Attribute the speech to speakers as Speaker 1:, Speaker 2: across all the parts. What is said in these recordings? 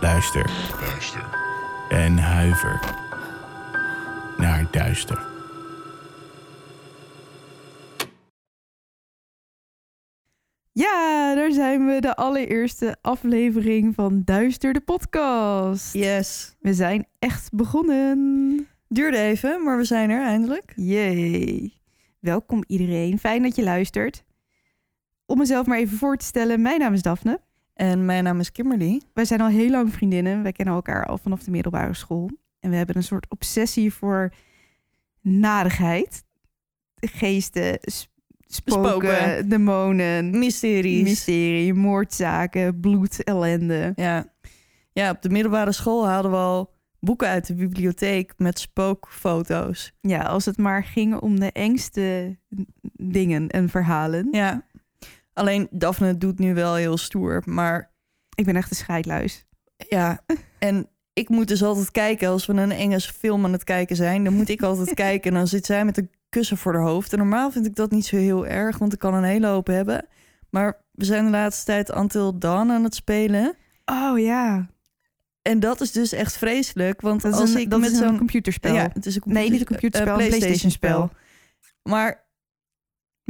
Speaker 1: Luister en huiver naar duister.
Speaker 2: Ja, daar zijn we, de allereerste aflevering van Duister de podcast.
Speaker 3: Yes.
Speaker 2: We zijn echt begonnen.
Speaker 3: Duurde even, maar we zijn er eindelijk.
Speaker 2: Yay. Welkom iedereen, fijn dat je luistert. Om mezelf maar even voor te stellen, mijn naam is Daphne.
Speaker 3: En mijn naam is Kimberly.
Speaker 2: Wij zijn al heel lang vriendinnen. Wij kennen elkaar al vanaf de middelbare school. En we hebben een soort obsessie voor narigheid. Geesten, sp- spoken,
Speaker 3: Spoken.
Speaker 2: demonen,
Speaker 3: Mysteries.
Speaker 2: mysterie, moordzaken, bloed, ellende.
Speaker 3: ja. ja, op de middelbare school haalden we al boeken uit de bibliotheek met spookfoto's.
Speaker 2: Ja, als het maar ging om de engste dingen en verhalen.
Speaker 3: Ja. Alleen Daphne doet nu wel heel stoer, maar
Speaker 2: Ik ben echt een scheidluis.
Speaker 3: ja. En ik moet dus altijd kijken als we een Engelse film aan het kijken zijn. Dan moet ik altijd kijken en dan zit zij met een kussen voor haar hoofd. En normaal vind ik dat niet zo heel erg, want ik kan een hele hoop hebben. Maar we zijn de laatste tijd Until Dawn aan het spelen.
Speaker 2: Oh ja,
Speaker 3: En dat is dus echt vreselijk, want
Speaker 2: dat is
Speaker 3: als
Speaker 2: een,
Speaker 3: ik
Speaker 2: dat
Speaker 3: met
Speaker 2: is een
Speaker 3: zo'n
Speaker 2: computerspel.
Speaker 3: Ja, het is een
Speaker 2: nee, niet een
Speaker 3: computer-
Speaker 2: computerspel,
Speaker 3: eh,
Speaker 2: een PlayStation-spel.
Speaker 3: Maar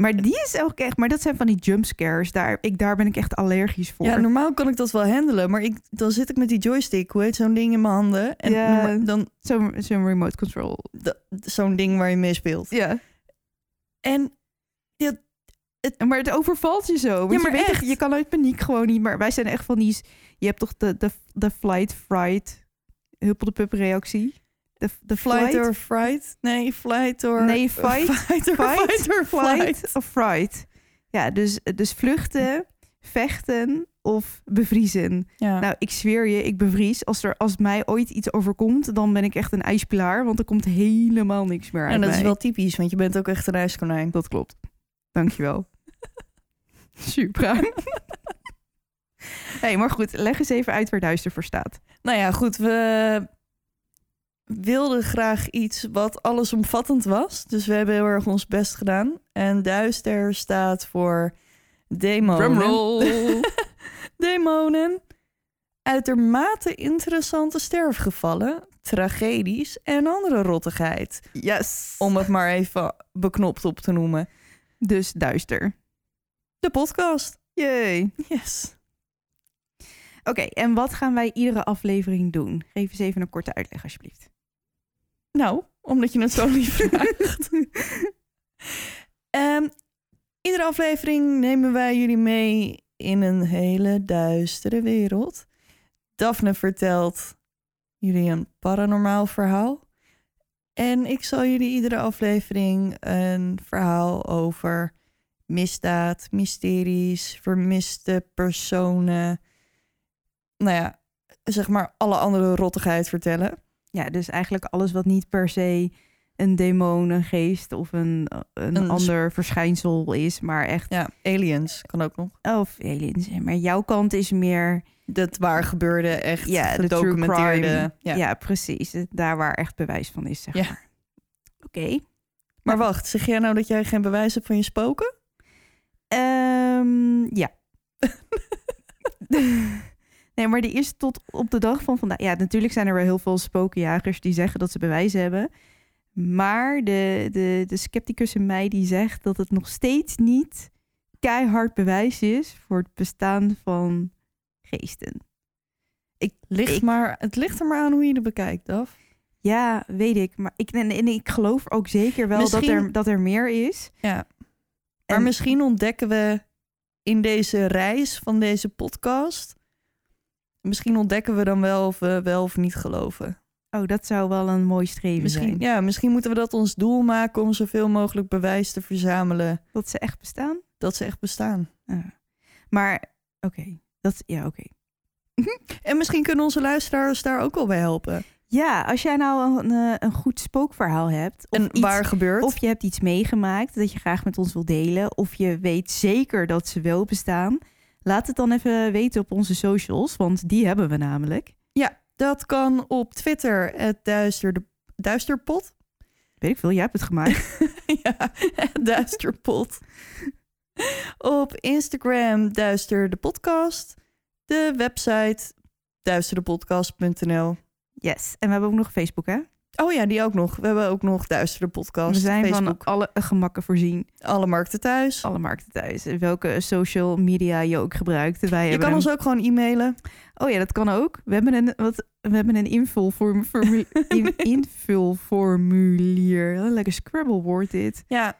Speaker 2: Maar die is ook echt, maar dat zijn van die jumpscares. Daar, ik, daar ben ik echt allergisch voor.
Speaker 3: ja, normaal kan ik dat wel handelen, maar ik, dan zit ik met die joystick, hoe heet zo'n ding in mijn handen? En
Speaker 2: Ja.
Speaker 3: dan
Speaker 2: Zo'n zo'n remote control.
Speaker 3: zo'n ding waar je mee speelt.
Speaker 2: Ja.
Speaker 3: En
Speaker 2: Maar het overvalt je zo.
Speaker 3: Ja, maar
Speaker 2: je,
Speaker 3: echt.
Speaker 2: je kan uit paniek gewoon niet. Maar wij zijn echt van die... Je hebt toch de, de, de flight, fright, huppel de pup reactie? De, de
Speaker 3: flight or fright? Nee, flight or...
Speaker 2: Nee, fight,
Speaker 3: Fight or
Speaker 2: fight,
Speaker 3: fight or flight.
Speaker 2: flight of fright. Ja, dus, dus vluchten, vechten of bevriezen.
Speaker 3: Ja.
Speaker 2: Nou, ik zweer je, ik bevries. Als er als mij ooit iets overkomt, dan ben ik echt een ijspilaar. Want er komt helemaal niks meer uit
Speaker 3: en dat
Speaker 2: mij.
Speaker 3: is wel typisch, want je bent ook echt een ijskonijn.
Speaker 2: Dat klopt. Dankjewel. Super. hey, maar goed, leg eens even uit waar duister voor staat.
Speaker 3: Nou ja, goed, we wilden graag iets wat allesomvattend was. Dus we hebben heel erg ons best gedaan. En duister staat voor demonen. demonen. Uitermate interessante sterfgevallen, tragedies en andere rottigheid.
Speaker 2: Yes.
Speaker 3: Om het maar even beknopt op te noemen.
Speaker 2: Dus duister.
Speaker 3: De podcast.
Speaker 2: Yay.
Speaker 3: Yes.
Speaker 2: Oké, en wat gaan wij iedere aflevering doen? Geef eens even een korte uitleg, alsjeblieft.
Speaker 3: Nou, omdat je het zo lief vraagt. Ehm, iedere aflevering nemen wij jullie mee in een hele duistere wereld. Daphne vertelt jullie een paranormaal verhaal. En ik zal jullie iedere aflevering een verhaal over misdaad, mysteries, vermiste personen. Nou ja, zeg maar alle andere rottigheid vertellen.
Speaker 2: Ja, dus eigenlijk alles wat niet per se een demon, een geest of een, een,
Speaker 3: Een
Speaker 2: ander verschijnsel is, maar echt...
Speaker 3: Ja, aliens kan ook nog.
Speaker 2: Of aliens. Maar jouw kant is meer...
Speaker 3: Dat waar gebeurde, echt
Speaker 2: Ja,
Speaker 3: gedocumenteerde. Ja.
Speaker 2: Ja. precies. Daar waar echt bewijs van is, zeg
Speaker 3: Ja.
Speaker 2: maar. Oké.
Speaker 3: Maar wacht, zeg jij nou dat jij geen bewijs hebt van je spoken?
Speaker 2: Ehm, ja. nee, maar die is tot op de dag van vandaag. Ja, natuurlijk zijn er wel heel veel spokenjagers die zeggen dat ze bewijzen hebben. Maar de, de, de scepticus in mij die zegt dat het nog steeds niet keihard bewijs is voor het bestaan van geesten.
Speaker 3: Ligt
Speaker 2: Ik-
Speaker 3: maar, het ligt er maar aan hoe je het bekijkt, Daf.
Speaker 2: Ja, weet ik. Maar ik, en, en ik geloof ook zeker wel dat, er, dat er meer is.
Speaker 3: Ja. Maar
Speaker 2: En-
Speaker 3: misschien ontdekken we in deze reis van deze podcast... Misschien ontdekken we dan wel of we wel of niet geloven.
Speaker 2: Oh, dat zou wel een mooi streven
Speaker 3: Misschien,
Speaker 2: zijn.
Speaker 3: ja, misschien moeten we dat ons doel maken om zoveel mogelijk bewijs te verzamelen
Speaker 2: Dat ze echt bestaan.
Speaker 3: dat ze echt bestaan.
Speaker 2: Ja. Maar, oké. Dat, ja, oké.
Speaker 3: En misschien kunnen onze luisteraars daar ook wel bij helpen.
Speaker 4: Ja, als jij nou een, eh, een goed spookverhaal hebt. Of
Speaker 3: en
Speaker 4: iets,
Speaker 3: waar gebeurt?
Speaker 4: Of je hebt iets meegemaakt dat je graag met ons wil delen. Of je weet zeker dat ze wel bestaan. Laat het dan even weten op onze socials, want die hebben we namelijk.
Speaker 3: Dat kan op Twitter, het duister duisterpot.
Speaker 4: Weet ik veel, jij hebt het gemaakt.
Speaker 3: ja, duisterpot. Op Instagram, duister de podcast. De website, duisterdepodcast.nl.
Speaker 4: yes, en we hebben ook nog Facebook, hè?
Speaker 3: Oh ja, die ook nog. We hebben ook nog Duister de podcast.
Speaker 4: we zijn
Speaker 3: Facebook.
Speaker 4: van alle gemakken voorzien.
Speaker 3: alle markten thuis.
Speaker 4: Alle markten thuis. Welke social media je ook gebruikt. Wij
Speaker 3: Je
Speaker 4: hebben
Speaker 3: kan
Speaker 4: een-
Speaker 3: ons ook gewoon e-mailen.
Speaker 4: Oh ja, dat kan ook. We hebben een, wat, we hebben een invulvorm, formu- in, invulformulier. Lekker Scrabble woord dit.
Speaker 3: Ja,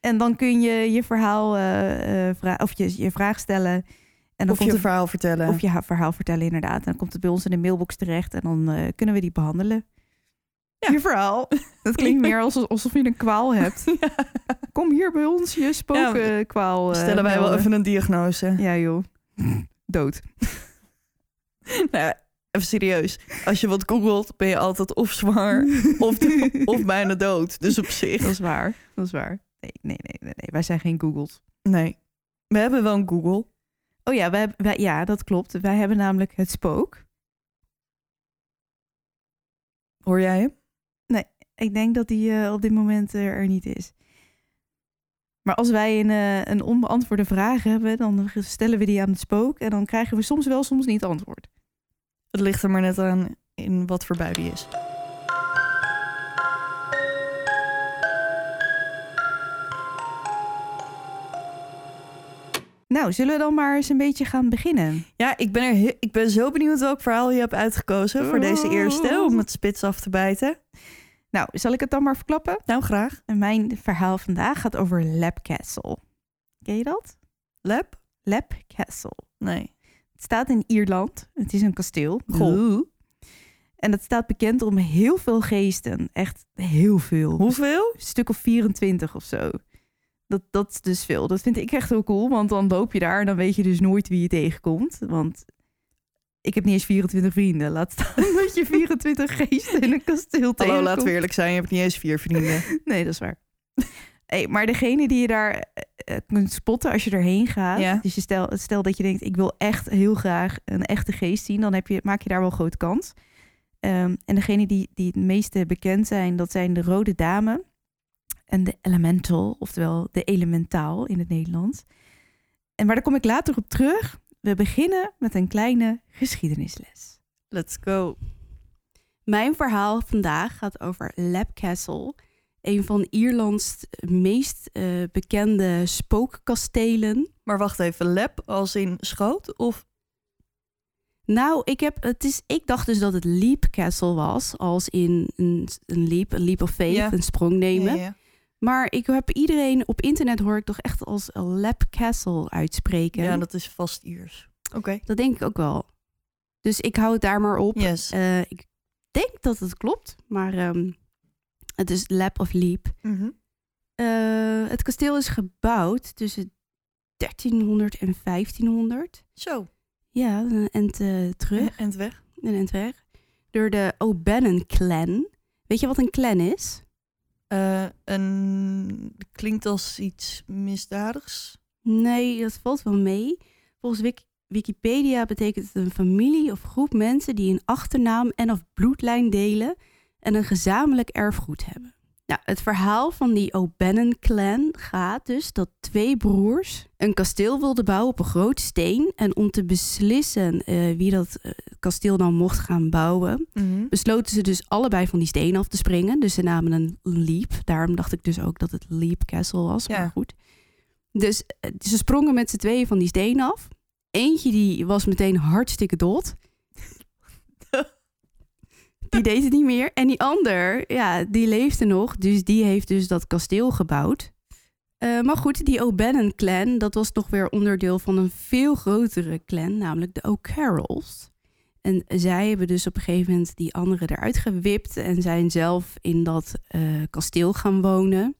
Speaker 4: En dan kun je je verhaal eh, eh, of je, je vraag stellen. En dan
Speaker 3: of
Speaker 4: komt
Speaker 3: je
Speaker 4: het,
Speaker 3: verhaal vertellen.
Speaker 4: of je ha- verhaal vertellen, inderdaad. En dan komt het bij ons in de mailbox terecht. En dan eh, kunnen we die behandelen.
Speaker 3: Ja.
Speaker 4: Je verhaal. Dat klinkt meer alsof, alsof je een kwaal hebt. Kom hier bij ons je spookkwaal. eh,
Speaker 3: Stellen wij wel even een diagnose.
Speaker 4: Ja joh. Dood.
Speaker 3: Nou even serieus. Als je wat googelt, ben je altijd of zwaar of, of bijna dood. Dus op zich.
Speaker 4: Dat is waar. Dat is waar. Nee, nee, nee, nee, nee. Wij zijn geen Googles.
Speaker 3: Nee. We hebben wel een Google.
Speaker 4: Oh ja, wij, wij, ja, dat klopt. Wij hebben namelijk het spook.
Speaker 3: Hoor jij hem?
Speaker 4: Ik denk dat die eh, op dit moment eh, er niet is. Maar als wij een, eh, een onbeantwoorde vraag hebben, dan stellen we die aan het spook. En dan krijgen we soms wel, soms niet antwoord.
Speaker 3: Het ligt er maar net aan in wat voor bui die is.
Speaker 4: Nou, zullen we dan maar eens een beetje gaan beginnen?
Speaker 3: Ja, ik ben, er ik ben zo benieuwd welk verhaal je hebt uitgekozen voor deze eerste. Om het spits af te bijten.
Speaker 4: Nou, zal ik het dan maar verklappen?
Speaker 3: Nou, graag.
Speaker 4: En mijn verhaal vandaag gaat over Lap Castle. Ken je dat?
Speaker 3: Lab?
Speaker 4: Lap Castle.
Speaker 3: Nee.
Speaker 4: Het staat in Ierland. Het is een kasteel.
Speaker 3: Goh.
Speaker 4: En het staat bekend om heel veel geesten. Echt heel veel.
Speaker 3: Hoeveel?
Speaker 4: Een stuk of 24 of zo. Dat, dat is dus veel. Dat vind ik echt heel cool. Want dan loop je daar en dan weet je dus nooit wie je tegenkomt. Want ik heb niet eens 24 vrienden. Laat staan dat je 24 geesten in een kasteel
Speaker 3: Hallo,
Speaker 4: tegenkomt.
Speaker 3: laten we eerlijk zijn. Je hebt niet eens vier vrienden.
Speaker 4: Nee, dat is waar. Hey, maar degene die je daar eh, eh, kunt spotten als je erheen gaat.
Speaker 3: Ja.
Speaker 4: Dus je stel, stel dat je denkt, ik wil echt heel graag een echte geest zien. Dan heb je, maak je daar wel grote kans. Ehm, en degene die, die het meeste bekend zijn, dat zijn de Rode Dame. En de Elemental, oftewel de Elementaal in het Nederlands. En maar daar kom ik later op terug. We beginnen met een kleine geschiedenisles.
Speaker 3: Let's go.
Speaker 2: Mijn verhaal vandaag gaat over Lap Castle, een van Ierlands meest eh, bekende spookkastelen.
Speaker 3: Maar wacht even. Lab als in schoot? Of
Speaker 2: Nou, ik, heb, het is, ik dacht dus dat het Leap Castle was, als in een, een leap, een leap of faith,
Speaker 3: Ja.
Speaker 2: een sprong nemen.
Speaker 3: Ja, ja.
Speaker 2: Maar ik heb iedereen op internet hoor ik toch echt als Lap Castle uitspreken.
Speaker 3: Ja, dat is vast Iers. Oké.
Speaker 2: dat denk ik ook wel. Dus ik hou het daar maar op.
Speaker 3: Yes.
Speaker 2: Eh, ik denk dat het klopt, maar ehm, het is Lap of Leap.
Speaker 3: Mhm.
Speaker 2: Eh, het kasteel is gebouwd tussen 1300 en 1500.
Speaker 3: Zo.
Speaker 2: Ja, een end eh, terug,
Speaker 3: En weg.
Speaker 2: een end weg. Door de O'Bannon clan. Weet je wat een clan is?
Speaker 3: Eh, een... Klinkt als iets misdadigs.
Speaker 2: Nee, dat valt wel mee. Volgens Wik- Wikipedia betekent het een familie of groep mensen die een achternaam en of bloedlijn delen en een gezamenlijk erfgoed hebben. Nou, het verhaal van die O'Bannon clan gaat dus dat twee broers een kasteel wilden bouwen op een groot steen. En om te beslissen eh, wie dat eh, kasteel dan mocht gaan bouwen,
Speaker 3: Mhm.
Speaker 2: besloten ze dus allebei van die steen af te springen. Dus ze namen een leap. Daarom dacht ik dus ook dat het Leap Castle was.
Speaker 3: Ja.
Speaker 2: Maar goed. Dus eh, ze sprongen met z'n tweeën van die steen af. Eentje die was meteen hartstikke dood. Die deed het niet meer. En die ander, ja, die leefde nog. Dus die heeft dus dat kasteel gebouwd. Eh, maar goed, die O'Bannon clan, dat was toch weer onderdeel van een veel grotere clan, namelijk de O'Carrolls. En zij hebben dus op een gegeven moment die anderen eruit gewipt en zijn zelf in dat eh, kasteel gaan wonen.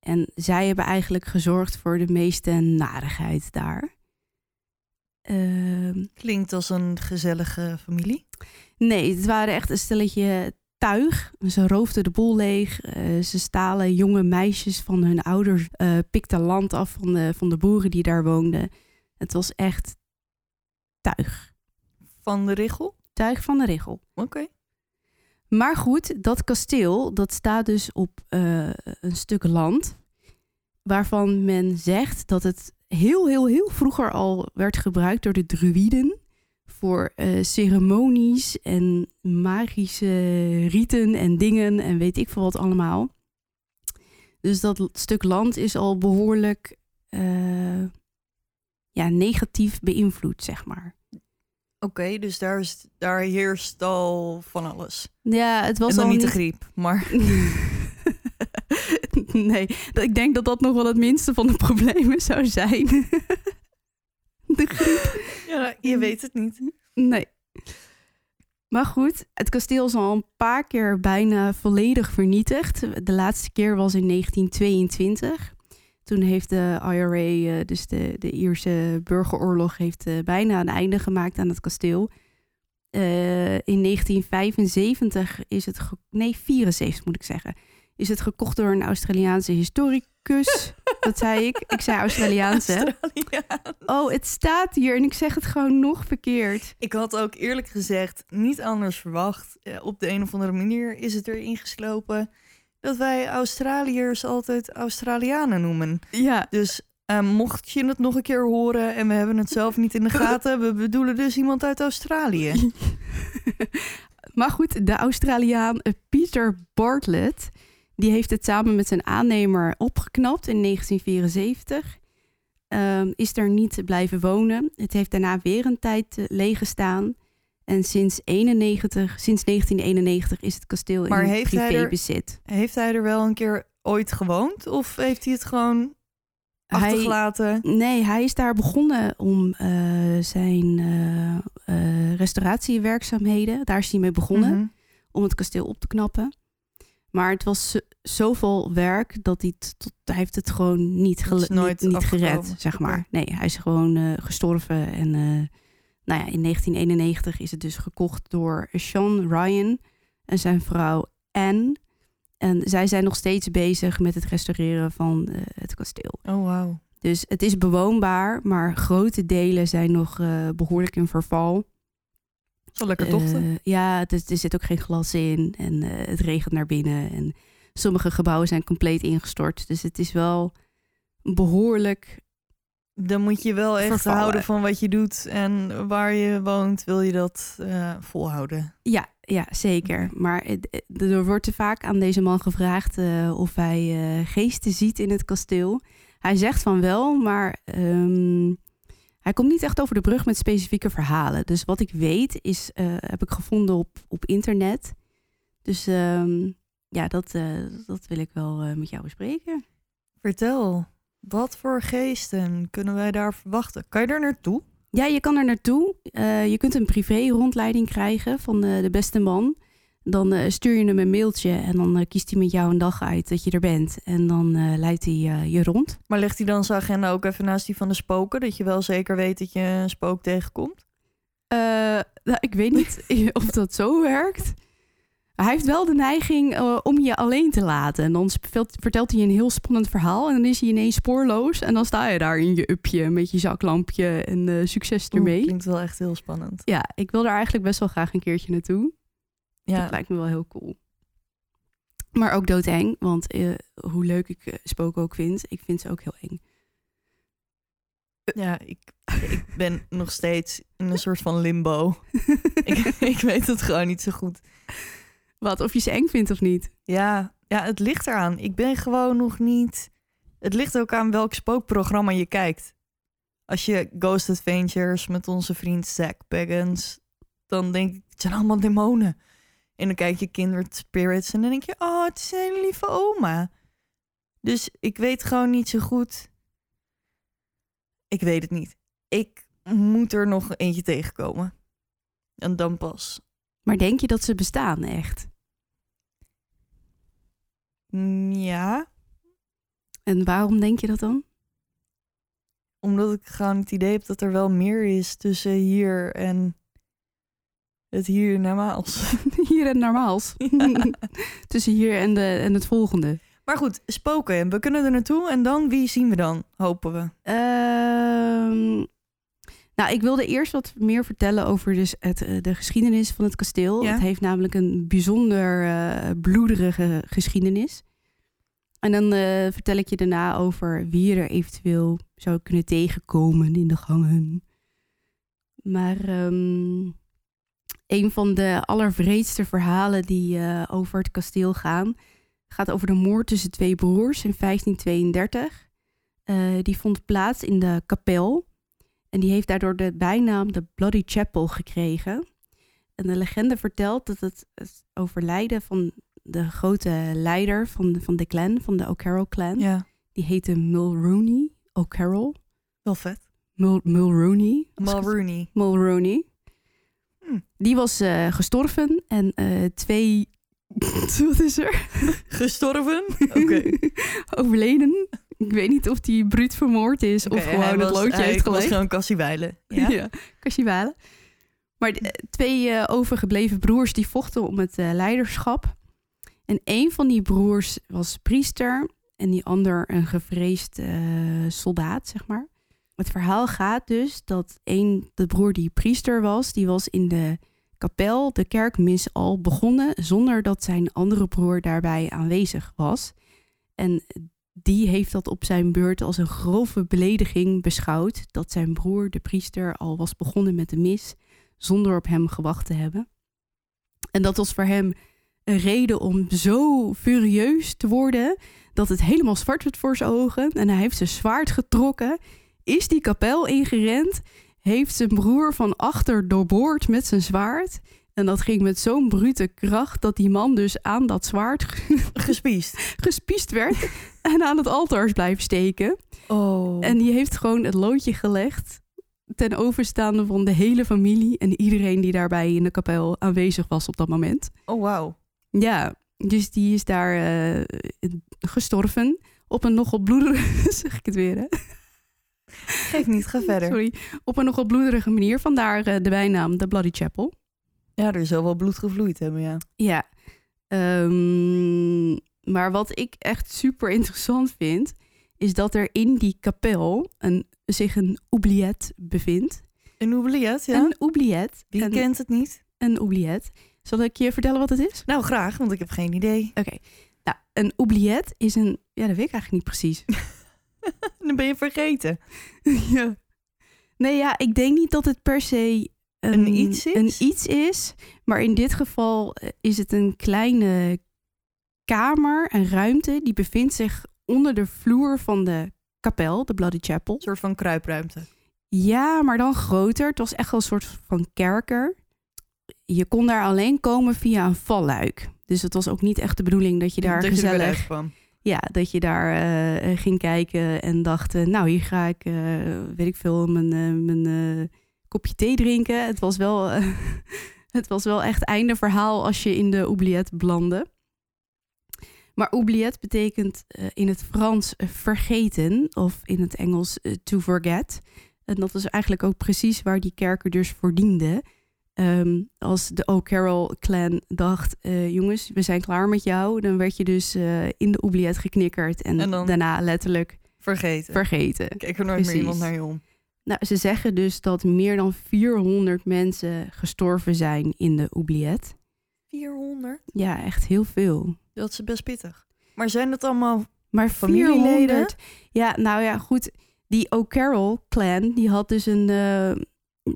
Speaker 2: En zij hebben eigenlijk gezorgd voor de meeste narigheid daar. Ehm,
Speaker 3: Klinkt als een gezellige familie.
Speaker 2: Nee, het waren echt een stelletje tuig. Ze roofden de boel leeg. Eh, ze stalen jonge meisjes van hun ouders, eh pikten land af van de, van de boeren die daar woonden. Het was echt tuig.
Speaker 3: Van de Richel?
Speaker 2: Tuig van de richel.
Speaker 3: Oké.
Speaker 2: Maar goed, dat kasteel dat staat dus op eh, een stuk land waarvan men zegt dat het heel, heel, heel vroeger al werd gebruikt door de druïden voor eh, ceremonies en magische riten en dingen en weet ik veel wat allemaal. Dus dat stuk land is al behoorlijk eh, ja, negatief beïnvloed, zeg maar.
Speaker 3: Oké, dus daar, is, daar heerst al van alles.
Speaker 2: Ja, het was
Speaker 3: en dan
Speaker 2: al
Speaker 3: niet
Speaker 2: niet
Speaker 3: de griep, maar
Speaker 2: nee, ik denk dat dat nog wel het minste van de problemen zou zijn. de griep.
Speaker 3: ja, je weet het niet.
Speaker 2: Nee. Maar goed, het kasteel is al een paar keer bijna volledig vernietigd. De laatste keer was in 1922. Toen heeft de IRA, eh, dus de, de Ierse burgeroorlog, heeft eh, bijna een einde gemaakt aan het kasteel. Eh, in 1975 is het, nee 74 moet ik zeggen, is het gekocht door een Australiaanse historicus. Dat zei ik. Ik zei Australiaanse.
Speaker 3: Australiaan.
Speaker 2: Oh, het staat hier en ik zeg het gewoon nog verkeerd.
Speaker 3: Ik had ook eerlijk gezegd niet anders verwacht. Eh, op de een of andere manier is het erin geslopen dat wij Australiërs altijd Australianen noemen.
Speaker 2: Ja,
Speaker 3: Dus eh, mocht je het nog een keer horen en we hebben het zelf niet in de gaten, we bedoelen dus iemand uit Australië.
Speaker 2: maar goed, de Australiaan Peter Bartlett, die heeft het samen met zijn aannemer opgeknapt in 1974. Ehm, is daar niet blijven wonen. Het heeft daarna weer een tijd eh, leeg gestaan. En sinds, 91, sinds 1991 is het kasteel
Speaker 3: Maar
Speaker 2: in
Speaker 3: heeft hij er-
Speaker 2: privébezit.
Speaker 3: Heeft hij er wel een keer ooit gewoond of heeft hij het gewoon
Speaker 2: Hij, nee, hij is daar begonnen om eh, zijn eh, restauratiewerkzaamheden. Daar is hij mee begonnen.
Speaker 3: Mhm.
Speaker 2: om het kasteel op te knappen. Maar het was zoveel werk dat hij, het tot, hij heeft het gewoon niet,
Speaker 3: nooit
Speaker 2: niet, niet gered, zeg maar. Nee, hij is gewoon eh, gestorven. En eh, nou ja, in 1991 is het dus gekocht door Sean Ryan en zijn vrouw Anne. En zij zijn nog steeds bezig met het restaureren van eh, het kasteel.
Speaker 3: Oh, wauw.
Speaker 2: Dus het is bewoonbaar, maar grote delen zijn nog eh, behoorlijk in verval.
Speaker 3: Zo lekker tochten.
Speaker 2: Ja, is- er zit ook geen glas in en het regent naar binnen. En sommige gebouwen zijn compleet ingestort. Dus het is wel behoorlijk.
Speaker 3: Dan moet je wel echt
Speaker 2: vervallen.
Speaker 3: houden van wat je doet en waar je woont, wil je dat eh, volhouden.
Speaker 2: Ja, ja zeker. Maar er wordt te vaak aan deze man gevraagd eh, of hij eh, geesten ziet in het kasteel. Hij zegt van wel, maar ehm, hij komt niet echt over de brug met specifieke verhalen. Dus wat ik weet is, heb ik gevonden op, op internet. Dus ehm, ja, dat, eh, dat wil ik wel eh, met jou bespreken.
Speaker 3: Vertel, wat voor geesten kunnen wij daar verwachten? Kan je daar naartoe?
Speaker 2: Ja, je kan er naartoe. Eh, je kunt een privé rondleiding krijgen van de beste man. Dan stuur je hem een mailtje en dan kiest hij met jou een dag uit dat je er bent. En dan leidt hij je rond.
Speaker 3: Maar legt hij dan zijn agenda ook even naast die van de spoken, dat je wel zeker weet dat je een spook tegenkomt?
Speaker 2: Nou, ik weet niet of dat zo werkt. Hij heeft wel de neiging eh, om je alleen te laten. En dan vertelt, hij een heel spannend verhaal. En dan is hij ineens spoorloos. En dan sta je daar in je upje met je zaklampje. En succes
Speaker 3: Oeh,
Speaker 2: ermee.
Speaker 3: klinkt wel echt heel spannend.
Speaker 2: Ja, ik wil daar eigenlijk best wel graag een keertje naartoe.
Speaker 3: Ja,
Speaker 2: Dat lijkt me wel heel cool. Maar ook doodeng, want eh, hoe leuk ik eh, spoken ook vind, ik vind ze ook heel eng.
Speaker 3: ja ik, ik ben nog steeds in een soort van limbo. ik, ik weet het gewoon niet zo goed.
Speaker 2: Wat, of je ze eng vindt of niet?
Speaker 3: Ja, ja, het ligt eraan. Ik ben gewoon nog niet. Het ligt ook aan welk spookprogramma je kijkt. Als je Ghost Adventures met onze vriend Zack Baggins, dan denk ik, het zijn allemaal demonen. En dan kijk je Kindred Spirits en dan denk je, oh, het is een lieve oma. Dus ik weet gewoon niet zo goed. Ik weet het niet. Ik moet er nog eentje tegenkomen. En dan pas.
Speaker 2: Maar denk je dat ze bestaan echt?
Speaker 3: Ja,
Speaker 2: En waarom denk je dat dan?
Speaker 3: Omdat ik gewoon het idee heb dat er wel meer is tussen hier en het hier namaals.
Speaker 2: Hier en normaals. Tussen hier en, de, en het volgende.
Speaker 3: Maar goed, spoken. We kunnen er naartoe en dan, wie zien we dan? Hopen we.
Speaker 2: Ehm, nou, ik wilde eerst wat meer vertellen over dus het, eh, de geschiedenis van het kasteel.
Speaker 3: Ja.
Speaker 2: Het heeft namelijk een bijzonder eh, bloederige geschiedenis. En dan eh, vertel ik je daarna over wie je er eventueel zou kunnen tegenkomen in de gangen. Maar ehm, een van de allervreedste verhalen die over het kasteel gaan, gaat over de moord tussen twee broers in 1532. Eh, die vond plaats in de kapel. En die heeft daardoor de bijnaam de Bloody Chapel gekregen. En de legende vertelt dat het, het overlijden van de grote leider van de, van de clan, van de O'Carroll clan,
Speaker 3: Ja,
Speaker 2: die heette Mulrooney O'Carroll.
Speaker 3: wel vet.
Speaker 2: Mul, Mulrooney.
Speaker 3: Mulrooney.
Speaker 2: Mulroney.
Speaker 3: Hm.
Speaker 2: Die was eh, gestorven en eh, twee... Wat is er?
Speaker 3: Gestorven? Oké.
Speaker 2: Overleden. Ik weet niet of die bruut vermoord is of gewoon het loodje heeft
Speaker 3: was
Speaker 2: gelegd.
Speaker 3: gewoon Cassie Weilen. Ja?
Speaker 2: Ja, Kasjibalen. Maar eh, twee eh, overgebleven broers die vochten om het eh, leiderschap. En een van die broers was priester en die ander een gevreesd soldaat, zeg maar. Het verhaal gaat dus dat een, de broer die priester was, die was in de kapel de kerkmis al begonnen zonder dat zijn andere broer daarbij aanwezig was. En die heeft dat op zijn beurt als een grove belediging beschouwd dat zijn broer, de priester, al was begonnen met de mis zonder op hem gewacht te hebben. En dat was voor hem een reden om zo furieus te worden dat het helemaal zwart werd voor zijn ogen. En hij heeft zijn zwaard getrokken, is die kapel ingerend, heeft zijn broer van achter doorboord met zijn zwaard. En dat ging met zo'n brute kracht dat die man dus aan dat zwaard
Speaker 3: Gespiest.
Speaker 2: gespiest werd en aan het altaar is blijven steken.
Speaker 3: Oh.
Speaker 2: En die heeft gewoon het loodje gelegd ten overstaande van de hele familie en iedereen die daarbij in de kapel aanwezig was op dat moment.
Speaker 3: oh, wauw.
Speaker 2: Ja, dus die is daar eh, gestorven op een nogal bloederige, zeg ik het weer hè?
Speaker 3: Geef niet, ga verder.
Speaker 2: Sorry, op een nogal bloederige manier. Vandaar eh, de bijnaam de Bloody Chapel.
Speaker 3: Ja, er zal wel bloed gevloeid hebben, ja.
Speaker 2: Ja. Ehm, maar wat ik echt super interessant vind, is dat er in die kapel een, zich een oubliette bevindt.
Speaker 3: Een oubliette, ja?
Speaker 2: Een oubliette.
Speaker 3: Wie
Speaker 2: een,
Speaker 3: kent het niet?
Speaker 2: een oubliette. Zal ik je vertellen wat het is?
Speaker 3: Nou, graag, want ik heb geen idee.
Speaker 2: Oké. Nou, een oubliette is een... Ja, dat weet ik eigenlijk niet precies.
Speaker 3: Dan ben je vergeten.
Speaker 2: ja. Nee, ja, ik denk niet dat het per se een,
Speaker 3: Een iets is?
Speaker 2: een iets is. Maar in dit geval eh, is het een kleine kamer, een ruimte... die bevindt zich onder de vloer van de kapel, de Bloody Chapel.
Speaker 3: Een soort van kruipruimte.
Speaker 2: Ja, maar dan groter. Het was echt wel een soort van kerker. Je kon daar alleen komen via een valluik. Dus het was ook niet echt de bedoeling dat je daar
Speaker 3: dat je
Speaker 2: gezellig...
Speaker 3: uitkwam.
Speaker 2: ja, dat je daar eh, ging kijken en dacht... eh, nou, hier ga ik, weet ik veel, mijn, mijn kopje thee drinken. Het was wel, eh, het was wel echt einde verhaal als je in de oubliette belandde. Maar oubliette betekent eh, in het Frans eh, vergeten of in het Engels to forget. En dat is eigenlijk ook precies waar die kerker dus voor diende. Ehm, als de O'Carroll clan dacht, jongens, we zijn klaar met jou, dan werd je dus in de oubliette geknikkerd en, daarna letterlijk
Speaker 3: Vergeten.
Speaker 2: vergeten.
Speaker 3: Kijk er nooit
Speaker 2: Precies.
Speaker 3: meer iemand naar je om.
Speaker 2: Nou, ze zeggen dus dat meer dan 400 mensen gestorven zijn in de oubliette.
Speaker 3: 400?
Speaker 2: Ja, echt heel veel.
Speaker 3: Dat is best pittig. Maar zijn dat allemaal...
Speaker 2: Maar
Speaker 3: Familieleden?
Speaker 2: 400. Ja, nou ja, goed. Die O'Carroll clan, die had dus een. eh,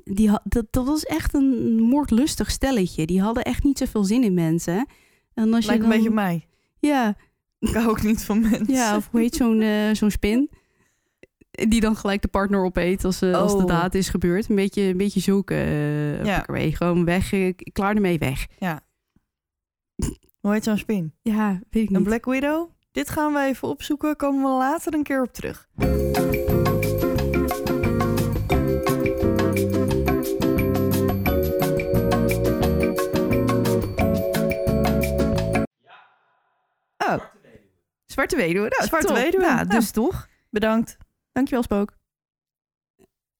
Speaker 2: die had, dat, dat was echt een moordlustig stelletje. Die hadden echt niet zoveel zin in mensen. En als
Speaker 3: Lijkt
Speaker 2: je
Speaker 3: een
Speaker 2: dan,
Speaker 3: beetje mij.
Speaker 2: Ja,
Speaker 3: Ik hou ook niet van mensen.
Speaker 2: ja, of hoe heet zo'n eh, zo'n spin? Die dan gelijk de partner opeet als, eh, als de
Speaker 3: Oh.
Speaker 2: daad is gebeurd. Een beetje, een beetje zulke. eh
Speaker 3: Ja.
Speaker 2: ermee. Gewoon weg, eh, klaar ermee weg.
Speaker 3: Hoe heet zo'n spin?
Speaker 2: Ja, weet ik
Speaker 3: Een
Speaker 2: niet.
Speaker 3: Black Widow? Dit gaan we even opzoeken. Komen we later een keer op terug.
Speaker 2: Oh. Zwarte weduwe. Nou,
Speaker 3: Zwarte
Speaker 2: top.
Speaker 3: weduwe.
Speaker 2: Ja,
Speaker 3: Ja.
Speaker 2: dus toch.
Speaker 3: Bedankt.
Speaker 2: Dankjewel, Spook.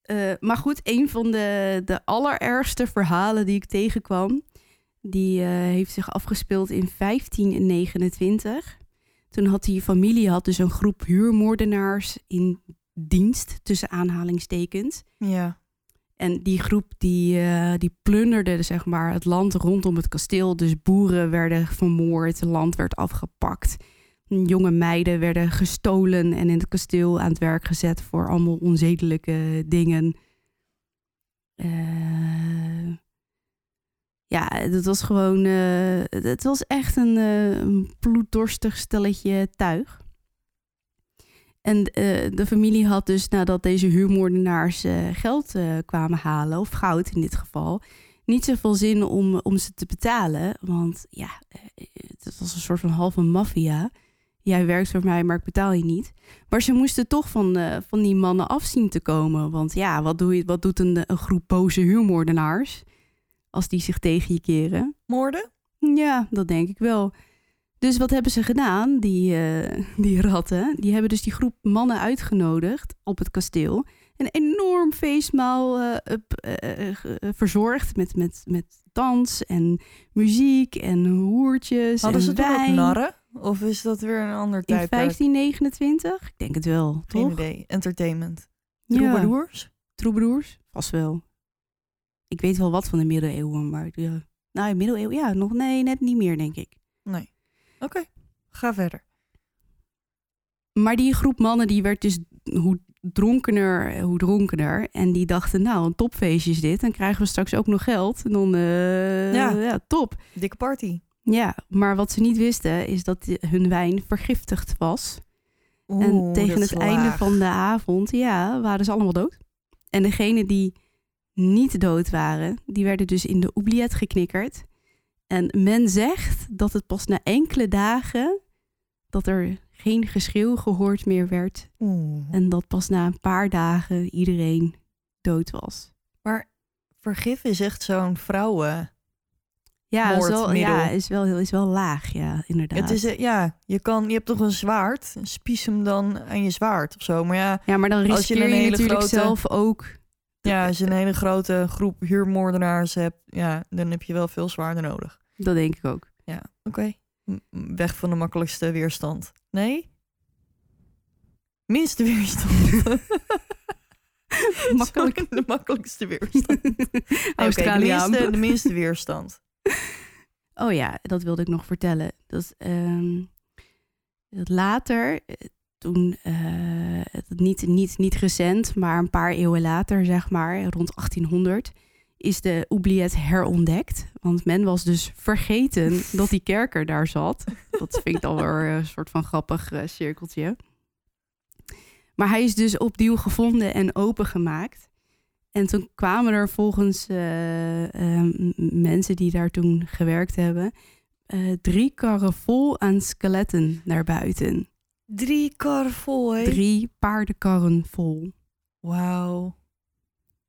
Speaker 2: Eh, maar goed, een van de, de allerergste verhalen die ik tegenkwam, die eh, heeft zich afgespeeld in 1529. Toen had die familie had dus een groep huurmoordenaars in dienst, tussen aanhalingstekens.
Speaker 3: Ja.
Speaker 2: En die groep die, eh, die plunderde zeg maar, het land rondom het kasteel. Dus boeren werden vermoord, het land werd afgepakt. Jonge meiden werden gestolen en in het kasteel aan het werk gezet voor allemaal onzedelijke dingen. Eh, ja, het was gewoon. eh, het was echt een, eh, een bloeddorstig stelletje tuig. En de familie had dus nadat deze huurmoordenaars geld kwamen halen, of goud in dit geval, niet zoveel zin om, om ze te betalen. Want ja, het was een soort van halve maffia. Jij werkt voor mij, maar ik betaal je niet. Maar ze moesten toch van, eh, van die mannen afzien te komen. Want ja, wat, doe je, wat doet een, een groep boze huurmoordenaars als die zich tegen je keren?
Speaker 3: Moorden?
Speaker 2: Ja, dat denk ik wel. Dus wat hebben ze gedaan, die, eh, die ratten? Die hebben dus die groep mannen uitgenodigd op het kasteel. Een enorm feestmaal eh, verzorgd met, met, met dans en muziek en hoertjes
Speaker 3: Hadden
Speaker 2: en
Speaker 3: ze toen ook
Speaker 2: wijn.
Speaker 3: narren? Of is dat weer een ander
Speaker 2: In
Speaker 3: tijdperk?
Speaker 2: 1529? Ik denk het wel,
Speaker 3: Geen
Speaker 2: toch?
Speaker 3: idee. Entertainment.
Speaker 2: Ja,
Speaker 3: Troubadours?
Speaker 2: troubadours? Vast wel. Ik weet wel wat van de middeleeuwen, maar... Ja. Nou, in middeleeuwen, ja, nog nee, net niet meer, denk ik.
Speaker 3: Nee. Oké, ga verder.
Speaker 2: Maar die groep mannen die werd dus hoe dronkener, hoe dronkener. En die dachten, nou, een topfeestje is dit. Dan krijgen we straks ook nog geld. En dan, eh,
Speaker 3: Ja.
Speaker 2: ja. top.
Speaker 3: Dikke party.
Speaker 2: Ja, maar wat ze niet wisten is dat hun wijn vergiftigd was. en tegen het einde van de avond, ja, waren ze allemaal dood. En degenen die niet dood waren, die werden dus in de oubliette geknikkerd. En men zegt dat het pas na enkele dagen dat er geen geschreeuw gehoord meer werd.
Speaker 3: Oeh.
Speaker 2: En dat pas na een paar dagen iedereen dood was.
Speaker 3: Maar vergif is echt zo'n vrouwen...
Speaker 2: Ja, is wel, ja is, wel, is wel laag, ja, inderdaad.
Speaker 3: Het is, eh, ja, je, kan, je hebt toch een zwaard? Spies hem dan aan je zwaard of zo. Maar ja,
Speaker 2: ja, maar dan
Speaker 3: als je een hele
Speaker 2: natuurlijk
Speaker 3: grote-
Speaker 2: zelf ook.
Speaker 3: ja, als je een hele grote groep huurmoordenaars hebt... Ja, dan heb je wel veel zwaarder nodig.
Speaker 2: Dat denk ik ook.
Speaker 3: Ja, oké. Weg van de makkelijkste weerstand. Nee? Minste weerstand.
Speaker 2: Makkelijk.
Speaker 3: Sorry, de makkelijkste weerstand. Oké, de, minste, de minste weerstand.
Speaker 2: Oh ja, dat wilde ik nog vertellen. Dat, ehm, dat later, eh, toen, eh, niet, niet, niet recent, maar een paar eeuwen later, zeg maar, rond 1800, is de oubliette herontdekt. Want men was dus vergeten dat die kerker daar zat. Dat vind ik dan weer een soort van grappig eh, cirkeltje. Maar hij is dus opnieuw gevonden en opengemaakt. En toen kwamen er volgens eh, eh, mensen die daar toen gewerkt hebben, eh, drie karren vol aan skeletten naar buiten.
Speaker 3: Drie kar vol, hè?
Speaker 2: Drie paardenkarren vol.
Speaker 3: Wauw.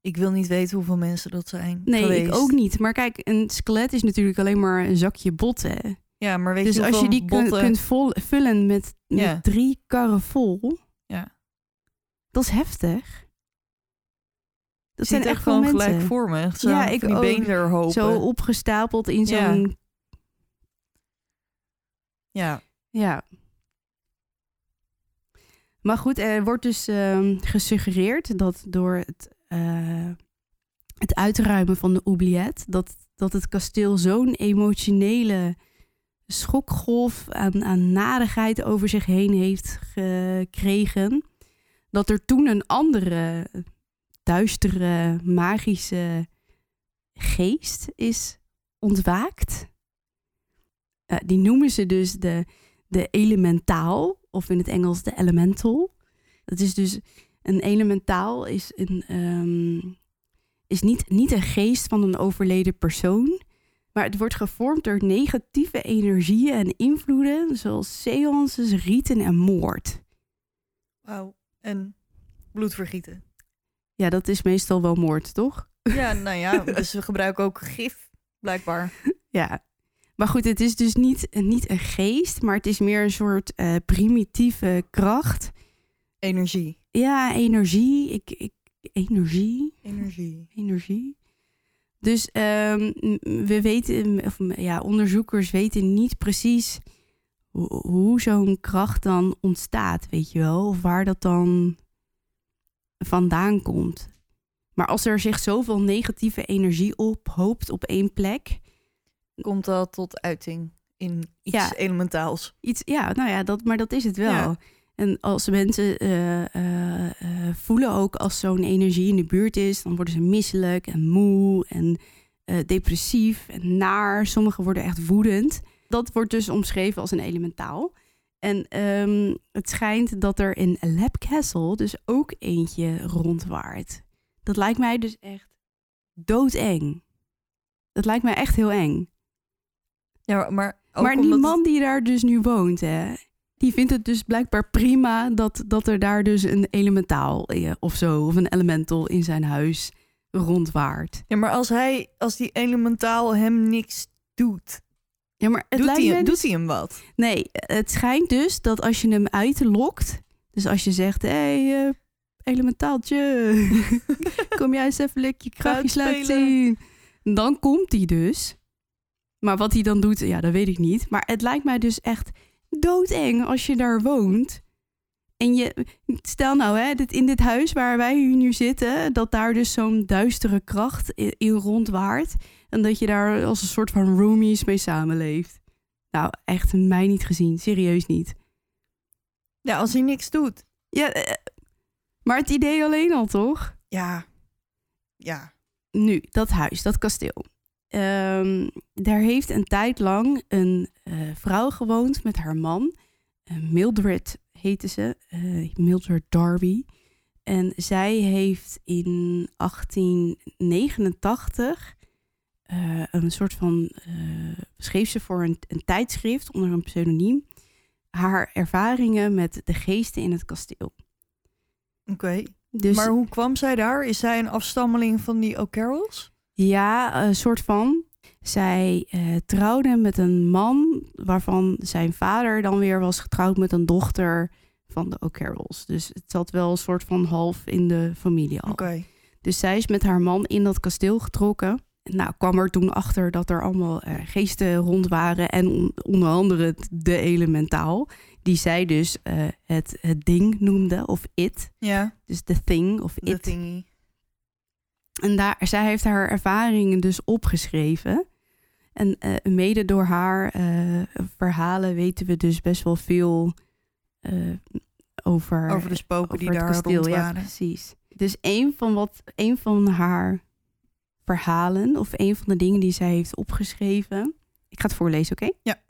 Speaker 3: Ik wil niet weten hoeveel mensen dat zijn
Speaker 2: Nee,
Speaker 3: geweest.
Speaker 2: ik ook niet. Maar kijk, een skelet is natuurlijk alleen maar een zakje botten.
Speaker 3: Ja, maar weet
Speaker 2: dus
Speaker 3: je
Speaker 2: als je die kun-
Speaker 3: botten...
Speaker 2: kunt vol, vullen met, met
Speaker 3: Ja.
Speaker 2: drie karren vol,
Speaker 3: Ja.
Speaker 2: dat is heftig. Dat zijn echt
Speaker 3: gewoon
Speaker 2: mensen.
Speaker 3: gelijk voor me. Echt zo
Speaker 2: Ja, ik
Speaker 3: die
Speaker 2: ook.
Speaker 3: beenderhopen.
Speaker 2: Zo opgestapeld in zo'n
Speaker 3: Ja.
Speaker 2: Ja. Maar goed, er wordt dus ehm, gesuggereerd dat door het, eh, het uitruimen van de oubliette, dat, dat het kasteel zo'n emotionele schokgolf aan, aan narigheid over zich heen heeft gekregen, dat er toen een andere duistere, magische geest is ontwaakt. Eh, die noemen ze dus de, de elementaal, of in het Engels de elemental. Dat is dus een elementaal is, een, ehm, is niet, niet een geest van een overleden persoon, maar het wordt gevormd door negatieve energieën en invloeden, zoals seances, rieten en moord.
Speaker 3: Wauw. En bloedvergieten.
Speaker 2: Ja, dat is meestal wel moord, toch?
Speaker 3: Ja, nou ja. dus we gebruiken ook gif, blijkbaar.
Speaker 2: Ja. Maar goed, het is dus niet, niet een geest, maar het is meer een soort eh, primitieve kracht
Speaker 3: Energie.
Speaker 2: Ja, energie. Ik, ik, energie.
Speaker 3: Energie.
Speaker 2: energie. Dus ehm, we weten, of ja, onderzoekers weten niet precies hoe, hoe zo'n kracht dan ontstaat, weet je wel, of waar dat dan vandaan komt. Maar als er zich zoveel negatieve energie ophoopt op één plek,
Speaker 3: Komt dat tot uiting in iets
Speaker 2: Ja.
Speaker 3: elementaals?
Speaker 2: iets, ja, nou ja, dat, maar dat is het wel.
Speaker 3: Ja.
Speaker 2: En als mensen eh, eh, eh, voelen ook als zo'n energie in de buurt is, dan worden ze misselijk en moe en depressief en naar. Sommigen worden echt woedend. Dat wordt dus omschreven als een elementaal. En ehm, het schijnt dat er in Lab Castle dus ook eentje rondwaart. Dat lijkt mij dus echt doodeng. Dat lijkt mij echt heel eng.
Speaker 3: Ja, maar ook
Speaker 2: maar die man die daar dus nu woont, hè, die vindt het dus blijkbaar prima dat, dat er daar dus een elementaal eh, of zo, of een elemental in zijn huis rondwaart.
Speaker 3: Ja, maar als hij, als die elementaal hem niks doet,
Speaker 2: Ja, maar het
Speaker 3: doet,
Speaker 2: lijkt
Speaker 3: hij,
Speaker 2: mij
Speaker 3: doet
Speaker 2: dus-
Speaker 3: hij hem wat?
Speaker 2: Nee, het schijnt dus dat als je hem uitlokt, dus als je zegt, hé, hey, eh, elementaaltje, kom jij eens even lekker je krachtjes laten zien. Dan komt hij dus. Maar wat hij dan doet, ja, dat weet ik niet. Maar het lijkt mij dus echt doodeng als je daar woont. En je, stel nou, hè, dit, in dit huis waar wij hier nu zitten, dat daar dus zo'n duistere kracht in, in rondwaart. En dat je daar als een soort van roomies mee samenleeft. Nou, echt mij niet gezien. Serieus niet.
Speaker 3: Ja, als hij niks doet.
Speaker 2: Ja, eh, maar het idee alleen al, toch?
Speaker 3: Ja. Ja.
Speaker 2: Nu, dat huis, dat kasteel. Ehm, daar heeft een tijd lang een eh, vrouw gewoond met haar man. Eh, Mildred heette ze. eh, Mildred Darby. En zij heeft in 1889 eh, een soort van... eh, schreef ze voor een, een tijdschrift onder een pseudoniem... haar ervaringen met de geesten in het kasteel.
Speaker 3: Oké.
Speaker 2: Dus
Speaker 3: Maar hoe kwam zij daar? Is zij een afstammeling van die O'Carrolls?
Speaker 2: Ja, een soort van. Zij eh, trouwde met een man waarvan zijn vader dan weer was getrouwd met een dochter van de O'Carrolls. Dus het zat wel een soort van half in de familie al.
Speaker 3: Oké.
Speaker 2: Dus zij is met haar man in dat kasteel getrokken. Nou, kwam er toen achter dat er allemaal eh, geesten rond waren. En on- onder andere de elementaal. Die zij dus eh, het, het ding noemde, of it.
Speaker 3: Ja,
Speaker 2: Dus the thing, of it.
Speaker 3: thingy.
Speaker 2: En daar, zij heeft haar ervaringen dus opgeschreven. En eh, mede door haar verhalen weten we dus best wel veel over,
Speaker 3: Over de spoken die
Speaker 2: over
Speaker 3: daar
Speaker 2: kasteel.
Speaker 3: rond
Speaker 2: Ja,
Speaker 3: waren.
Speaker 2: precies. Dus een van, wat, een van haar verhalen, of een van de dingen die zij heeft opgeschreven. Ik ga het voorlezen, oké?
Speaker 3: Ja.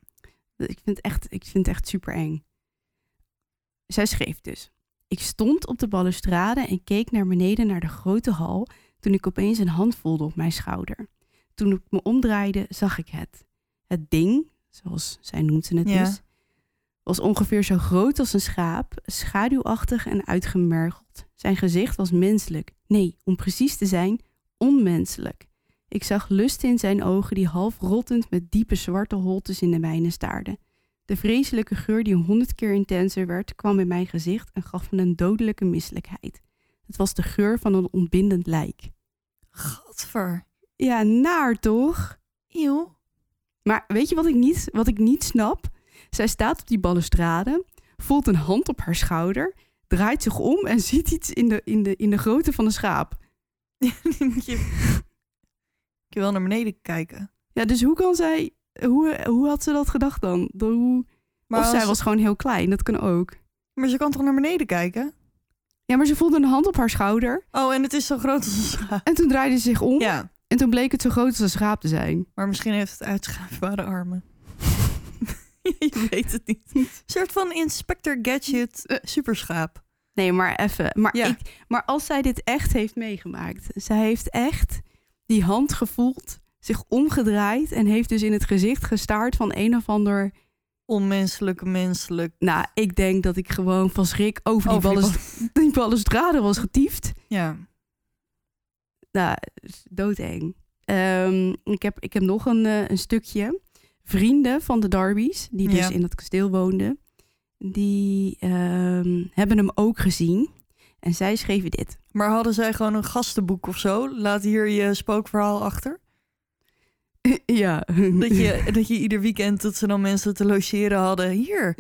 Speaker 2: Ik vind het echt, ik vind het echt super eng. Zij schreef dus. Ik stond op de balustrade en keek naar beneden naar de grote hal toen ik opeens een hand voelde op mijn schouder. Toen ik me omdraaide, zag ik het. Het ding, zoals zij noemde het
Speaker 3: Ja.
Speaker 2: dus, was ongeveer zo groot als een schaap, schaduwachtig en uitgemergeld. Zijn gezicht was menselijk. Nee, om precies te zijn, onmenselijk. Ik zag lust in zijn ogen die half rottend met diepe zwarte holtes in de mijne staarden. De vreselijke geur die honderd keer intenser werd, kwam in mijn gezicht en gaf me een dodelijke misselijkheid. Het was de geur van een ontbindend lijk.
Speaker 3: Gadver.
Speaker 2: Ja, naar toch?
Speaker 3: Eeuw.
Speaker 2: Maar weet je wat ik niet, wat ik niet snap? Zij staat op die balustrade, voelt een hand op haar schouder, draait zich om en ziet iets in de, in de, in de grootte van een schaap.
Speaker 3: Je... Wel naar beneden kijken.
Speaker 2: Ja, dus hoe kan zij, hoe, hoe had ze dat gedacht dan? Dan Hoe,
Speaker 3: Maar,
Speaker 2: of zij was gewoon heel klein, dat kan ook.
Speaker 3: maar ze kan toch naar beneden kijken?
Speaker 2: Ja, maar ze voelde een hand op haar schouder
Speaker 3: Oh, en het is zo groot als een schaap.
Speaker 2: en toen draaide ze zich om
Speaker 3: Ja,
Speaker 2: en toen bleek het zo groot als een schaap te zijn.
Speaker 3: maar misschien heeft het uitschuifbare armen. je weet het niet. Een soort van Inspector Gadget
Speaker 2: Eh.
Speaker 3: superschaap.
Speaker 2: Nee, maar even. Maar,
Speaker 3: Ja.
Speaker 2: ik, maar als zij dit echt heeft meegemaakt. Zij heeft echt die hand gevoeld, zich omgedraaid en heeft dus in het gezicht gestaard van een of ander.
Speaker 3: Onmenselijk, menselijk.
Speaker 2: Nou, ik denk dat ik gewoon van schrik over die,
Speaker 3: Over die
Speaker 2: balles, die balustrade was getiefd.
Speaker 3: Ja.
Speaker 2: Nou, doodeng. Ehm, ik, heb, ik heb nog een, eh, een stukje. Vrienden van de Darby's, die dus
Speaker 3: Ja.
Speaker 2: in dat kasteel woonden, die ehm, hebben hem ook gezien. En zij schreven dit.
Speaker 3: Maar hadden zij gewoon een gastenboek of zo? Laat hier je spookverhaal achter.
Speaker 2: ja.
Speaker 3: Dat je, dat je ieder weekend dat ze dan mensen te logeren hadden. Hier,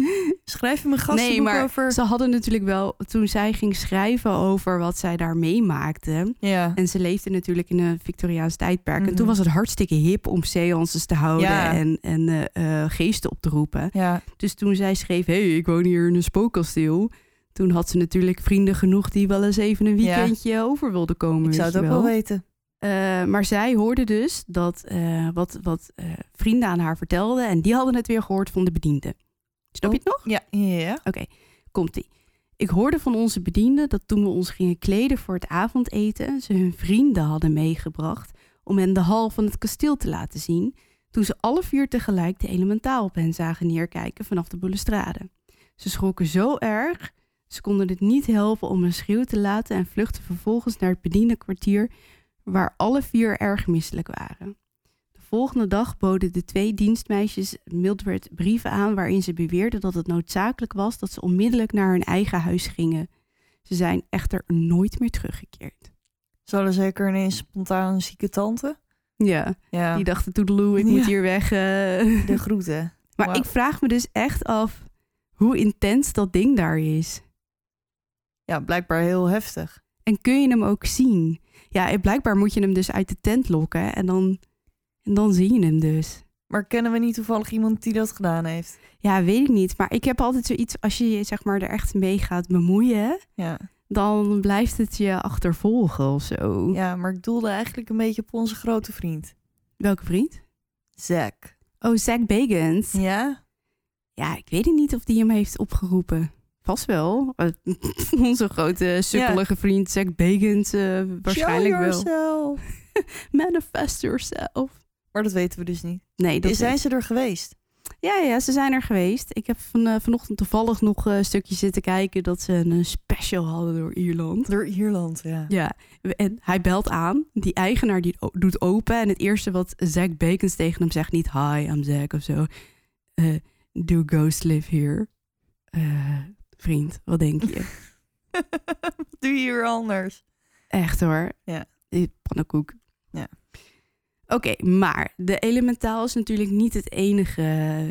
Speaker 3: schrijf hem een gastenboek
Speaker 2: Nee, maar
Speaker 3: over.
Speaker 2: ze hadden natuurlijk wel, toen zij ging schrijven over wat zij daar meemaakte.
Speaker 3: Ja.
Speaker 2: En ze leefde natuurlijk in een Victoriaans tijdperk. En
Speaker 3: Mhm.
Speaker 2: toen was het hartstikke hip om seances te houden
Speaker 3: Ja.
Speaker 2: en, en eh, eh, geesten op te roepen.
Speaker 3: Ja,
Speaker 2: Dus toen zij schreef, hé, hey, ik woon hier in een spookkasteel. Toen had ze natuurlijk vrienden genoeg die wel eens even een
Speaker 3: Ja.
Speaker 2: weekendje over wilden komen.
Speaker 3: ik zou het ook
Speaker 2: je
Speaker 3: wel weten.
Speaker 2: Eh, maar zij hoorde dus dat eh, wat, wat eh, vrienden aan haar vertelden. En die hadden het weer gehoord van de bediende. Snap je het nog?
Speaker 3: Ja, ja, ja.
Speaker 2: Komt-ie. Ik hoorde van onze bedienden dat toen we ons gingen kleden voor het avondeten... ze hun vrienden hadden meegebracht om hen de hal van het kasteel te laten zien... toen ze alle vier tegelijk de elementaal op hen zagen neerkijken vanaf de balustrade. Ze schrokken zo erg, ze konden het niet helpen om een schreeuw te laten... en vluchtten vervolgens naar het bedienenkwartier waar alle vier erg misselijk waren. De volgende dag boden de twee dienstmeisjes Mildred brieven aan waarin ze beweerden dat het noodzakelijk was dat ze onmiddellijk naar hun eigen huis gingen. Ze zijn echter nooit meer teruggekeerd.
Speaker 3: Ze hadden zeker ineens spontaan een zieke tante.
Speaker 2: Ja,
Speaker 3: Ja,
Speaker 2: die dachten toedeloe, ik moet hier weg. eh.
Speaker 3: de groeten.
Speaker 2: Maar ik vraag me dus echt af hoe intens dat ding daar is.
Speaker 3: Ja, blijkbaar heel heftig.
Speaker 2: En kun je hem ook zien? Ja, blijkbaar moet je hem dus uit de tent lokken en dan, en dan zie je hem dus.
Speaker 3: Maar kennen we niet toevallig iemand die dat gedaan heeft?
Speaker 2: Ja, weet ik niet. Maar ik heb altijd zoiets, als je je zeg maar er echt mee gaat bemoeien,
Speaker 3: Ja.
Speaker 2: dan blijft het je achtervolgen of zo.
Speaker 3: ja, maar ik doelde eigenlijk een beetje op onze grote vriend.
Speaker 2: Welke vriend?
Speaker 3: Zack.
Speaker 2: Oh, Zack Bagans.
Speaker 3: Ja?
Speaker 2: Ja, ik weet niet of die hem heeft opgeroepen. Vast wel. Eh, Onze grote sukkelige vriend Zack Bagans eh, waarschijnlijk
Speaker 3: Show
Speaker 2: wel.
Speaker 3: yourself.
Speaker 2: Manifest yourself.
Speaker 3: Maar dat weten we dus niet.
Speaker 2: Nee, dat
Speaker 3: zijn ze er geweest?
Speaker 2: Ja, ja, ze zijn er geweest. Ik heb van, eh, vanochtend toevallig nog een stukje zitten kijken dat ze een special hadden door Ierland.
Speaker 3: Door Ierland, ja.
Speaker 2: Ja, en hij belt aan. Die eigenaar die doet open. En het eerste wat Zack Bacons tegen hem zegt, niet hi, I'm Zack of zo. Do ghosts live here? Vriend, wat denk je?
Speaker 3: Wat doe je hier anders?
Speaker 2: Echt hoor.
Speaker 3: Ja.
Speaker 2: Die pannenkoek.
Speaker 3: Ja.
Speaker 2: Oké, maar de elementaal is natuurlijk niet het enige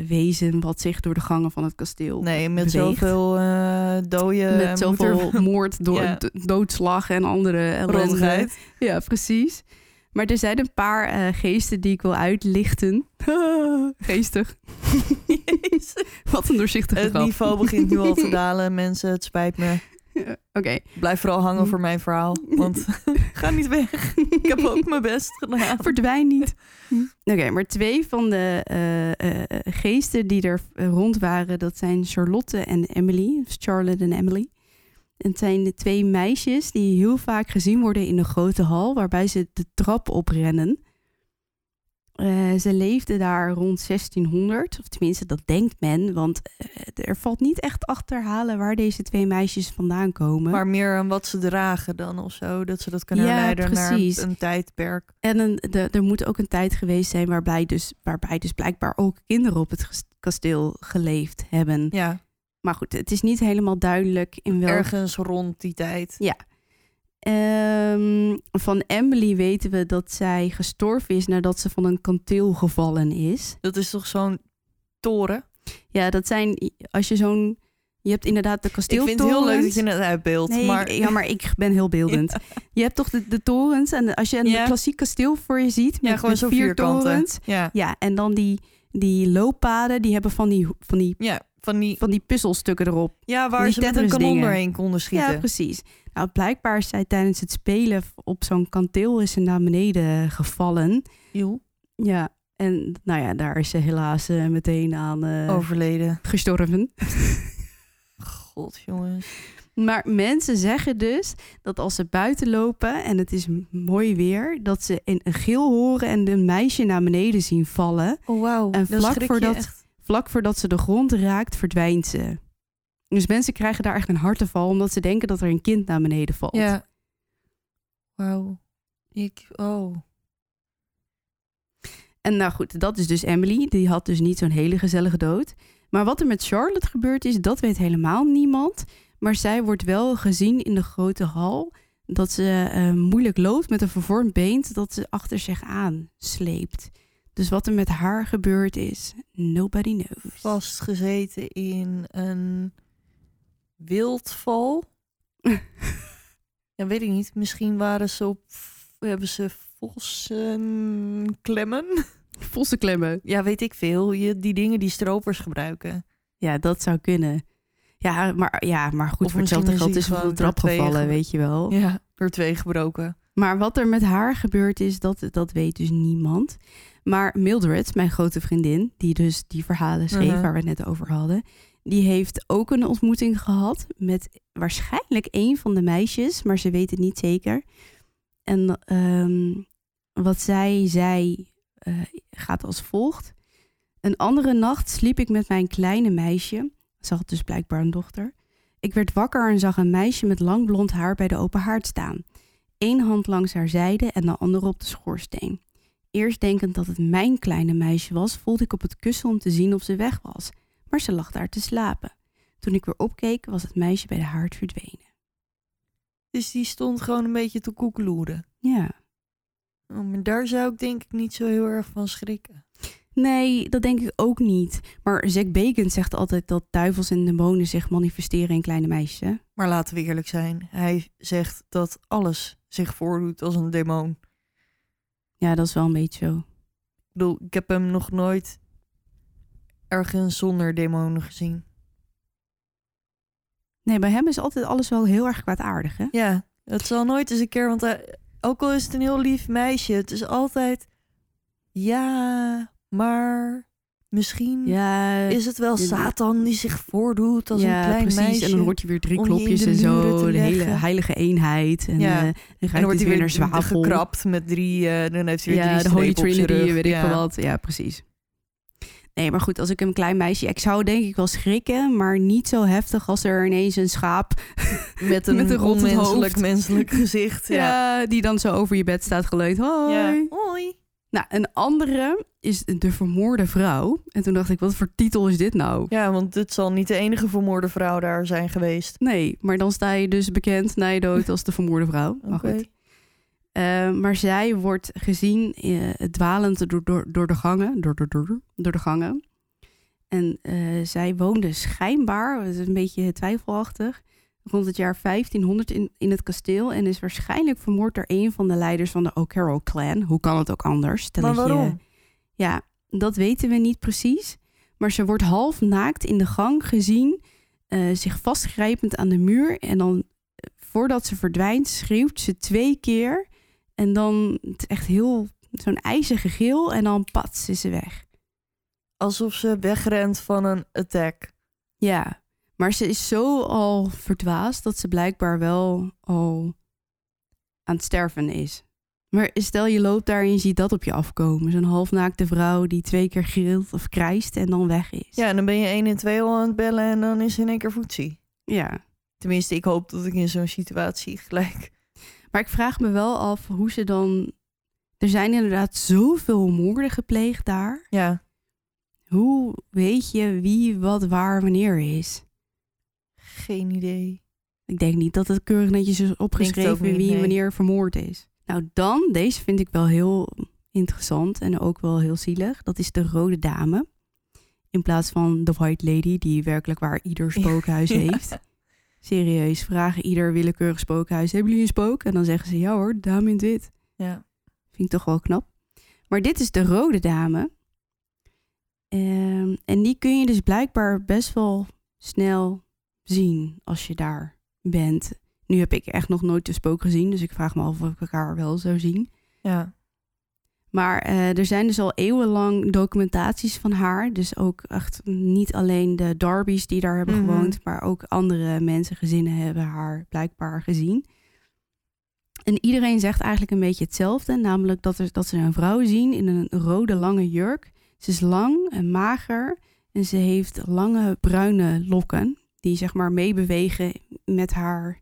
Speaker 2: wezen wat zich door de gangen van het kasteel
Speaker 3: Nee, met
Speaker 2: beweegt.
Speaker 3: zoveel eh dooien...
Speaker 2: Met zoveel moord, do-
Speaker 3: Ja.
Speaker 2: do- doodslag en andere ellende. Ja, precies. Maar er zijn een paar eh, geesten die ik wil uitlichten. Geestig. Wat een doorzichtige
Speaker 3: Het
Speaker 2: grap.
Speaker 3: niveau begint nu al te dalen, mensen. Het spijt me.
Speaker 2: Oké.
Speaker 3: Blijf vooral hangen voor mijn verhaal. Want ga niet weg. Ik heb ook mijn best gedaan.
Speaker 2: Verdwijn niet. Oké, maar twee van de eh, geesten die er rond waren, dat zijn Charlotte en Emily. Charlotte en Emily. Het zijn de twee meisjes die heel vaak gezien worden in de grote hal, waarbij ze de trap oprennen. Eh, ze leefden daar rond 1600, of tenminste dat denkt men, want eh, er valt niet echt achterhalen waar deze twee meisjes vandaan komen.
Speaker 3: Maar meer aan wat ze dragen dan of zo. Dat ze dat kunnen
Speaker 2: Ja,
Speaker 3: naar
Speaker 2: precies.
Speaker 3: een tijdperk.
Speaker 2: En een, de, er moet ook een tijd geweest zijn waarbij dus, waarbij dus blijkbaar ook kinderen op het kasteel geleefd hebben.
Speaker 3: Ja,
Speaker 2: Maar goed, het is niet helemaal duidelijk in welk...
Speaker 3: ergens rond die tijd.
Speaker 2: Ehm, van Emily weten we dat zij gestorven is nadat ze van een kanteel gevallen is.
Speaker 3: Dat is toch zo'n toren?
Speaker 2: Ja, dat zijn als je zo'n... Je hebt inderdaad de
Speaker 3: Ik
Speaker 2: kasteeltorens.
Speaker 3: vind het heel leuk dat je het uitbeeldt.
Speaker 2: Nee,
Speaker 3: maar
Speaker 2: ik- ja, maar ik ben heel beeldend. Je hebt toch de, de torens en als je een
Speaker 3: Ja.
Speaker 2: klassiek kasteel voor je ziet
Speaker 3: ja,
Speaker 2: met,
Speaker 3: gewoon
Speaker 2: met vier
Speaker 3: vierkanten.
Speaker 2: torens.
Speaker 3: Ja.
Speaker 2: Ja, en dan die, die looppaden, die hebben van die, van die,
Speaker 3: ja, van die...
Speaker 2: van die puzzelstukken erop.
Speaker 3: Ja, waar ze met een kanon doorheen konden schieten.
Speaker 2: Ja, precies. Nou, blijkbaar is zij tijdens het spelen op zo'n kanteel is ze naar beneden gevallen.
Speaker 3: Joe,
Speaker 2: Ja, en nou ja, daar is ze helaas eh, meteen aan eh,
Speaker 3: overleden.
Speaker 2: gestorven.
Speaker 3: God, jongens.
Speaker 2: Maar mensen zeggen dus dat als ze buiten lopen en het is mooi weer, dat ze een, een gil horen en een meisje naar beneden zien vallen.
Speaker 3: Oh, wauw.
Speaker 2: En vlak voordat-
Speaker 3: echt.
Speaker 2: Vlak voordat ze de grond raakt, verdwijnt ze. Dus mensen krijgen daar echt een harteval omdat ze denken dat er een kind naar beneden valt.
Speaker 3: Ja. Wauw. Ik... Oh.
Speaker 2: En nou goed, dat is dus Emily. Die had dus niet zo'n hele gezellige dood. Maar wat er met Charlotte gebeurd is, dat weet helemaal niemand. Maar zij wordt wel gezien in de grote hal dat ze eh, moeilijk loopt met een vervormd beent dat ze achter zich aan sleept. Dus wat er met haar gebeurd is, nobody knows.
Speaker 3: Vastgezeten in een wildval. ja, weet ik niet. Misschien waren ze op... Hebben ze vossen klemmen?
Speaker 2: Vossen klemmen.
Speaker 3: Ja, weet ik veel. Je, die dingen die stropers gebruiken.
Speaker 2: Ja, dat zou kunnen. Ja, maar, ja, maar goed,
Speaker 3: Of
Speaker 2: voor hetzelfde geld
Speaker 3: is
Speaker 2: van de trap gevallen,
Speaker 3: ge-
Speaker 2: weet je wel.
Speaker 3: Ja, door twee gebroken.
Speaker 2: Maar wat er met haar gebeurd is, dat, dat weet dus niemand. Maar Mildred, mijn grote vriendin, die dus die verhalen schreef
Speaker 3: Mhm.
Speaker 2: waar we het net over hadden, die heeft ook een ontmoeting gehad met waarschijnlijk een van de meisjes, maar ze weet het niet zeker. En ehm, wat zij zei eh, gaat als volgt. Een andere nacht sliep ik met mijn kleine meisje. Ze had dus blijkbaar een dochter. Ik werd wakker en zag een meisje met lang blond haar bij de open haard staan. Eén hand langs haar zijde en de andere op de schoorsteen. Eerst denkend dat het mijn kleine meisje was, voelde ik op het kussen om te zien of ze weg was. Maar ze lag daar te slapen. Toen ik weer opkeek, was het meisje bij de haard verdwenen.
Speaker 3: Dus die stond gewoon een beetje te koekeloeren.
Speaker 2: Ja.
Speaker 3: Oh, maar daar zou ik denk ik niet zo heel erg van schrikken.
Speaker 2: Nee, dat denk ik ook niet. Maar Zack Bacon zegt altijd dat duivels en demonen zich manifesteren in kleine meisjes. hè?
Speaker 3: Maar laten we eerlijk zijn. Hij zegt dat alles zich voordoet als een demon.
Speaker 2: Ja, dat is wel een beetje zo.
Speaker 3: Ik bedoel, ik heb hem nog nooit ergens zonder demonen gezien.
Speaker 2: Nee, bij hem is altijd alles wel heel erg kwaadaardig, hè?
Speaker 3: Ja, het zal nooit eens een keer, want hij, ook al is het een heel lief meisje, het is altijd ja, maar misschien
Speaker 2: Ja,
Speaker 3: is het wel Satan die zich voordoet als
Speaker 2: ja,
Speaker 3: een klein
Speaker 2: precies.
Speaker 3: meisje.
Speaker 2: En dan hoort hij weer drie
Speaker 3: je
Speaker 2: klopjes en zo. De hele heilige eenheid. En,
Speaker 3: Ja.
Speaker 2: eh, dan
Speaker 3: wordt
Speaker 2: het
Speaker 3: hij
Speaker 2: weer naar zwavel.
Speaker 3: gekrapt met drie, eh, dan heeft hij weer
Speaker 2: Ja,
Speaker 3: drie
Speaker 2: de Holy Trinity, weet ik
Speaker 3: Ja.
Speaker 2: veel wat. Ja, precies. Nee, maar goed, als ik een klein meisje... Ik zou denk ik wel schrikken, maar niet zo heftig als er ineens een schaap...
Speaker 3: Met een,
Speaker 2: Met een rottend
Speaker 3: onmenselijk
Speaker 2: hoofd.
Speaker 3: menselijk gezicht. Ja.
Speaker 2: Ja, die dan zo over je bed staat geleund. Hoi.
Speaker 3: Ja. Hoi.
Speaker 2: Nou, een andere is de vermoorde vrouw. En toen dacht ik, wat voor titel is dit nou?
Speaker 3: Ja, want dit zal niet de enige vermoorde vrouw daar zijn geweest.
Speaker 2: Nee, maar dan sta je dus bekend na je dood als de vermoorde vrouw. Maar goed. Eh, maar zij wordt gezien eh, dwalend door, door, door de gangen. Door, door, door, door de gangen. En eh, zij woonde schijnbaar, dat is een beetje twijfelachtig, rond het jaar 1500 in, in het kasteel. En is waarschijnlijk vermoord door een van de leiders van de O'Carroll clan. Hoe kan het ook anders?
Speaker 3: Maar waarom?
Speaker 2: Ja, dat weten we niet precies. Maar ze wordt half naakt in de gang gezien, eh, zich vastgrijpend aan de muur. En dan, eh, voordat ze verdwijnt, schreeuwt ze twee keer. En dan het echt heel zo'n ijzige geel. En dan pats is ze weg.
Speaker 3: Alsof ze wegrent van een attack.
Speaker 2: Ja, maar ze is zo al verdwaasd dat ze blijkbaar wel al aan het sterven is. Maar stel je loopt daar en je ziet dat op je afkomen. Zo'n halfnaakte vrouw die twee keer gilt of krijst en dan weg is.
Speaker 3: Ja, en dan ben je 1 en 2 al aan het bellen en dan is in één keer voetzie.
Speaker 2: ja.
Speaker 3: Tenminste, ik hoop dat ik in zo'n situatie gelijk...
Speaker 2: Maar ik vraag me wel af hoe ze dan. Er zijn inderdaad zoveel moorden gepleegd daar.
Speaker 3: Ja,
Speaker 2: Hoe weet je wie, wat, waar, wanneer is?
Speaker 3: Geen idee.
Speaker 2: Ik denk niet dat het keurig netjes is opgeschreven
Speaker 3: niet,
Speaker 2: wie
Speaker 3: nee.
Speaker 2: wanneer vermoord is. Nou, dan, deze vind ik wel heel interessant en ook wel heel zielig. Dat is de Rode Dame. In plaats van de White Lady, die werkelijk waar ieder spookhuis
Speaker 3: Ja.
Speaker 2: heeft. Serieus, vragen ieder willekeurig spookhuis: hebben jullie een spook? En dan zeggen ze ja hoor, dame in het wit.
Speaker 3: Ja.
Speaker 2: Vind ik toch wel knap. Maar dit is de rode dame. Ehm, en die kun je dus blijkbaar best wel snel zien als je daar bent. Nu heb ik echt nog nooit de spook gezien, dus ik vraag me af of ik haar wel zou zien.
Speaker 3: Ja.
Speaker 2: Maar eh, er zijn dus al eeuwenlang documentaties van haar. Dus ook echt niet alleen de Darby's die daar hebben
Speaker 3: Mhm.
Speaker 2: gewoond, maar ook andere mensen, gezinnen hebben haar blijkbaar gezien. En iedereen zegt eigenlijk een beetje hetzelfde, namelijk dat, er, dat ze een vrouw zien in een rode lange jurk. Ze is lang en mager en ze heeft lange bruine lokken die zeg maar meebewegen met haar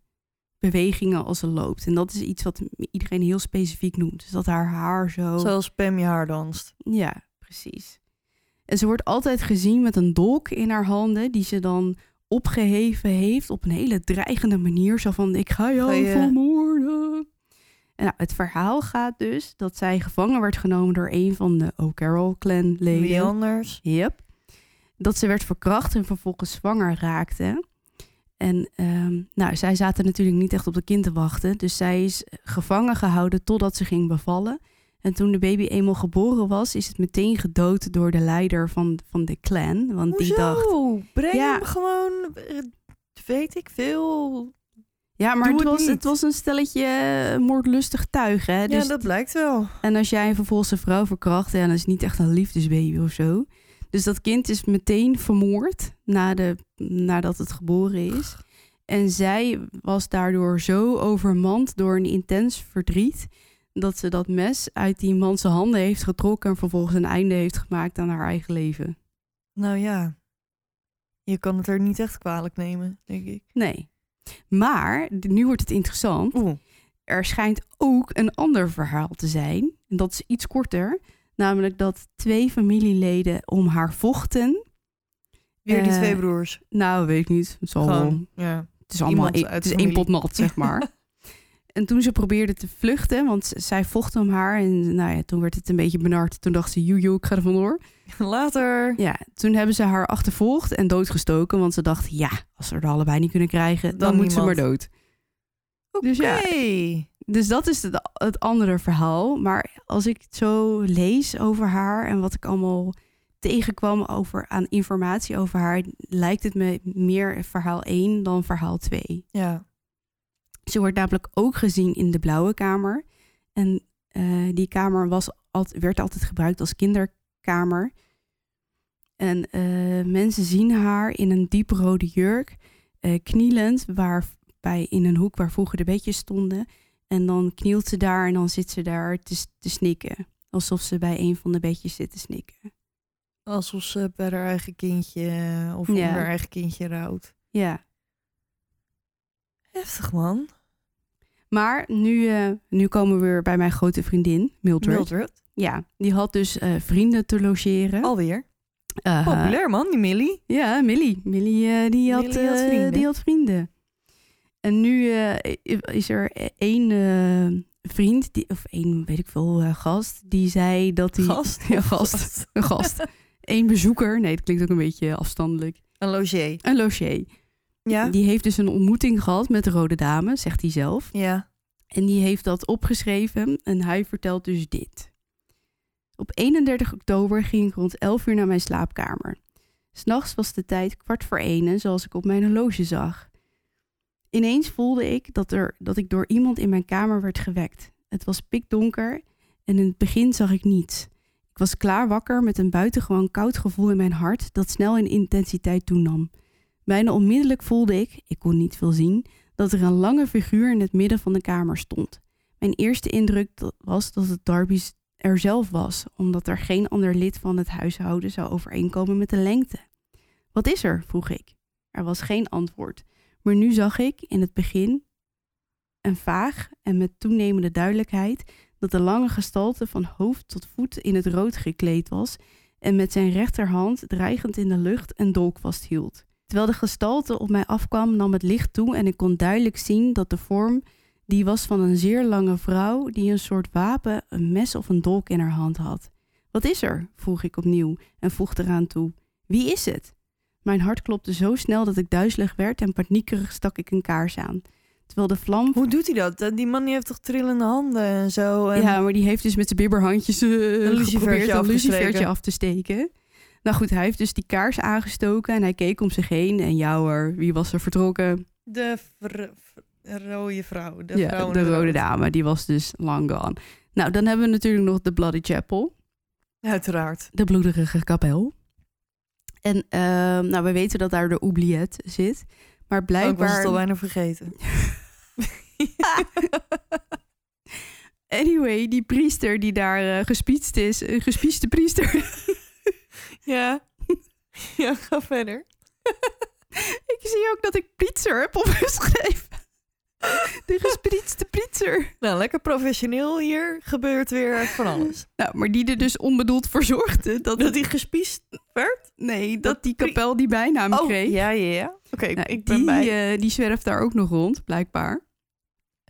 Speaker 2: bewegingen als ze loopt. En dat is iets wat iedereen heel specifiek noemt. Dus dat haar haar zo...
Speaker 3: Zoals Pam je haar danst.
Speaker 2: Ja, precies. En ze wordt altijd gezien met een dolk in haar handen, die ze dan opgeheven heeft op een hele dreigende manier. Zo van, ik ga jou
Speaker 3: Ga je-
Speaker 2: vermoorden. En nou, het verhaal gaat dus dat zij gevangen werd genomen door een van de O'Carroll clan leden.
Speaker 3: Wie anders?
Speaker 2: Yep. Dat ze werd verkracht en vervolgens zwanger raakte. En ehm, nou, zij zaten natuurlijk niet echt op de kind te wachten. Dus zij is gevangen gehouden totdat ze ging bevallen. En toen de baby eenmaal geboren was, is het meteen gedood door de leider van, van de clan. Want die dacht.
Speaker 3: Breng
Speaker 2: Ja.
Speaker 3: hem gewoon, eh, weet ik veel.
Speaker 2: Ja, maar het
Speaker 3: het
Speaker 2: was,
Speaker 3: niet.
Speaker 2: het was een stelletje eh, moordlustig tuig. Hè?
Speaker 3: ja,
Speaker 2: Dus
Speaker 3: dat blijkt wel.
Speaker 2: En als jij vervolgens een vrouw verkracht, ja, dan is niet echt een liefdesbaby of zo. Dus dat kind is meteen vermoord na de, nadat het geboren is. En zij was daardoor zo overmand door een intens verdriet... dat ze dat mes uit die man zijn handen heeft getrokken... en vervolgens een einde heeft gemaakt aan haar eigen leven.
Speaker 3: Nou ja, je kan het er niet echt kwalijk nemen, denk ik.
Speaker 2: Nee. Maar, nu wordt het interessant.
Speaker 3: Oeh,
Speaker 2: er schijnt ook een ander verhaal te zijn. En dat is iets korter. Namelijk dat twee familieleden om haar vochten.
Speaker 3: weer die
Speaker 2: Eh,
Speaker 3: twee broers.
Speaker 2: Nou, weet ik niet. Het, zal
Speaker 3: Gewoon, ja.
Speaker 2: het is allemaal het is één pot nat, zeg maar. en toen ze probeerde te vluchten, want zij vochten om haar. En nou ja, toen werd het een beetje benard. Toen dacht ze, joejoe, ik ga er vandoor.
Speaker 3: Later.
Speaker 2: Ja, toen hebben ze haar achtervolgd en doodgestoken. Want ze dacht, ja, als ze er allebei niet kunnen krijgen, dan,
Speaker 3: Dan
Speaker 2: moet ze maar dood.
Speaker 3: Oké.
Speaker 2: Dus ja. Dus dat is het, het andere verhaal. Maar als ik het zo lees over haar en wat ik allemaal tegenkwam over, aan informatie over haar, lijkt het me meer verhaal 1 dan verhaal 2.
Speaker 3: Ja.
Speaker 2: Ze wordt namelijk ook gezien in de blauwe kamer. En eh, die kamer was, werd altijd gebruikt als kinderkamer. En eh, mensen zien haar in een dieprode jurk, eh, knielend, waar, bij, in een hoek waar vroeger de bedjes stonden. En dan knielt ze daar en dan zit ze daar te, snikken. Alsof ze bij een van de bedjes zit te snikken.
Speaker 3: Alsof ze bij haar eigen kindje of om
Speaker 2: Ja.
Speaker 3: haar eigen kindje rouwt.
Speaker 2: Ja.
Speaker 3: Heftig, man.
Speaker 2: Maar nu, eh, nu komen we weer bij mijn grote vriendin, Mildred.
Speaker 3: Mildred.
Speaker 2: Ja, die had dus eh, vrienden te logeren.
Speaker 3: Alweer.
Speaker 2: Eh,
Speaker 3: Populair, man, die Millie.
Speaker 2: Ja, Millie. Millie, eh, die, had,
Speaker 3: Millie had
Speaker 2: eh,
Speaker 3: vrienden.
Speaker 2: die had vrienden. En nu eh, is er één eh, vriend, die, of één, weet ik veel, eh, gast, die zei dat hij...
Speaker 3: Gast?
Speaker 2: Ja, gast. Een gast. Eén bezoeker. Nee, dat klinkt ook een beetje afstandelijk.
Speaker 3: Een logier.
Speaker 2: Een logier.
Speaker 3: Ja?
Speaker 2: Die heeft dus een ontmoeting gehad met de Rode Dame, zegt hij zelf.
Speaker 3: Ja.
Speaker 2: En die heeft dat opgeschreven en hij vertelt dus dit. Op 31 oktober ging ik rond 11 uur naar mijn slaapkamer. S'nachts was de tijd kwart voor ene, zoals ik op mijn horloge zag. Ineens voelde ik dat, er, dat ik door iemand in mijn kamer werd gewekt. Het was pikdonker en in het begin zag ik niets. Ik was klaar wakker met een buitengewoon koud gevoel in mijn hart dat snel in intensiteit toenam. Bijna onmiddellijk voelde ik, ik kon niet veel zien, dat er een lange figuur in het midden van de kamer stond. Mijn eerste indruk was dat het Darby er zelf was, omdat er geen ander lid van het huishouden zou overeenkomen met de lengte. Wat is er? vroeg ik. Er was geen antwoord, maar nu zag ik in het begin en vaag en met toenemende duidelijkheid dat de lange gestalte van hoofd tot voet in het rood gekleed was en met zijn rechterhand dreigend in de lucht een dolk vasthield. Terwijl de gestalte op mij afkwam, nam het licht toe en ik kon duidelijk zien dat de vorm die was van een zeer lange vrouw die een soort wapen, een mes of een dolk in haar hand had. Wat is er? vroeg ik opnieuw en voegde eraan toe. Wie is het? Mijn hart klopte zo snel dat ik duizelig werd en paniekerig stak ik een kaars aan. Terwijl de vlam
Speaker 3: Hoe doet hij dat? Die man die heeft toch trillende handen en zo. En...
Speaker 2: Ja, maar die heeft dus met zijn bibberhandjes
Speaker 3: lucifertje
Speaker 2: geprobeerd een lucifertje af te steken. Nou goed, hij heeft dus die kaars aangestoken en hij keek om zich heen. En jouwer, wie was er vertrokken?
Speaker 3: De vr- rode vrouw. De,
Speaker 2: ja,
Speaker 3: vrouw
Speaker 2: de rode
Speaker 3: rood.
Speaker 2: dame, die was dus long gone. Nou, dan hebben we natuurlijk nog de Bloody Chapel,
Speaker 3: Uiteraard.
Speaker 2: de bloederige kapel. En ehm, nou, we weten dat daar de oubliette zit. Maar
Speaker 3: Oh, ik was
Speaker 2: blijkbaar...
Speaker 3: het al bijna vergeten.
Speaker 2: Anyway, die priester die daar eh gespietst is, een gespieste priester...
Speaker 3: ja. ja, ga verder.
Speaker 2: Ik zie ook dat ik pizzer heb opgeschreven. De gesprietste pizzer.
Speaker 3: Nou, lekker professioneel hier. Gebeurt weer van alles.
Speaker 2: Nou, maar die er dus onbedoeld voor zorgde dat
Speaker 3: Dat hij gespiest werd?
Speaker 2: Nee, dat,
Speaker 3: Dat
Speaker 2: die kapel die bijnaam
Speaker 3: Oh,
Speaker 2: kreeg.
Speaker 3: ja, ja, ja. Oké,
Speaker 2: Nou,
Speaker 3: ik ben
Speaker 2: die,
Speaker 3: bij.
Speaker 2: eh, die zwerft daar ook nog rond, blijkbaar.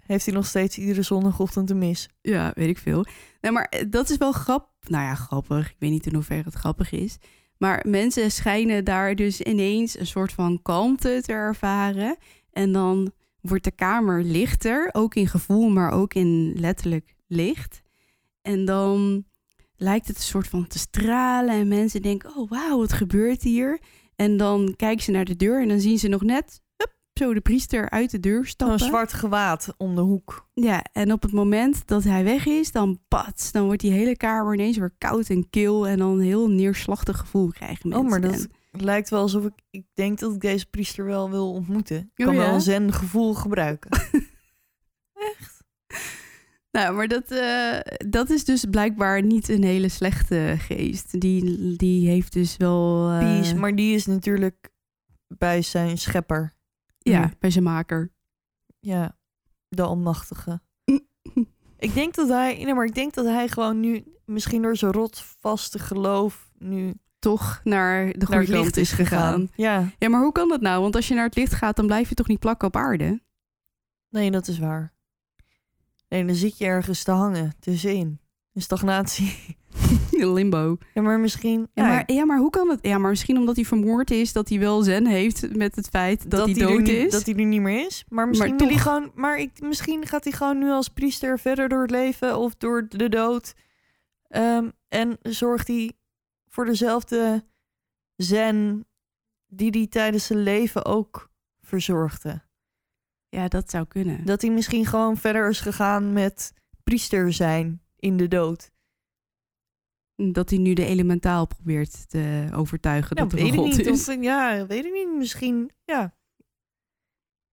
Speaker 3: Heeft hij nog steeds iedere zondagochtend een mis?
Speaker 2: Ja, weet ik veel. Nee, maar eh, dat is wel grappig. Nou ja, grappig. Ik weet niet in hoeverre het grappig is. Maar mensen schijnen daar dus ineens een soort van kalmte te ervaren. En dan wordt de kamer lichter, ook in gevoel, maar ook in letterlijk licht. En dan lijkt het een soort van te stralen en mensen denken, oh wauw, wat gebeurt hier? En dan kijken ze naar de deur en dan zien ze nog net, hup, zo de priester uit de deur stappen.
Speaker 3: Een zwart gewaad om de hoek.
Speaker 2: Ja, en op het moment dat hij weg is, dan pats, dan wordt die hele kamer ineens weer koud en kil en dan een heel neerslachtig gevoel krijgen mensen.
Speaker 3: Oh, maar dat
Speaker 2: En-
Speaker 3: lijkt wel alsof ik... Ik denk dat ik deze priester wel wil ontmoeten. Ik
Speaker 2: Oh,
Speaker 3: kan
Speaker 2: ja?
Speaker 3: wel een zen gevoel gebruiken.
Speaker 2: Nou, maar dat, eh, dat is dus blijkbaar niet een hele slechte geest. Die, die heeft dus wel...
Speaker 3: Peace, maar die is natuurlijk bij zijn schepper.
Speaker 2: Ja,
Speaker 3: nu.
Speaker 2: bij zijn maker.
Speaker 3: Ja, de almachtige. Ik denk dat hij... Nee, maar ik denk dat hij gewoon nu... Misschien door zijn rotvaste geloof nu
Speaker 2: Toch naar de
Speaker 3: naar
Speaker 2: goede
Speaker 3: het licht
Speaker 2: kant is gegaan.
Speaker 3: Ja,
Speaker 2: Ja, maar hoe kan dat nou? Want als je naar het licht gaat, dan blijf je toch niet plakken op aarde?
Speaker 3: nee, dat is waar. Nee, dan zit je ergens te hangen, tussenin. In stagnatie.
Speaker 2: Limbo.
Speaker 3: Ja, maar misschien...
Speaker 2: Ja, maar, ja, maar hoe kan het? Ja, maar misschien omdat hij vermoord is, dat hij wel zen heeft met het feit dat, hij dood
Speaker 3: niet,
Speaker 2: is.
Speaker 3: Dat hij er niet meer is. Maar misschien, hij
Speaker 2: toch.
Speaker 3: gewoon, maar ik, misschien gaat hij gewoon nu als priester verder door het leven of door de dood. Ehm, en zorgt hij voor dezelfde zen die hij tijdens zijn leven ook verzorgde.
Speaker 2: Ja, dat zou kunnen.
Speaker 3: Dat hij misschien gewoon verder is gegaan met priester zijn in de dood.
Speaker 2: Dat hij nu de elementaal probeert te overtuigen
Speaker 3: Ja,
Speaker 2: dat er
Speaker 3: weet
Speaker 2: een
Speaker 3: ik
Speaker 2: god
Speaker 3: niet.
Speaker 2: is.
Speaker 3: Of, ja, weet ik niet. Misschien, ja.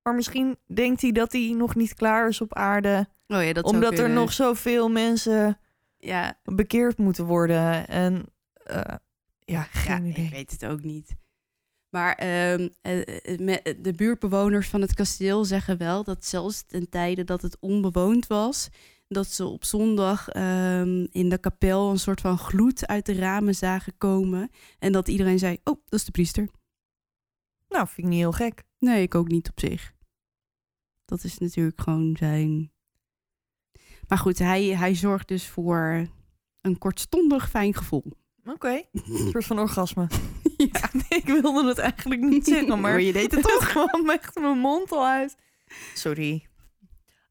Speaker 3: Maar misschien denkt hij dat hij nog niet klaar is op aarde.
Speaker 2: Oh ja, dat
Speaker 3: omdat er nog zoveel mensen
Speaker 2: Ja,
Speaker 3: bekeerd moeten worden. En eh, ja, geen
Speaker 2: ja
Speaker 3: idee.
Speaker 2: ik weet het ook niet. Maar ehm, eh, eh, de buurtbewoners van het kasteel zeggen wel dat zelfs ten tijde dat het onbewoond was, dat ze op zondag ehm, in de kapel een soort van gloed uit de ramen zagen komen. En dat iedereen zei, oh, dat is de priester.
Speaker 3: Nou, vind ik niet heel gek.
Speaker 2: Nee, ik ook niet op zich. Dat is natuurlijk gewoon zijn. Maar goed, hij, hij zorgt dus voor een kortstondig fijn gevoel.
Speaker 3: Oké, een soort van orgasme.
Speaker 2: Ja.
Speaker 3: Nee, ik wilde het eigenlijk niet zeggen, maar
Speaker 2: Maar je deed het
Speaker 3: toch kwam echt mijn mond al uit. Sorry.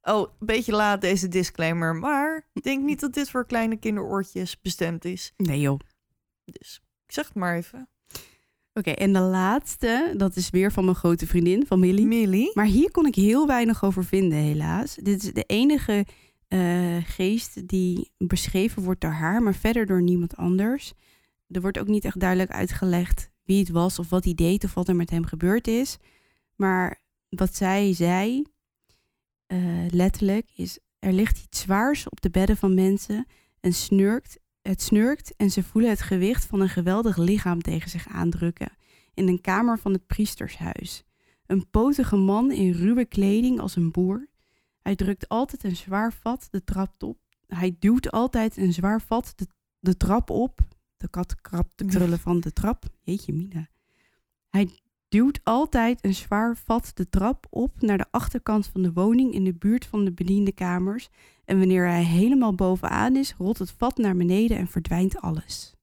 Speaker 3: Oh, een beetje laat deze disclaimer, maar ik denk niet dat dit voor kleine kinderoortjes bestemd is.
Speaker 2: Nee joh.
Speaker 3: Dus ik zeg het maar even.
Speaker 2: Oké, en de laatste, dat is weer van mijn grote vriendin, van Millie.
Speaker 3: Millie?
Speaker 2: Maar hier kon ik heel weinig over vinden, helaas. Dit is de enige eh, geest die beschreven wordt door haar, maar verder door niemand anders. Er wordt ook niet echt duidelijk uitgelegd wie het was of wat hij deed of wat er met hem gebeurd is. Maar wat zij zei, eh, letterlijk, is er ligt iets zwaars op de bedden van mensen en snurkt. Het snurkt en ze voelen het gewicht van een geweldig lichaam tegen zich aandrukken in een kamer van het priestershuis. Een potige man in ruwe kleding als een boer. Hij drukt altijd een zwaar vat de trap op. Hij duwt altijd een zwaar vat de, de trap op. De kat krabt de krullen van de trap. Jeetje mina. Hij duwt altijd een zwaar vat de trap op naar de achterkant van de woning in de buurt van de bediendenkamers. En wanneer hij helemaal bovenaan is, rolt het vat naar beneden en verdwijnt alles.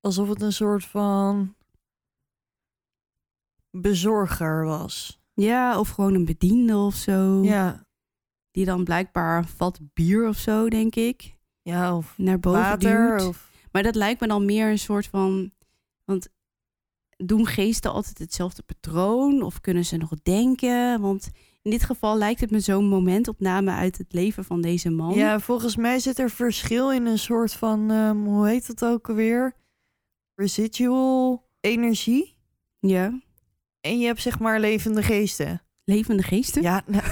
Speaker 3: Alsof het een soort van bezorger was.
Speaker 2: Ja, of gewoon een bediende of zo.
Speaker 3: Ja,
Speaker 2: Die dan blijkbaar een vat bier of zo, denk ik,
Speaker 3: ja of
Speaker 2: naar boven
Speaker 3: water.
Speaker 2: duwt.
Speaker 3: Of,
Speaker 2: Maar dat lijkt me dan meer een soort van... Want doen geesten altijd hetzelfde patroon? Of kunnen ze nog denken? Want in dit geval lijkt het me zo'n momentopname uit het leven van deze man.
Speaker 3: ja, volgens mij zit er verschil in een soort van, ehm, hoe heet dat ook alweer? Residual energie.
Speaker 2: Ja.
Speaker 3: En je hebt zeg maar levende geesten.
Speaker 2: Levende geesten?
Speaker 3: Ja, nou,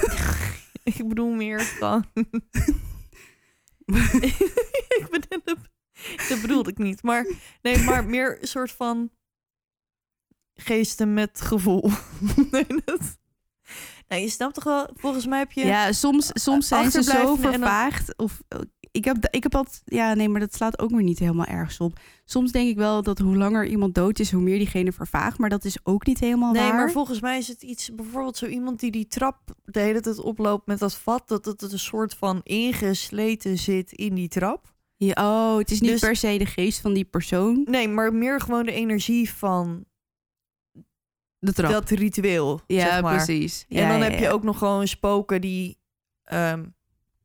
Speaker 3: ik bedoel meer van... ik bedoel, dat bedoelde ik niet. Maar nee, maar meer een soort van geesten met gevoel. nee, dat... Nou, je snapt toch wel, volgens mij heb je...
Speaker 2: Ja, soms, soms zijn ze zo vervaagd of ik heb, ik heb altijd, ja, nee, maar dat slaat ook weer niet helemaal ergens op. Soms denk ik wel dat hoe langer iemand dood is, hoe meer diegene vervaagt. Maar dat is ook niet helemaal
Speaker 3: Nee,
Speaker 2: waar.
Speaker 3: maar volgens mij is het iets, bijvoorbeeld zo iemand die die trap de hele tijd oploopt met dat vat, dat het een soort van ingesleten zit in die trap.
Speaker 2: Ja, oh, het is niet
Speaker 3: Dus-
Speaker 2: per se de geest van die persoon.
Speaker 3: Nee, maar meer gewoon de energie van
Speaker 2: De trap.
Speaker 3: dat ritueel.
Speaker 2: ja,
Speaker 3: zeg maar.
Speaker 2: precies.
Speaker 3: En dan
Speaker 2: ja,
Speaker 3: heb je ook nog gewoon spoken die ehm,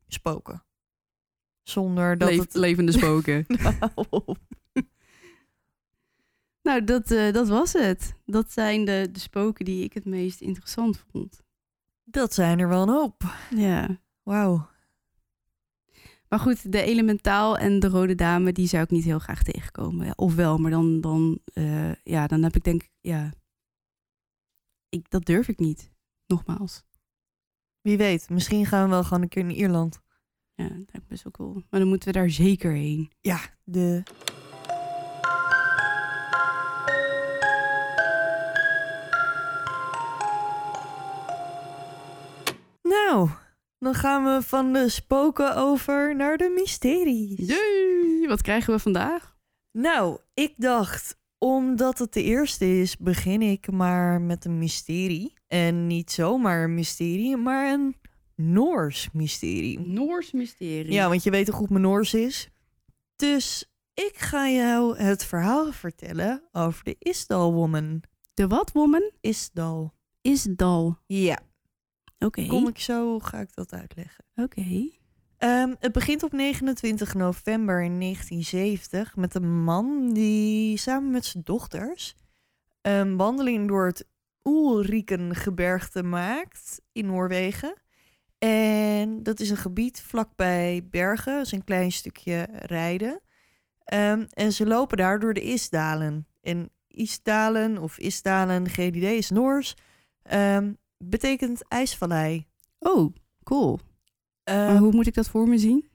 Speaker 3: spoken. Zonder dat
Speaker 2: Leef-
Speaker 3: het...
Speaker 2: levende spoken.
Speaker 3: Nou,
Speaker 2: nou, dat, eh, dat was het. Dat zijn de, de spoken die ik het meest interessant vond.
Speaker 3: dat zijn er wel een hoop.
Speaker 2: Ja.
Speaker 3: Wauw.
Speaker 2: Maar goed, de elementaal en de rode dame, die zou ik niet heel graag tegenkomen. Ja, of wel, maar dan, dan, eh, ja, dan heb ik denk ik, ja, ik, dat durf ik niet. Nogmaals.
Speaker 3: Wie weet, misschien gaan we wel gewoon een keer naar Ierland.
Speaker 2: Ja, dat lijkt best wel cool. Maar dan moeten we daar zeker heen.
Speaker 3: Ja, de... Nou, dan gaan we van de spoken over naar de mysteries.
Speaker 2: Jee, wat krijgen we vandaag?
Speaker 3: Nou, ik dacht, omdat het de eerste is, begin ik maar met een mysterie. En niet zomaar een mysterie, maar een Noors mysterie.
Speaker 2: Noors mysterie.
Speaker 3: Ja, want je weet hoe goed mijn Noors is. Dus ik ga jou het verhaal vertellen over de Isdal Woman.
Speaker 2: De wat, woman?
Speaker 3: Isdal.
Speaker 2: Is dal.
Speaker 3: Ja,
Speaker 2: Oké.
Speaker 3: kom ik zo, ga ik dat uitleggen.
Speaker 2: Oké.
Speaker 3: Ehm, het begint op 29 november in 1970 met een man die samen met zijn dochters een wandeling door het Oelrikengebergte maakt in Noorwegen. En dat is een gebied vlakbij Bergen, dat is een klein stukje rijden. Ehm, en ze lopen daar door de Isdalen. En Isdalen of Isdalen, geen idee, is Noors, ehm, betekent ijsvallei.
Speaker 2: Oh, cool. maar
Speaker 3: Ehm,
Speaker 2: hoe moet ik dat voor me zien?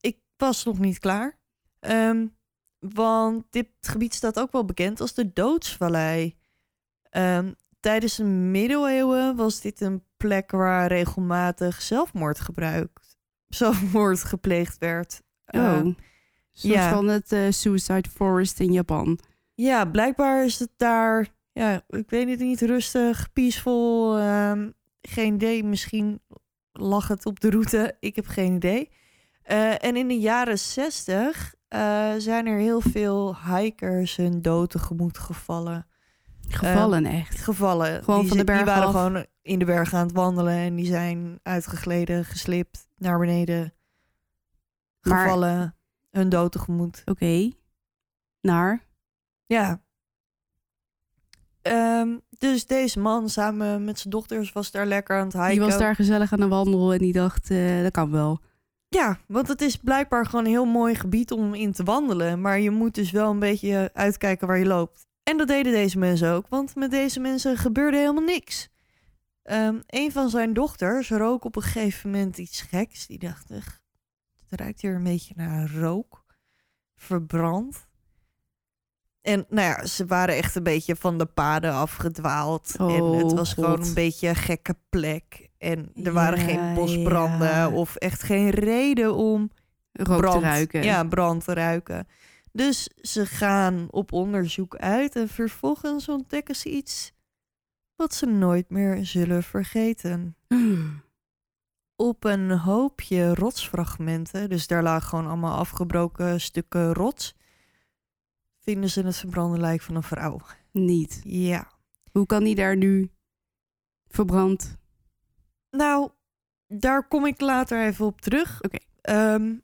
Speaker 3: ik was nog niet klaar. Want dit gebied staat ook wel bekend als de Doodsvallei. Tijdens de middeleeuwen was dit een plek waar regelmatig zelfmoord gebruikt, zelfmoord gepleegd werd.
Speaker 2: Oh. Soort
Speaker 3: ja.
Speaker 2: van het eh, Suicide Forest in Japan.
Speaker 3: ja, blijkbaar is het daar, ja, ik weet het niet, rustig, peaceful. ehm, geen idee, misschien lag het op de route. Ik heb geen idee. Eh, en in de jaren zestig zijn er heel veel hikers hun dood tegemoet gevallen.
Speaker 2: Gevallen echt.
Speaker 3: Gevallen.
Speaker 2: Gewoon
Speaker 3: die,
Speaker 2: van de
Speaker 3: die
Speaker 2: berg
Speaker 3: waren
Speaker 2: af.
Speaker 3: gewoon in de bergen aan het wandelen en die zijn uitgegleden, geslipt, naar beneden,
Speaker 2: Maar-
Speaker 3: gevallen, hun dood tegemoet.
Speaker 2: Oké. Naar?
Speaker 3: Ja. Ehm, dus deze man samen met zijn dochters was daar lekker aan het hiken.
Speaker 2: Die was daar gezellig aan de wandel en die dacht, eh, dat kan wel.
Speaker 3: Ja, want het is blijkbaar gewoon een heel mooi gebied om in te wandelen. Maar je moet dus wel een beetje uitkijken waar je loopt. En dat deden deze mensen ook, want met deze mensen gebeurde helemaal niks. Ehm, een van zijn dochters rook op een gegeven moment iets geks. Die dacht, "Ugh, het ruikt hier een beetje naar rook. Verbrand. En nou ja, ze waren echt een beetje van de paden afgedwaald. en
Speaker 2: Oh,
Speaker 3: het was gewoon een beetje een gekke plek. En er waren
Speaker 2: Ja,
Speaker 3: geen bosbranden
Speaker 2: ja.
Speaker 3: of echt geen reden om
Speaker 2: Rook
Speaker 3: brand,
Speaker 2: te ruiken.
Speaker 3: Ja, brand te ruiken. Dus ze gaan op onderzoek uit en vervolgens ontdekken ze iets wat ze nooit meer zullen vergeten. Op een hoopje rotsfragmenten, dus daar lagen gewoon allemaal afgebroken stukken rots, vinden ze het verbrande lijk van een vrouw.
Speaker 2: Niet.
Speaker 3: Ja.
Speaker 2: Hoe kan die daar nu verbrand?
Speaker 3: Nou, daar kom ik later even op terug.
Speaker 2: Oké.
Speaker 3: Ehm,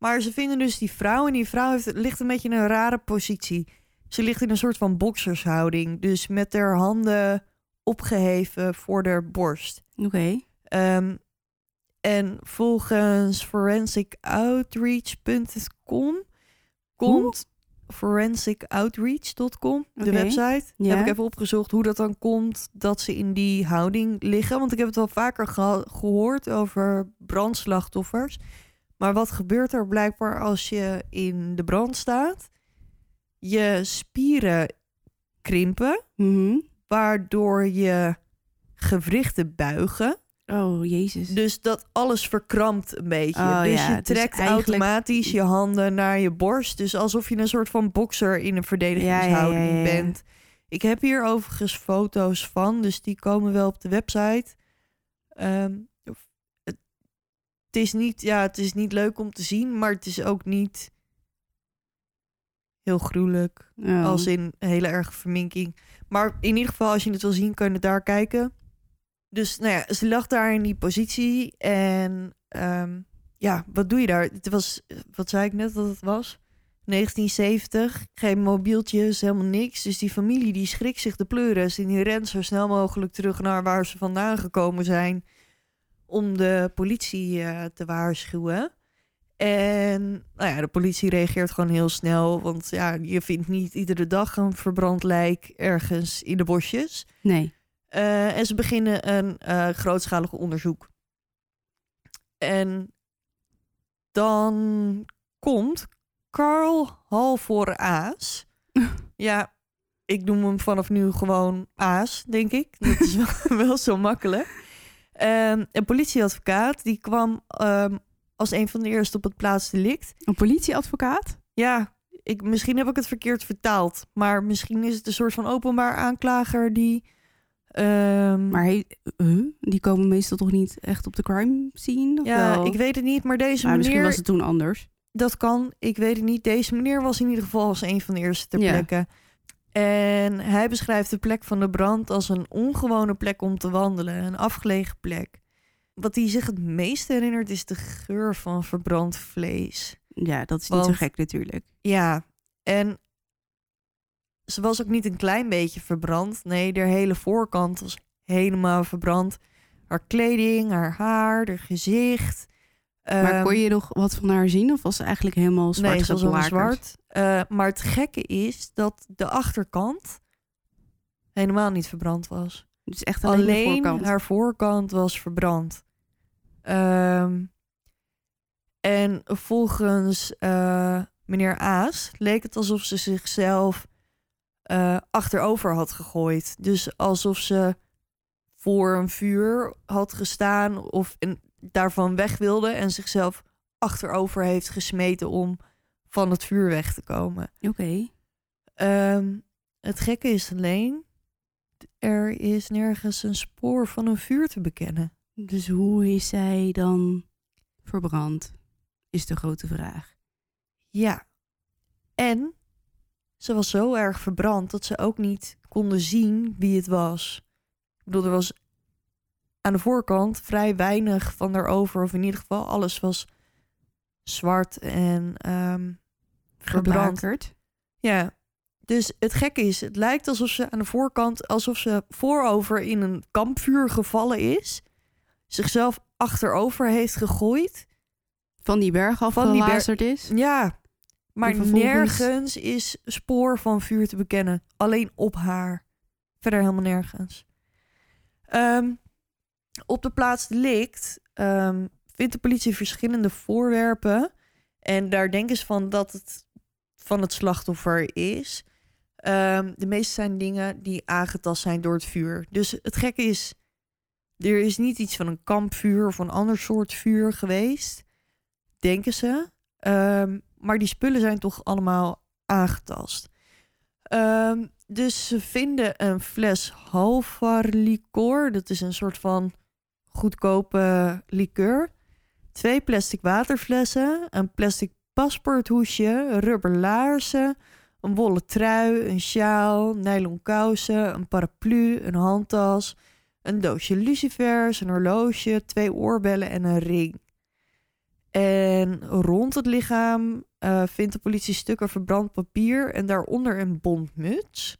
Speaker 3: maar ze vinden dus die vrouw en die vrouw heeft, ligt een beetje in een rare positie. Ze ligt in een soort van boksershouding, dus met haar handen opgeheven voor haar borst.
Speaker 2: Oké.
Speaker 3: Ehm, en volgens forensicoutrreach.com komt forensicoutrreach.com, de website.
Speaker 2: ja.
Speaker 3: Heb ik even opgezocht hoe dat dan komt dat ze in die houding liggen. Want ik heb het wel vaker gehoord over brandslachtoffers. Maar wat gebeurt er blijkbaar als je in de brand staat? Je spieren krimpen,
Speaker 2: Mhm.
Speaker 3: waardoor je gewrichten buigen.
Speaker 2: Oh, jezus.
Speaker 3: Dus dat alles verkrampt een beetje.
Speaker 2: Oh,
Speaker 3: dus
Speaker 2: ja,
Speaker 3: je
Speaker 2: is
Speaker 3: trekt
Speaker 2: eigenlijk-
Speaker 3: automatisch je handen naar je borst. Dus alsof je een soort van bokser in een verdedigingshouding
Speaker 2: Ja, ja,
Speaker 3: bent. Ik heb hier overigens foto's van, dus die komen wel op de website. Ehm, het is niet, ja, het is niet leuk om te zien, maar het is ook niet heel gruwelijk. Als in hele erge verminking. Maar in ieder geval, als je het wil zien, kun je het daar kijken. Dus nou ja, ze lag daar in die positie. En ehm, ja, wat doe je daar? Het was, wat zei ik net dat het was? 1970, geen mobieltjes, helemaal niks. Dus die familie die schrikt zich de pleuris. En die rent zo snel mogelijk terug naar waar ze vandaan gekomen zijn. Om de politie eh, te waarschuwen. En nou ja, de politie reageert gewoon heel snel. Want ja, je vindt niet iedere dag een verbrand lijk ergens in de bosjes.
Speaker 2: Nee.
Speaker 3: Eh, en ze beginnen een eh, grootschalig onderzoek. En dan komt Carl Halvor Aas. ja, ik noem hem vanaf nu gewoon Aas, denk ik. Dat is wel, wel zo makkelijk. Ehm, een politieadvocaat, die kwam ehm, als een van de eerste op het plaatsdelict.
Speaker 2: Een politieadvocaat?
Speaker 3: Ja, ik, misschien heb ik het verkeerd vertaald. Maar misschien is het een soort van openbaar aanklager die... ehm,
Speaker 2: Maar he, die komen meestal toch niet echt op de crime scene? Of
Speaker 3: ja,
Speaker 2: wel?
Speaker 3: ik weet het niet, maar deze
Speaker 2: Maar misschien
Speaker 3: meneer...
Speaker 2: was het toen anders.
Speaker 3: Dat kan, ik weet het niet. Deze meneer was in ieder geval als een van de eerste ter
Speaker 2: Ja.
Speaker 3: En hij beschrijft de plek van de brand als een ongewone plek om te wandelen. Een afgelegen plek. Wat hij zich het meest herinnert is de geur van verbrand vlees.
Speaker 2: Ja, dat is niet zo gek natuurlijk.
Speaker 3: Ja, en ze was ook niet een klein beetje verbrand. Nee, haar hele voorkant was helemaal verbrand. Haar kleding, haar haar, haar gezicht.
Speaker 2: Maar
Speaker 3: Ehm,
Speaker 2: kon je nog wat van haar zien? Of was ze eigenlijk helemaal zwart
Speaker 3: Nee, ze zwart. Eh, maar het gekke is dat de achterkant helemaal niet verbrand was.
Speaker 2: Dus echt alleen,
Speaker 3: Alleen,
Speaker 2: de voorkant.
Speaker 3: haar voorkant was verbrand. Ehm, en volgens eh, meneer Aas leek het alsof ze zichzelf eh, achterover had gegooid. Dus alsof ze voor een vuur had gestaan of een, daarvan weg wilde en zichzelf achterover heeft gesmeten om van het vuur weg te komen.
Speaker 2: Oké.
Speaker 3: Ehm, het gekke is alleen, er is nergens een spoor van een vuur te bekennen.
Speaker 2: Dus hoe is zij dan verbrand? Is de grote vraag.
Speaker 3: Ja. En ze was zo erg verbrand dat ze ook niet konden zien wie het was. Ik bedoel, er was aan de voorkant vrij weinig van erover. Of in ieder geval alles was zwart en verbrand.
Speaker 2: Geblakerd.
Speaker 3: Ja. Dus het gekke is, het lijkt alsof ze aan de voorkant, alsof ze voorover in een kampvuur gevallen is. Zichzelf achterover heeft gegooid.
Speaker 2: Van die berg
Speaker 3: Van die berg-
Speaker 2: is.
Speaker 3: Ja, maar
Speaker 2: vervolgens-
Speaker 3: nergens is spoor van vuur te bekennen. Alleen op haar. Verder helemaal nergens. Ehm, op de plaats delict ehm, vindt de politie verschillende voorwerpen. En daar denken ze van dat het van het slachtoffer is. Ehm, de meeste zijn dingen die aangetast zijn door het vuur. Dus het gekke is, er is niet iets van een kampvuur of een ander soort vuur geweest. Denken ze. Ehm, maar die spullen zijn toch allemaal aangetast. Dus ze vinden een fles Halvar liqueur. Dat is een soort van goedkope liqueur. Twee plastic waterflessen. Een plastic paspoorthoesje. Rubber laarzen. Een wollen trui. Een sjaal. Nylon kousen. Een paraplu. Een handtas. Een doosje lucifers. Een horloge. Twee oorbellen en een ring. En rond het lichaam eh, vindt de politie stukken verbrand papier en daaronder een bondmuts.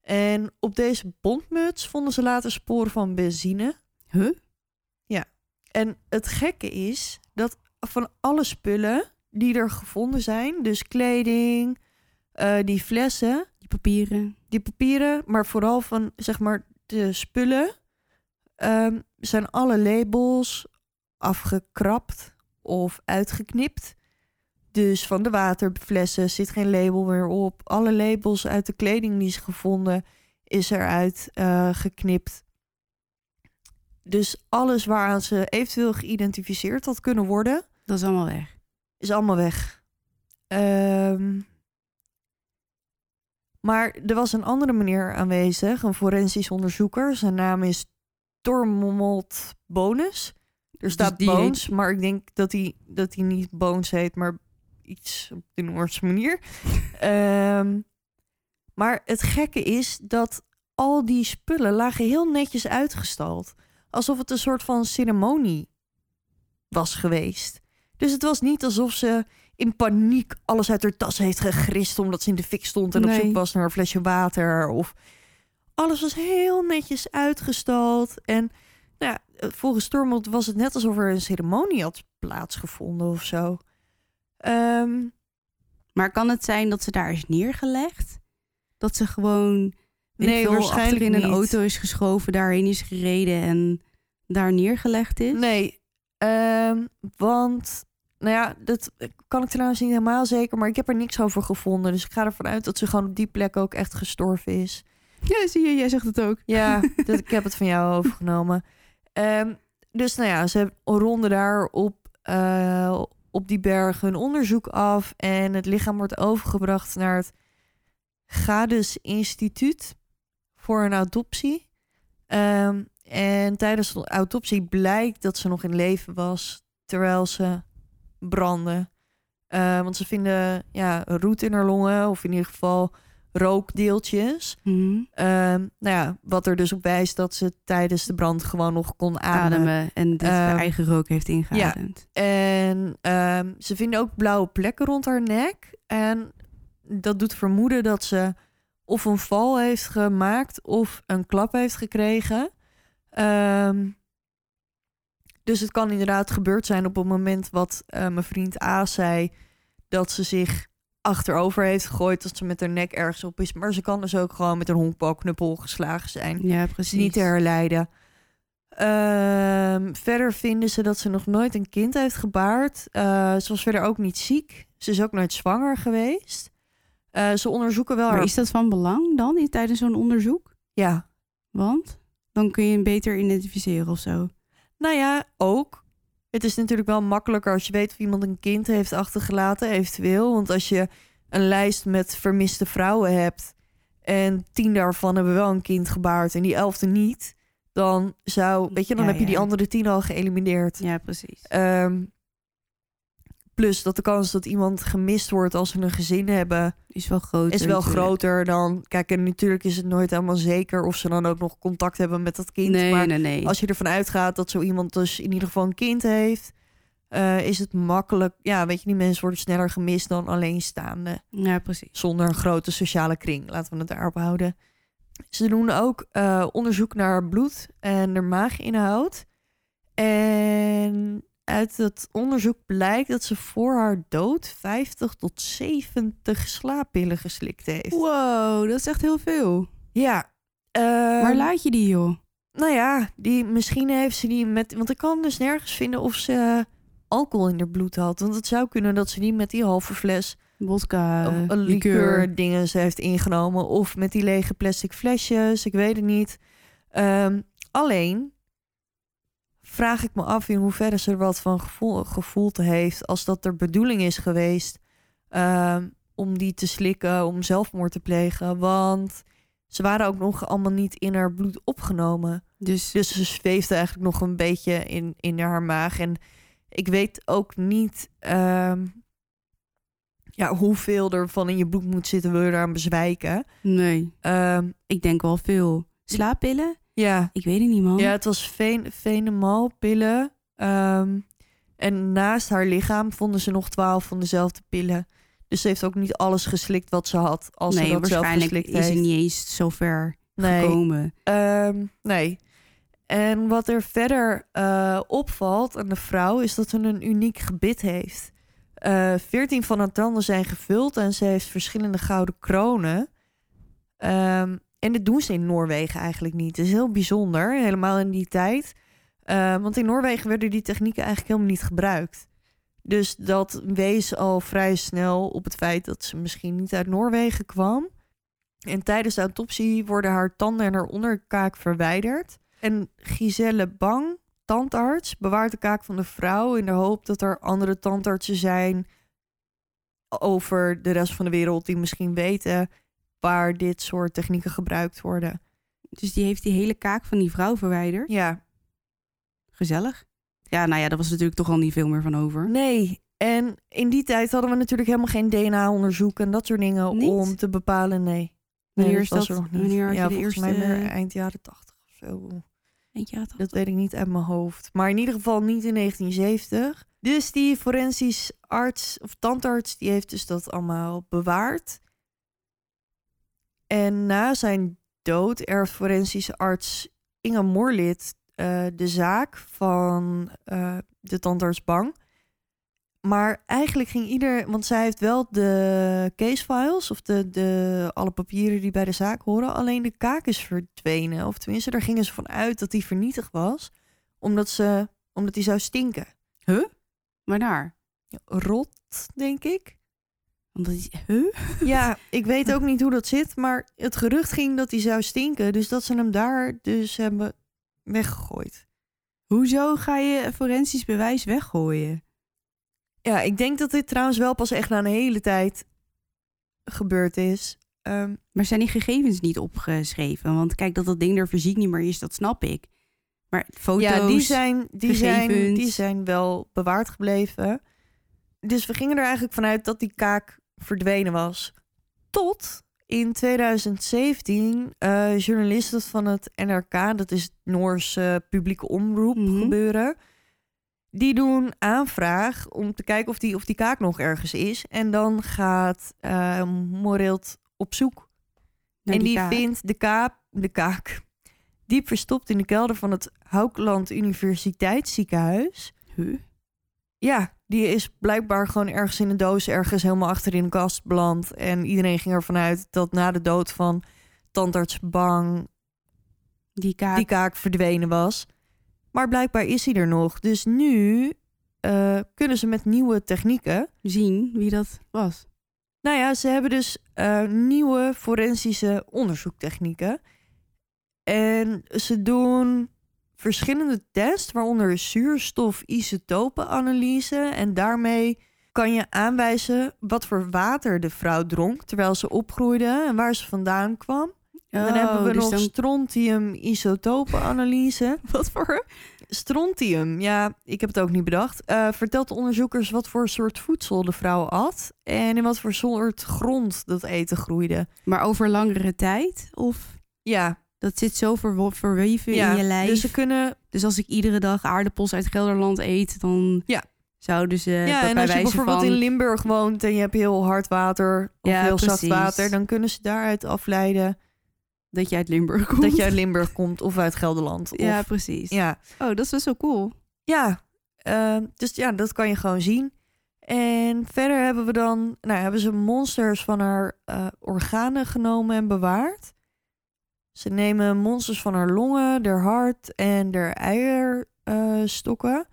Speaker 3: En op deze bondmuts vonden ze later sporen van benzine.
Speaker 2: Huh?
Speaker 3: En het gekke is dat van alle spullen die er gevonden zijn, dus kleding, eh, die flessen,
Speaker 2: Die papieren.
Speaker 3: die papieren, maar vooral van zeg maar de spullen, ehm, zijn alle labels afgekrapt of uitgeknipt. Dus van de waterflessen zit geen label meer op. Alle labels uit de kleding die is gevonden is eruit eh, geknipt. Dus alles waaraan ze eventueel geïdentificeerd had kunnen worden,
Speaker 2: Dat is allemaal weg.
Speaker 3: is allemaal weg. Ehm, maar er was een andere meneer aanwezig, een forensisch onderzoeker. Zijn naam is Tormod Bonus. Er staat
Speaker 2: die heet-
Speaker 3: Bones, maar ik denk dat hij, dat hij niet Bones heet, maar iets op de Noorse manier. Ehm, maar het gekke is dat al die spullen lagen heel netjes uitgestald. Alsof het een soort van ceremonie was geweest. Dus het was niet alsof ze in paniek alles uit haar tas heeft gegrist omdat ze in de fik stond en op zoek was naar een flesje water. Of alles was heel netjes uitgestald. En nou ja, volgens Stormont was het net alsof er een ceremonie had plaatsgevonden of zo. Ehm,
Speaker 2: Maar kan het zijn dat ze daar is neergelegd? Dat ze gewoon
Speaker 3: Nee,
Speaker 2: veel,
Speaker 3: waarschijnlijk
Speaker 2: achterin een
Speaker 3: niet.
Speaker 2: auto is geschoven, daarheen is gereden en daar neergelegd is?
Speaker 3: Nee, ehm, want, nou ja, dat kan ik trouwens niet helemaal zeker, maar ik heb er niks over gevonden. Dus ik ga ervan uit dat ze gewoon op die plek ook echt gestorven is.
Speaker 2: Ja, zie je, jij zegt het ook.
Speaker 3: Ja, dat, ik heb het van jou overgenomen. Ehm, dus nou ja, ze ronden daar op, eh, op die berg hun onderzoek af. En het lichaam wordt overgebracht naar het Gades Instituut voor een autopsie. Ehm, en tijdens de autopsie blijkt dat ze nog in leven was terwijl ze brandde. Eh, want ze vinden ja, roet in haar longen, of in ieder geval rookdeeltjes.
Speaker 2: Mhm.
Speaker 3: Ehm, nou ja, wat er dus op wijst dat ze tijdens de brand gewoon nog kon ademen.
Speaker 2: Ademen en dus
Speaker 3: Ehm,
Speaker 2: de eigen rook heeft ingeademd.
Speaker 3: En ehm, ze vinden ook blauwe plekken rond haar nek. En dat doet vermoeden dat ze of een val heeft gemaakt of een klap heeft gekregen. Ehm, dus het kan inderdaad gebeurd zijn op het moment wat eh, mijn vriend A zei, dat ze zich achterover heeft gegooid, dat ze met haar nek ergens op is. Maar ze kan dus ook gewoon met een honkbalknuppel geslagen zijn
Speaker 2: Ja, precies.
Speaker 3: niet te herleiden. Ehm, verder vinden ze dat ze nog nooit een kind heeft gebaard. Eh, ze was verder ook niet ziek. Ze is ook nooit zwanger geweest. Eh, ze onderzoeken wel
Speaker 2: Maar
Speaker 3: haar...
Speaker 2: is dat van belang dan tijdens zo'n onderzoek?
Speaker 3: Ja,
Speaker 2: Want dan kun je hem beter identificeren of zo.
Speaker 3: nou ja, ook. Het is natuurlijk wel makkelijker als je weet of iemand een kind heeft achtergelaten, eventueel. Want als je een lijst met vermiste vrouwen hebt en tien daarvan hebben wel een kind gebaard en die elfde niet, dan zou, weet je, dan
Speaker 2: Ja,
Speaker 3: heb je die andere tien al geëlimineerd.
Speaker 2: Ja, precies.
Speaker 3: Ehm, plus dat de kans dat iemand gemist wordt als ze een gezin hebben,
Speaker 2: Is wel groot.
Speaker 3: is wel groter dan. Kijk, en natuurlijk is het nooit helemaal zeker of ze dan ook nog contact hebben met dat kind.
Speaker 2: Nee,
Speaker 3: maar
Speaker 2: nee, nee.
Speaker 3: als je ervan uitgaat dat zo iemand dus in ieder geval een kind heeft, eh, is het makkelijk. Ja, weet je, die mensen worden sneller gemist dan alleenstaande.
Speaker 2: Ja, precies.
Speaker 3: Zonder een grote sociale kring. Laten we het daarop houden. Ze doen ook eh, onderzoek naar bloed en naar maaginhoud. En uit het onderzoek blijkt dat ze voor haar dood 50 tot 70 slaappillen geslikt heeft.
Speaker 2: Wow, dat is echt heel veel.
Speaker 3: Ja.
Speaker 2: Waar
Speaker 3: ehm,
Speaker 2: laat je die, joh?
Speaker 3: nou ja, die, misschien heeft ze die met... Want ik kan dus nergens vinden of ze alcohol in haar bloed had. Want het zou kunnen dat ze die met die halve fles of
Speaker 2: uh,
Speaker 3: een liqueur dingen ze heeft ingenomen. Of met die lege plastic flesjes. Ik weet het niet. Ehm, alleen vraag ik me af in hoeverre ze er wat van gevoel, gevoeld heeft. Als dat er bedoeling is geweest ehm, om die te slikken, om zelfmoord te plegen. Want ze waren ook nog allemaal niet in haar bloed opgenomen.
Speaker 2: Dus,
Speaker 3: Dus ze zweefde eigenlijk nog een beetje in, in haar maag. En ik weet ook niet ehm, ja, hoeveel er van in je bloed moet zitten, wil je eraan bezwijken.
Speaker 2: nee,
Speaker 3: Ehm,
Speaker 2: ik denk wel veel. Slaappillen?
Speaker 3: Ja.
Speaker 2: Ik weet het niet, man.
Speaker 3: ja, het was ven venemalpillen. Ehm en naast haar lichaam vonden ze nog twaalf van dezelfde pillen. Dus ze heeft ook niet alles geslikt wat ze had als
Speaker 2: nee,
Speaker 3: ze dat zelf
Speaker 2: waarschijnlijk
Speaker 3: geslikt
Speaker 2: is
Speaker 3: heeft.
Speaker 2: niet eens zo ver
Speaker 3: nee.
Speaker 2: gekomen.
Speaker 3: Ehm, nee. En wat er verder eh, opvalt aan de vrouw is dat ze een uniek gebit heeft. Eh, Veertien van haar tanden zijn gevuld en ze heeft verschillende gouden kronen. Ehm, en dit doen ze in Noorwegen eigenlijk niet. Het is heel bijzonder, helemaal in die tijd. Eh, want in Noorwegen werden die technieken eigenlijk helemaal niet gebruikt. Dus dat wees al vrij snel op het feit dat ze misschien niet uit Noorwegen kwam. En tijdens de autopsie worden haar tanden en haar onderkaak verwijderd. En Giselle Bang, tandarts, bewaart de kaak van de vrouw in de hoop dat er andere tandartsen zijn over de rest van de wereld die misschien weten waar dit soort technieken gebruikt worden.
Speaker 2: Dus die heeft die hele kaak van die vrouw verwijderd.
Speaker 3: Ja,
Speaker 2: Gezellig. Ja, nou ja, daar was natuurlijk toch al niet veel meer van over.
Speaker 3: nee. En in die tijd hadden we natuurlijk helemaal geen DNA-onderzoek en dat soort dingen
Speaker 2: Niet?
Speaker 3: om te bepalen. Nee.
Speaker 2: Wanneer
Speaker 3: nee,
Speaker 2: is dat?
Speaker 3: nog niet.
Speaker 2: Wanneer had
Speaker 3: ja,
Speaker 2: je de
Speaker 3: volgens
Speaker 2: eerste...
Speaker 3: mij meer eind jaren tachtig of zo.
Speaker 2: Eentje had
Speaker 3: Dat weet ik niet uit mijn hoofd. Maar in ieder geval niet in 1970. Dus die forensisch arts of tandarts, die heeft dus dat allemaal bewaard. En na zijn dood erft forensisch arts Inge Morlid eh, de zaak van eh, de tandarts Bang. Maar eigenlijk ging ieder, want zij heeft wel de casefiles of de, de, alle papieren die bij de zaak horen. Alleen de kaak is verdwenen. Of tenminste, daar gingen ze van uit dat die vernietigd was. Omdat, ze, omdat die zou stinken.
Speaker 2: Waarnaar?
Speaker 3: Rot, denk ik.
Speaker 2: Omdat die... Huh?
Speaker 3: Ja, ik weet ook niet hoe dat zit. Maar het gerucht ging dat die zou stinken. Dus dat ze hem daar dus hebben weggegooid.
Speaker 2: Hoezo ga je forensisch bewijs weggooien?
Speaker 3: Ja, ik denk dat dit trouwens wel pas echt na een hele tijd gebeurd is. Ehm,
Speaker 2: Maar zijn die gegevens niet opgeschreven? Want kijk, dat dat ding er fysiek niet meer is, dat snap ik. Maar foto's...
Speaker 3: Ja, die zijn, die, zijn, die zijn wel bewaard gebleven. Dus we gingen er eigenlijk vanuit dat die kaak verdwenen was. Tot in 2017 eh, journalisten van het NRK, dat is het Noorse publieke omroep
Speaker 2: Mhm.
Speaker 3: gebeuren, die doen aanvraag om te kijken of die, of die kaak nog ergens is. En dan gaat Moreelt op zoek
Speaker 2: naar
Speaker 3: en die, vindt de, kaap, de kaak diep verstopt in de kelder van het Houkland Universiteitsziekenhuis.
Speaker 2: Huh?
Speaker 3: Ja, die is blijkbaar gewoon ergens in een doos, ergens helemaal achter in een kast beland. En iedereen ging ervan uit dat na de dood van tandarts Bang
Speaker 2: Die kaak.
Speaker 3: die kaak verdwenen was. Maar blijkbaar is hij er nog. Dus nu eh, kunnen ze met nieuwe technieken
Speaker 2: zien wie dat was.
Speaker 3: Nou ja, ze hebben dus eh, nieuwe forensische onderzoektechnieken. En ze doen verschillende tests, waaronder zuurstof-isotopenanalyse. En daarmee kan je aanwijzen wat voor water de vrouw dronk terwijl ze opgroeide en waar ze vandaan kwam. En dan hebben we
Speaker 2: dus
Speaker 3: nog
Speaker 2: dan-
Speaker 3: strontium-isotopenanalyse.
Speaker 2: Wat voor?
Speaker 3: Strontium, ja, ik heb het ook niet bedacht. eh, vertelt de onderzoekers wat voor soort voedsel de vrouw at en in wat voor soort grond dat eten groeide.
Speaker 2: Maar over langere tijd? Of
Speaker 3: Ja,
Speaker 2: dat zit zo verweven
Speaker 3: ja.
Speaker 2: in je lijf?
Speaker 3: dus ze kunnen.
Speaker 2: Dus als ik iedere dag aardappels uit Gelderland eet, dan
Speaker 3: Ja.
Speaker 2: zouden ze
Speaker 3: ja, en als je bijvoorbeeld
Speaker 2: van...
Speaker 3: in Limburg woont en je hebt heel hard water of
Speaker 2: Ja,
Speaker 3: heel zacht water, dan kunnen ze daaruit afleiden
Speaker 2: dat je uit Limburg komt.
Speaker 3: dat je uit Limburg komt of uit Gelderland. Of,
Speaker 2: Ja, precies.
Speaker 3: ja.
Speaker 2: Oh, dat is best wel cool.
Speaker 3: Ja, ehm, dus ja, dat kan je gewoon zien. En verder hebben we dan, nou, hebben ze monsters van haar eh, organen genomen en bewaard. Ze nemen monsters van haar longen, haar hart en haar eierstokken.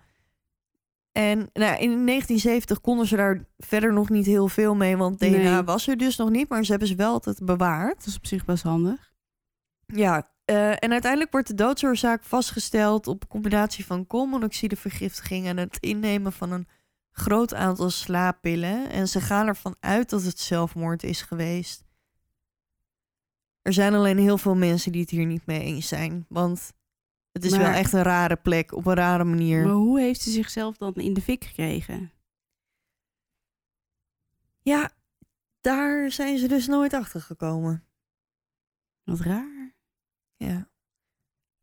Speaker 3: en nou, in 1970 konden ze daar verder nog niet heel veel mee, want DNA
Speaker 2: Nee.
Speaker 3: was er dus nog niet, maar ze hebben ze wel altijd bewaard.
Speaker 2: Dat is op zich best handig.
Speaker 3: Ja, eh, en uiteindelijk wordt de doodsoorzaak vastgesteld op een combinatie van koolmonoxidevergiftiging en het innemen van een groot aantal slaappillen. En ze gaan ervan uit dat het zelfmoord is geweest. Er zijn alleen heel veel mensen die het hier niet mee eens zijn, want het is wel echt een rare plek op een rare manier.
Speaker 2: Maar hoe heeft ze zichzelf dan in de fik gekregen?
Speaker 3: Ja, daar zijn ze dus nooit achter gekomen.
Speaker 2: Wat raar.
Speaker 3: Ja.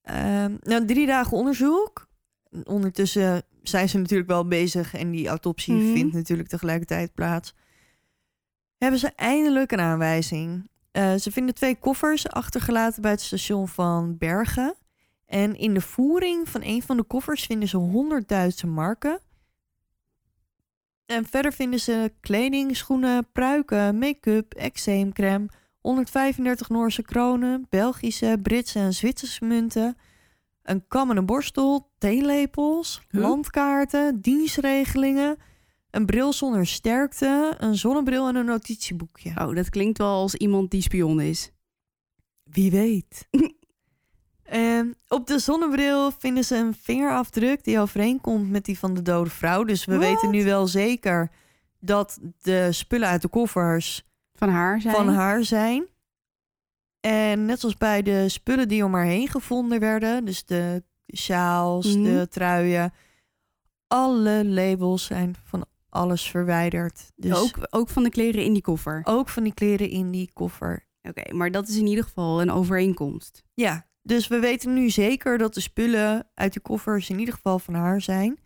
Speaker 3: Ehm, nou, drie dagen onderzoek. Ondertussen zijn ze natuurlijk wel bezig en die autopsie
Speaker 2: Mhm.
Speaker 3: vindt natuurlijk tegelijkertijd plaats. Hebben ze eindelijk een aanwijzing. Eh, ze vinden twee koffers achtergelaten bij het station van Bergen. En in de voering van een van de koffers vinden ze 100 Duitse marken. En verder vinden ze kleding, schoenen, pruiken, make-up, eczeemcrème, 135 Noorse kronen, Belgische, Britse en Zwitserse munten, een kam en een borstel, theelepels,
Speaker 2: Huh?
Speaker 3: landkaarten, dienstregelingen, een bril zonder sterkte, een zonnebril en een notitieboekje.
Speaker 2: Oh, dat klinkt wel als iemand die spion is.
Speaker 3: Wie weet. En op de zonnebril vinden ze een vingerafdruk die overeenkomt met die van de dode vrouw. Dus we weten nu wel zeker dat de spullen uit de koffers
Speaker 2: Van haar zijn.
Speaker 3: van haar zijn. En net zoals bij de spullen die om haar heen gevonden werden, dus de sjaals,
Speaker 2: Mhm.
Speaker 3: de truien, alle labels zijn van alles verwijderd. Dus ook,
Speaker 2: ook, ook van de kleren in die koffer.
Speaker 3: ook van die kleren in die koffer.
Speaker 2: Oké, maar dat is in ieder geval een overeenkomst.
Speaker 3: Ja, dus we weten nu zeker dat de spullen uit de koffers in ieder geval van haar zijn.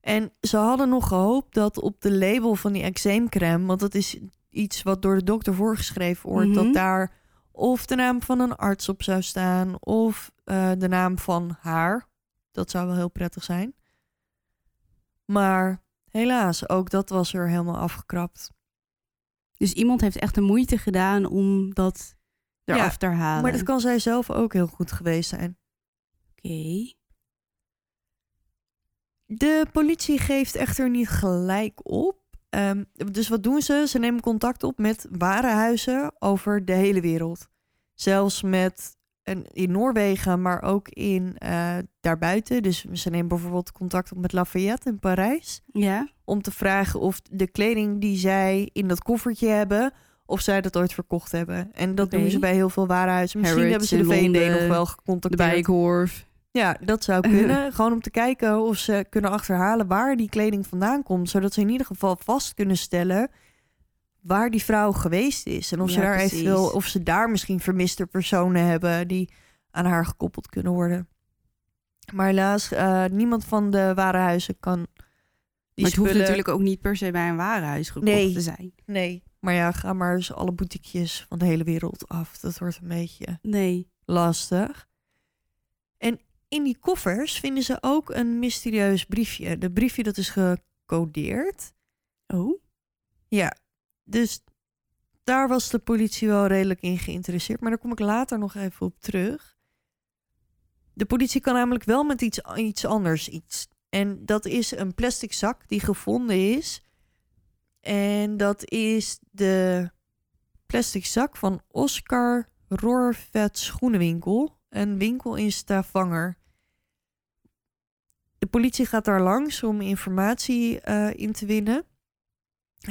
Speaker 3: En ze hadden nog gehoopt dat op de label van die eczeemcrème, want dat is iets wat door de dokter voorgeschreven wordt,
Speaker 2: Mhm.
Speaker 3: dat daar of de naam van een arts op zou staan of eh, de naam van haar. Dat zou wel heel prettig zijn. Maar helaas, ook dat was er helemaal afgekrapt.
Speaker 2: Dus iemand heeft echt de moeite gedaan om dat eraf
Speaker 3: Ja,
Speaker 2: te halen.
Speaker 3: Maar dat kan zij zelf ook heel goed geweest zijn.
Speaker 2: Oké.
Speaker 3: De politie geeft echter niet gelijk op. Ehm, dus wat doen ze? Ze nemen contact op met warenhuizen over de hele wereld. Zelfs met en in Noorwegen, maar ook in eh, daarbuiten. Dus ze nemen bijvoorbeeld contact op met Lafayette in Parijs.
Speaker 2: Ja.
Speaker 3: Om te vragen of de kleding die zij in dat koffertje hebben, of zij dat ooit verkocht hebben. En dat doen ze bij heel veel warenhuizen. Misschien
Speaker 2: Harrods
Speaker 3: hebben ze de VND nog wel
Speaker 2: De
Speaker 3: gecontacteerd.
Speaker 2: Bijenkorf.
Speaker 3: Ja, dat zou kunnen. Gewoon om te kijken of ze kunnen achterhalen waar die kleding vandaan komt. Zodat ze in ieder geval vast kunnen stellen waar die vrouw geweest is. En of, ze, daar
Speaker 2: precies.
Speaker 3: eventueel, of ze daar misschien vermiste personen hebben die aan haar gekoppeld kunnen worden. Maar helaas, eh, niemand van de warenhuizen kan die
Speaker 2: maar het hoeft natuurlijk ook niet per se bij een warenhuis gekocht
Speaker 3: Nee.
Speaker 2: te zijn.
Speaker 3: Nee, maar ja, ga maar eens alle boutiquejes van de hele wereld af. Dat wordt een beetje
Speaker 2: Nee.
Speaker 3: lastig. En in die koffers vinden ze ook een mysterieus briefje. De briefje dat is gecodeerd.
Speaker 2: Oh?
Speaker 3: Ja, dus daar was de politie wel redelijk in geïnteresseerd. Maar daar kom ik later nog even op terug. De politie kan namelijk wel met iets, iets anders iets. En dat is een plastic zak die gevonden is. En dat is de plastic zak van Oscar Roorvet Schoenenwinkel. Een winkel in Stavanger. De politie gaat daar langs om informatie eh, in te winnen.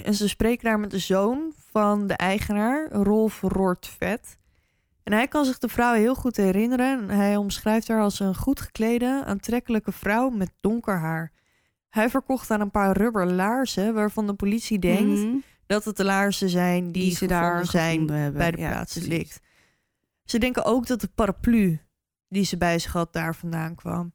Speaker 3: En ze spreken daar met de zoon van de eigenaar, Rolf Roortvet. En hij kan zich de vrouw heel goed herinneren. En hij omschrijft haar als een goed geklede, aantrekkelijke vrouw met donker haar. Hij verkocht aan een paar rubber laarzen waarvan de politie denkt
Speaker 2: Mhm.
Speaker 3: dat het de laarzen zijn die,
Speaker 2: Die ze daar
Speaker 3: zijn
Speaker 2: hebben.
Speaker 3: bij de
Speaker 2: Ja,
Speaker 3: plaats ligt. Ze denken ook dat de paraplu die ze bij zich had daar vandaan kwam.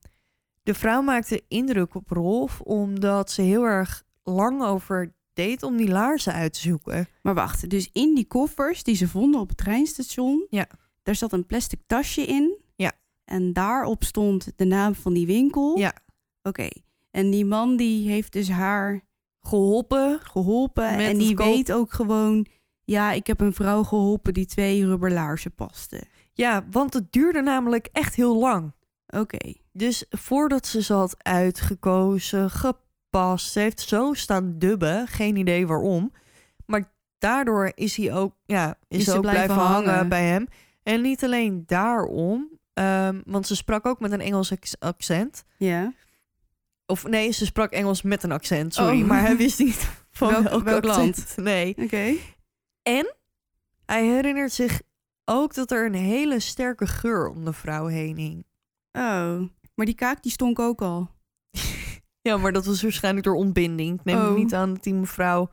Speaker 3: De vrouw maakte indruk op Rolf omdat ze heel erg lang over deed om die laarzen uit te zoeken.
Speaker 2: Maar wacht, dus in die koffers die ze vonden op het treinstation,
Speaker 3: Ja.
Speaker 2: daar zat een plastic tasje in.
Speaker 3: Ja.
Speaker 2: En daarop stond de naam van die winkel.
Speaker 3: Ja.
Speaker 2: Oké. En die man die heeft dus haar
Speaker 3: Geholpen.
Speaker 2: geholpen
Speaker 3: Met
Speaker 2: en die weet ook gewoon, ja, ik heb een vrouw geholpen die twee rubberlaarzen paste.
Speaker 3: Ja, want het duurde namelijk echt heel lang.
Speaker 2: Oké.
Speaker 3: Dus voordat ze ze had uitgekozen, gepast, ze heeft zo staan dubben, geen idee waarom. Maar daardoor is hij ook, ja, is, ook blijven,
Speaker 2: blijven
Speaker 3: hangen.
Speaker 2: hangen.
Speaker 3: bij hem. En niet alleen daarom, ehm, want ze sprak ook met een Engels accent.
Speaker 2: Ja.
Speaker 3: Of nee, ze sprak Engels met een accent, sorry.
Speaker 2: Oh.
Speaker 3: Maar hij wist niet van
Speaker 2: Welk-
Speaker 3: welk,
Speaker 2: land?
Speaker 3: Nee.
Speaker 2: Oké.
Speaker 3: En hij herinnert zich ook dat er een hele sterke geur om de vrouw heen hing.
Speaker 2: Oh. Maar die kaak die stonk ook al.
Speaker 3: Ja, maar dat was waarschijnlijk door ontbinding. Ik neem
Speaker 2: Oh.
Speaker 3: niet aan dat die mevrouw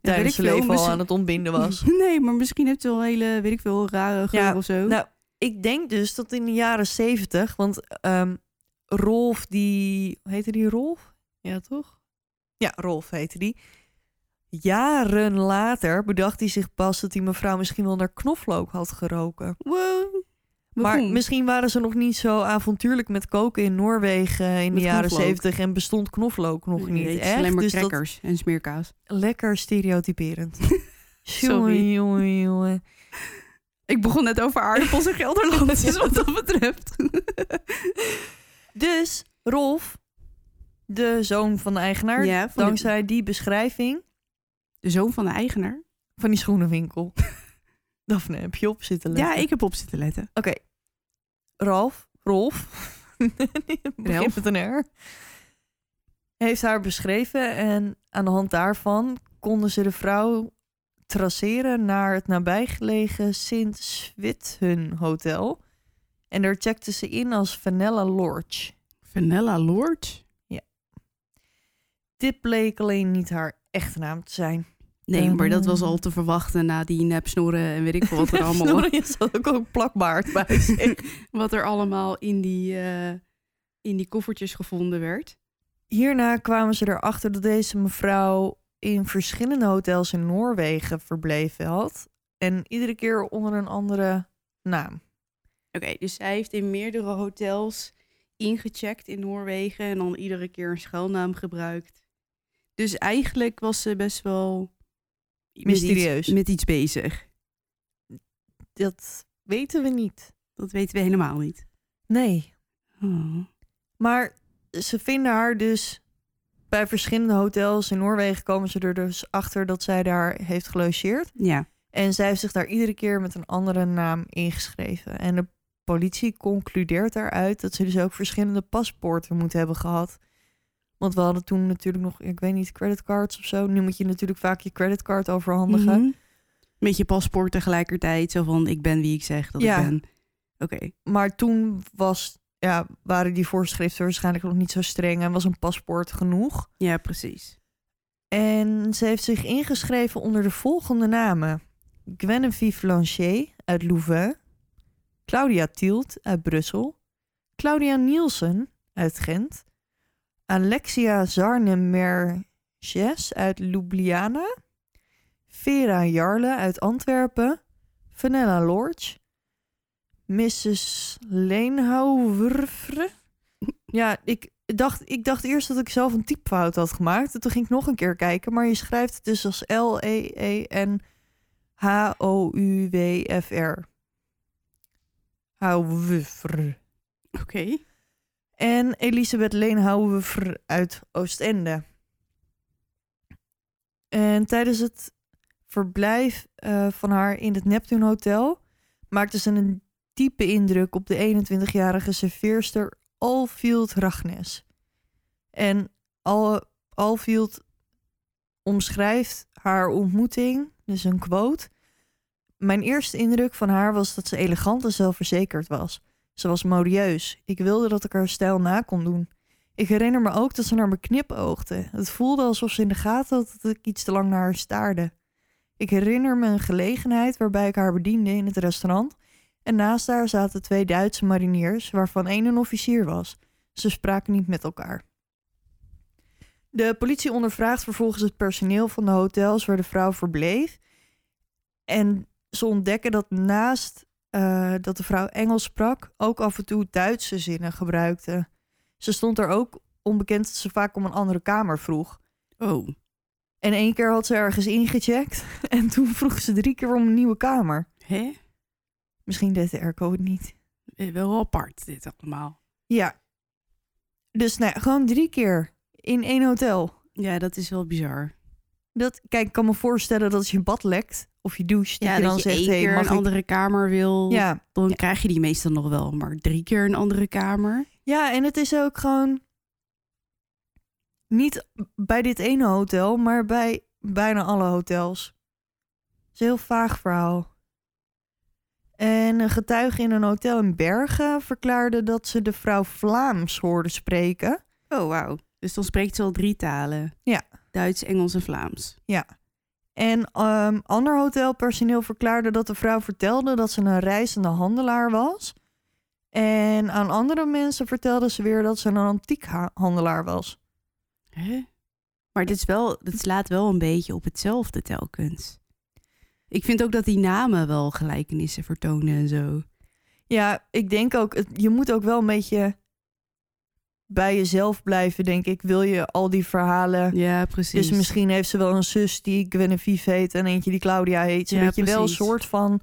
Speaker 3: tijdens zijn leven al aan het ontbinden was.
Speaker 2: Nee, maar misschien heeft ze wel een hele, weet ik veel, rare geur
Speaker 3: Ja,
Speaker 2: of zo.
Speaker 3: Nou, ik denk dus dat in de jaren zeventig, want ehm, Rolf, die heette die Rolf? Ja, toch? Ja, Rolf heette die. Jaren later bedacht hij zich pas dat die mevrouw misschien wel naar knoflook had geroken.
Speaker 2: Wow.
Speaker 3: Maar misschien waren ze nog niet zo avontuurlijk met koken in Noorwegen in de jaren zeventig en bestond knoflook nog niet echt.
Speaker 2: alleen maar
Speaker 3: dus dat
Speaker 2: crackers en smeerkaas.
Speaker 3: lekker stereotyperend.
Speaker 2: Sorry.
Speaker 3: Jongen.
Speaker 2: Ik begon net over aardappels en Gelderland, dus wat dat betreft.
Speaker 3: Dus Rolf, de zoon van de eigenaar,
Speaker 2: Ja, van de-
Speaker 3: dankzij die beschrijving
Speaker 2: De zoon van de eigenaar.
Speaker 3: van die schoenenwinkel. Daphne, heb je op zitten letten?
Speaker 2: Ja, ik heb op zitten letten.
Speaker 3: Oké. Ralf, Rolf,
Speaker 2: Ralf.
Speaker 3: met een R, heeft haar beschreven. En aan de hand daarvan konden ze de vrouw traceren naar het nabijgelegen Sint Swithun Hotel. En daar checkten ze in als Vanilla Lodge.
Speaker 2: Vanilla Lord?
Speaker 3: Dit bleek alleen niet haar echte naam te zijn.
Speaker 2: Nee, maar dat was
Speaker 3: Ehm.
Speaker 2: al te verwachten na die nepsnoeren en weet ik veel wat er allemaal,
Speaker 3: Snorri zat ook ook plakbaard bij
Speaker 2: wat er allemaal in die, eh, in die koffertjes gevonden werd.
Speaker 3: Hierna kwamen ze erachter dat deze mevrouw in verschillende hotels in Noorwegen verbleven had. En iedere keer onder een andere naam.
Speaker 2: Oké, dus zij heeft in meerdere hotels ingecheckt in Noorwegen en dan iedere keer een schuilnaam gebruikt. Dus eigenlijk was ze best wel met
Speaker 3: Mysterieus.
Speaker 2: iets, met iets bezig.
Speaker 3: Dat weten we niet.
Speaker 2: Dat weten we helemaal niet.
Speaker 3: Nee.
Speaker 2: Oh.
Speaker 3: Maar ze vinden haar dus bij verschillende hotels in Noorwegen komen ze er dus achter dat zij daar heeft gelogeerd.
Speaker 2: Ja,
Speaker 3: En zij heeft zich daar iedere keer met een andere naam ingeschreven. En de politie concludeert daaruit dat ze dus ook verschillende paspoorten moet hebben gehad. Want we hadden toen natuurlijk nog, ik weet niet, creditcards of zo. Nu moet je natuurlijk vaak je creditcard overhandigen.
Speaker 2: Mhm. Met je paspoort tegelijkertijd, zo van ik ben wie ik zeg dat
Speaker 3: Ja.
Speaker 2: ik ben. Oké,
Speaker 3: Maar toen was, ja, waren die voorschriften waarschijnlijk nog niet zo streng en was een paspoort genoeg.
Speaker 2: ja precies.
Speaker 3: En ze heeft zich ingeschreven onder de volgende namen. Geneviève Blanchet uit Louvain. Claudia Tielt uit Brussel. Claudia Nielsen uit Gent. Alexia Zarnemerges uit Ljubljana. Vera Jarle uit Antwerpen. Vanella Lorch. Mrs. Leenhouwer. Ja, ik dacht, ik dacht eerst dat ik zelf een typfout had gemaakt. En Toen ging ik nog een keer kijken. Maar je schrijft het dus als L-E-E-N-H-O-U-W-F-R. Houwer.
Speaker 2: Oké.
Speaker 3: En Elisabeth Leenhouwer uit Oostende. En tijdens het verblijf eh, van haar in het Neptune Hotel maakte ze een diepe indruk op de 21-jarige serveerster Alfield Ragnes. En Al Alfield omschrijft haar ontmoeting, dus een quote. Mijn eerste indruk van haar was dat ze elegant en zelfverzekerd was. Ze was modieus. Ik wilde dat ik haar stijl na kon doen. Ik herinner me ook dat ze naar me knipoogde. Het voelde alsof ze in de gaten had dat ik iets te lang naar haar staarde. Ik herinner me een gelegenheid waarbij ik haar bediende in het restaurant. En naast haar zaten twee Duitse mariniers, waarvan één een officier was. Ze spraken niet met elkaar. De politie ondervraagt vervolgens het personeel van de hotels waar de vrouw verbleef. En ze ontdekken dat naast eh, dat de vrouw Engels sprak, ook af en toe Duitse zinnen gebruikte. Ze stond er ook onbekend dat ze vaak om een andere kamer vroeg.
Speaker 2: Oh,
Speaker 3: En één keer had ze ergens ingecheckt en toen vroeg ze drie keer om een nieuwe kamer.
Speaker 2: hè?
Speaker 3: Misschien deed de airco het niet.
Speaker 2: Eh, Wel apart dit allemaal.
Speaker 3: Ja. Dus nou, ja, gewoon drie keer in één hotel.
Speaker 2: Ja, dat is wel bizar.
Speaker 3: Dat, kijk, ik kan me voorstellen dat als je bad lekt of je doucht, dat
Speaker 2: Ja, dat
Speaker 3: dan
Speaker 2: je
Speaker 3: zegt,
Speaker 2: één
Speaker 3: hey,
Speaker 2: keer een
Speaker 3: ik...
Speaker 2: andere kamer wil,
Speaker 3: Ja,
Speaker 2: dan
Speaker 3: Ja.
Speaker 2: krijg je die meestal nog wel. Maar drie keer een andere kamer?
Speaker 3: ja, en het is ook gewoon niet bij dit ene hotel, maar bij bijna alle hotels. Het is een heel vaag verhaal. En een getuige in een hotel in Bergen verklaarde dat ze de vrouw Vlaams hoorde spreken.
Speaker 2: Oh, wauw. Dus dan spreekt ze al drie talen.
Speaker 3: Ja.
Speaker 2: Duits, Engels en Vlaams.
Speaker 3: En ehm, ander hotelpersoneel verklaarde dat de vrouw vertelde dat ze een reizende handelaar was. En aan andere mensen vertelde ze weer dat ze een antiekhandelaar was.
Speaker 2: Hè? Maar dit, is wel, dit slaat wel een beetje op hetzelfde telkens. Ik vind ook dat die namen wel gelijkenissen vertonen en zo.
Speaker 3: Ja, ik denk ook, je moet ook wel een beetje bij jezelf blijven, denk ik. Wil je al die verhalen.
Speaker 2: Ja, precies.
Speaker 3: Dus misschien heeft ze wel een zus die Genevieve heet en eentje die Claudia heet.
Speaker 2: Ja,
Speaker 3: Zodat je wel een soort van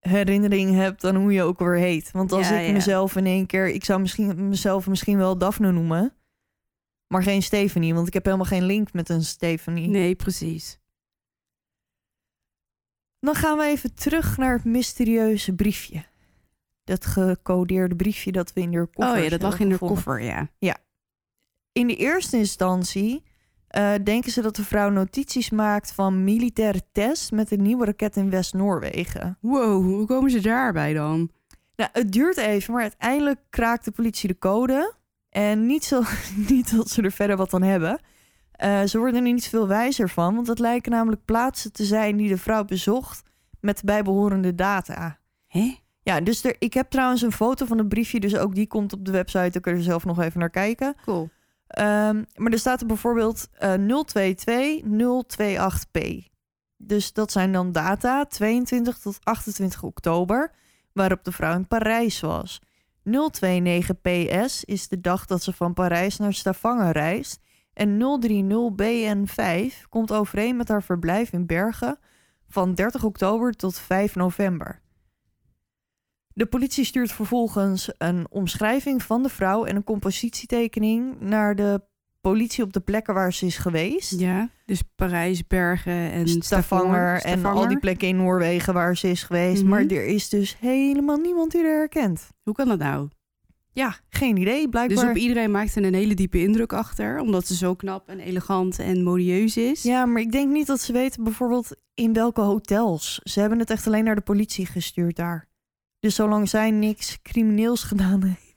Speaker 3: herinnering hebt aan hoe je ook weer heet. Want als
Speaker 2: Ja,
Speaker 3: ik
Speaker 2: ja.
Speaker 3: mezelf in één keer... Ik zou misschien, mezelf misschien wel Daphne noemen. Maar geen Stephanie, want ik heb helemaal geen link met een Stephanie.
Speaker 2: Nee, precies.
Speaker 3: Dan gaan we even terug naar het mysterieuze briefje. Dat gecodeerde briefje dat we in de koffer
Speaker 2: oh ja, dat lag in de koffer, ja.
Speaker 3: In de eerste instantie eh, denken ze dat de vrouw notities maakt van militaire tests met een nieuwe raket in West-Noorwegen.
Speaker 2: Wow, hoe komen ze daarbij dan?
Speaker 3: Nou, het duurt even, maar uiteindelijk kraakt de politie de code. En niet, zo, niet dat ze er verder wat aan hebben. Eh, ze worden er niet veel wijzer van, want het lijken namelijk plaatsen te zijn die de vrouw bezocht met de bijbehorende data.
Speaker 2: Hè?
Speaker 3: Ja, dus er, ik heb trouwens een foto van het briefje, dus ook die komt op de website. Dan kun je er zelf nog even naar kijken.
Speaker 2: Cool.
Speaker 3: Ehm, maar er staat er bijvoorbeeld eh 022-028p. Dus dat zijn dan data 22 tot 28 oktober, waarop de vrouw in Parijs was. 029PS is de dag dat ze van Parijs naar Stavanger reist. En 030BN5 komt overeen met haar verblijf in Bergen van 30 oktober tot 5 november. De politie stuurt vervolgens een omschrijving van de vrouw en een compositietekening naar de politie op de plekken waar ze is geweest.
Speaker 2: Ja, dus Parijs, Bergen en
Speaker 3: Stavanger en al die plekken in Noorwegen waar ze is geweest.
Speaker 2: Mhm.
Speaker 3: Maar er is dus helemaal niemand die er herkent.
Speaker 2: Hoe kan dat nou?
Speaker 3: Ja, geen idee.
Speaker 2: Dus
Speaker 3: Blijkbaar.
Speaker 2: op iedereen maakt er een hele diepe indruk achter, omdat ze zo knap en elegant en modieus is.
Speaker 3: Ja, maar ik denk niet dat ze weten bijvoorbeeld in welke hotels. Ze hebben het echt alleen naar de politie gestuurd daar. Dus zolang zij niks crimineels gedaan heeft.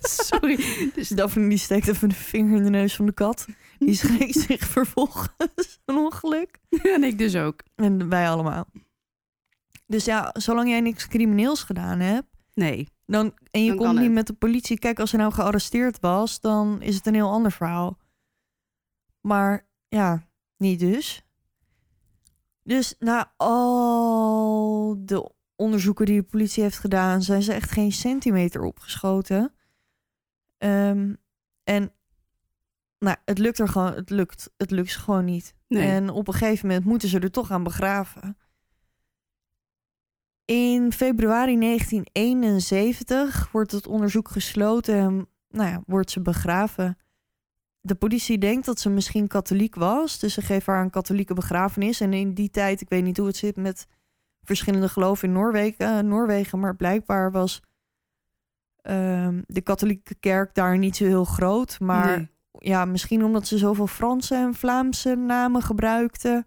Speaker 2: Sorry.
Speaker 3: Dus Daphne die steekt even de vinger in de neus van de kat. Die schreekt zich vervolgens een ongeluk.
Speaker 2: en ik dus ook.
Speaker 3: En wij allemaal. Dus ja, zolang jij niks crimineels gedaan hebt.
Speaker 2: Nee.
Speaker 3: Dan, en je
Speaker 2: Dan
Speaker 3: komt niet
Speaker 2: het.
Speaker 3: met de politie. Kijk, als hij nou gearresteerd was, dan is het een heel ander verhaal. Maar ja, niet dus. Dus na al de onderzoeken die de politie heeft gedaan, zijn ze echt geen centimeter opgeschoten. Ehm, en nou, het lukt er gewoon, het lukt, het lukt ze gewoon niet.
Speaker 2: Nee.
Speaker 3: En op een gegeven moment moeten ze er toch aan begraven. In februari 1971 wordt het onderzoek gesloten en nou ja, wordt ze begraven. De politie denkt dat ze misschien katholiek was, dus ze geven haar een katholieke begrafenis. En in die tijd, ik weet niet hoe het zit met verschillende geloven in Noorwegen, eh, Noorwegen maar blijkbaar was ehm, de katholieke kerk daar niet zo heel groot. Maar
Speaker 2: Nee.
Speaker 3: ja, misschien omdat ze zoveel Franse en Vlaamse namen gebruikten,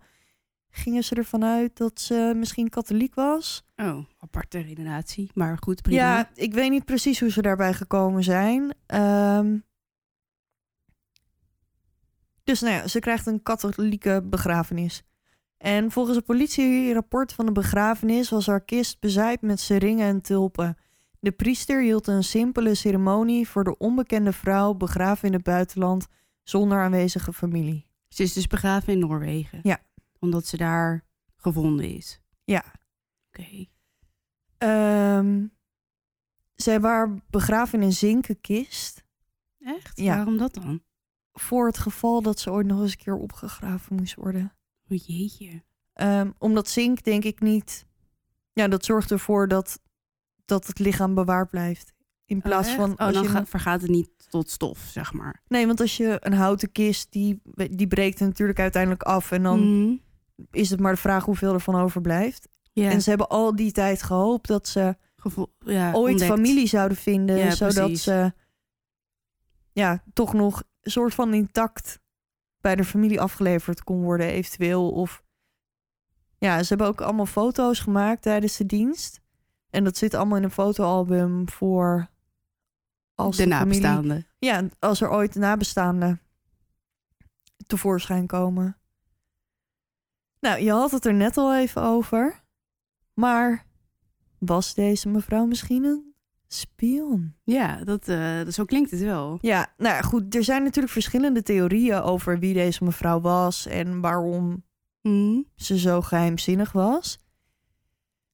Speaker 3: gingen ze ervan uit dat ze misschien katholiek was.
Speaker 2: Oh, aparte redenatie. Maar goed, prima.
Speaker 3: Ja, ik weet niet precies hoe ze daarbij gekomen zijn. Ehm, dus nou ja, ze krijgt een katholieke begrafenis. En volgens het politierapport van de begrafenis was haar kist bezaaid met seringen en tulpen. De priester hield een simpele ceremonie voor de onbekende vrouw begraven in het buitenland zonder aanwezige familie.
Speaker 2: Ze is dus begraven in Noorwegen.
Speaker 3: Ja.
Speaker 2: Omdat ze daar gevonden is.
Speaker 3: Ja.
Speaker 2: Oké.
Speaker 3: Ehm ze hebben haar begraven in een zinken kist.
Speaker 2: Echt?
Speaker 3: Ja.
Speaker 2: Waarom dat dan?
Speaker 3: Voor het geval dat ze ooit nog eens een keer opgegraven moest worden.
Speaker 2: O jeetje.
Speaker 3: Ehm, omdat zink denk ik niet... Ja, dat zorgt ervoor dat, dat het lichaam bewaard blijft. In plaats
Speaker 2: oh,
Speaker 3: van...
Speaker 2: echt?
Speaker 3: Als
Speaker 2: Oh, dan
Speaker 3: je,
Speaker 2: gaat- vergaat het niet tot stof, zeg maar.
Speaker 3: Nee, want als je een houten kist... Die, die breekt natuurlijk uiteindelijk af. En dan
Speaker 2: Mhm.
Speaker 3: is het maar de vraag hoeveel ervan overblijft.
Speaker 2: Ja.
Speaker 3: En ze hebben al die tijd gehoopt dat ze
Speaker 2: Gevo- ja,
Speaker 3: ooit
Speaker 2: ontdekt.
Speaker 3: familie zouden vinden.
Speaker 2: Ja,
Speaker 3: zodat
Speaker 2: precies.
Speaker 3: ze ja, toch nog een soort van intact bij de familie afgeleverd kon worden, eventueel. Of ja, ze hebben ook allemaal foto's gemaakt tijdens de dienst. En dat zit allemaal in een fotoalbum voor als
Speaker 2: de
Speaker 3: de, familie.
Speaker 2: nabestaanden.
Speaker 3: Ja, als er ooit nabestaanden tevoorschijn komen. Nou, je had het er net al even over. Maar was deze mevrouw misschien een spion?
Speaker 2: Ja, dat, eh, dat- zo klinkt het wel.
Speaker 3: Ja, nou ja, goed. Er zijn natuurlijk verschillende theorieën over wie deze mevrouw was en waarom
Speaker 2: Mhm.
Speaker 3: ze zo geheimzinnig was.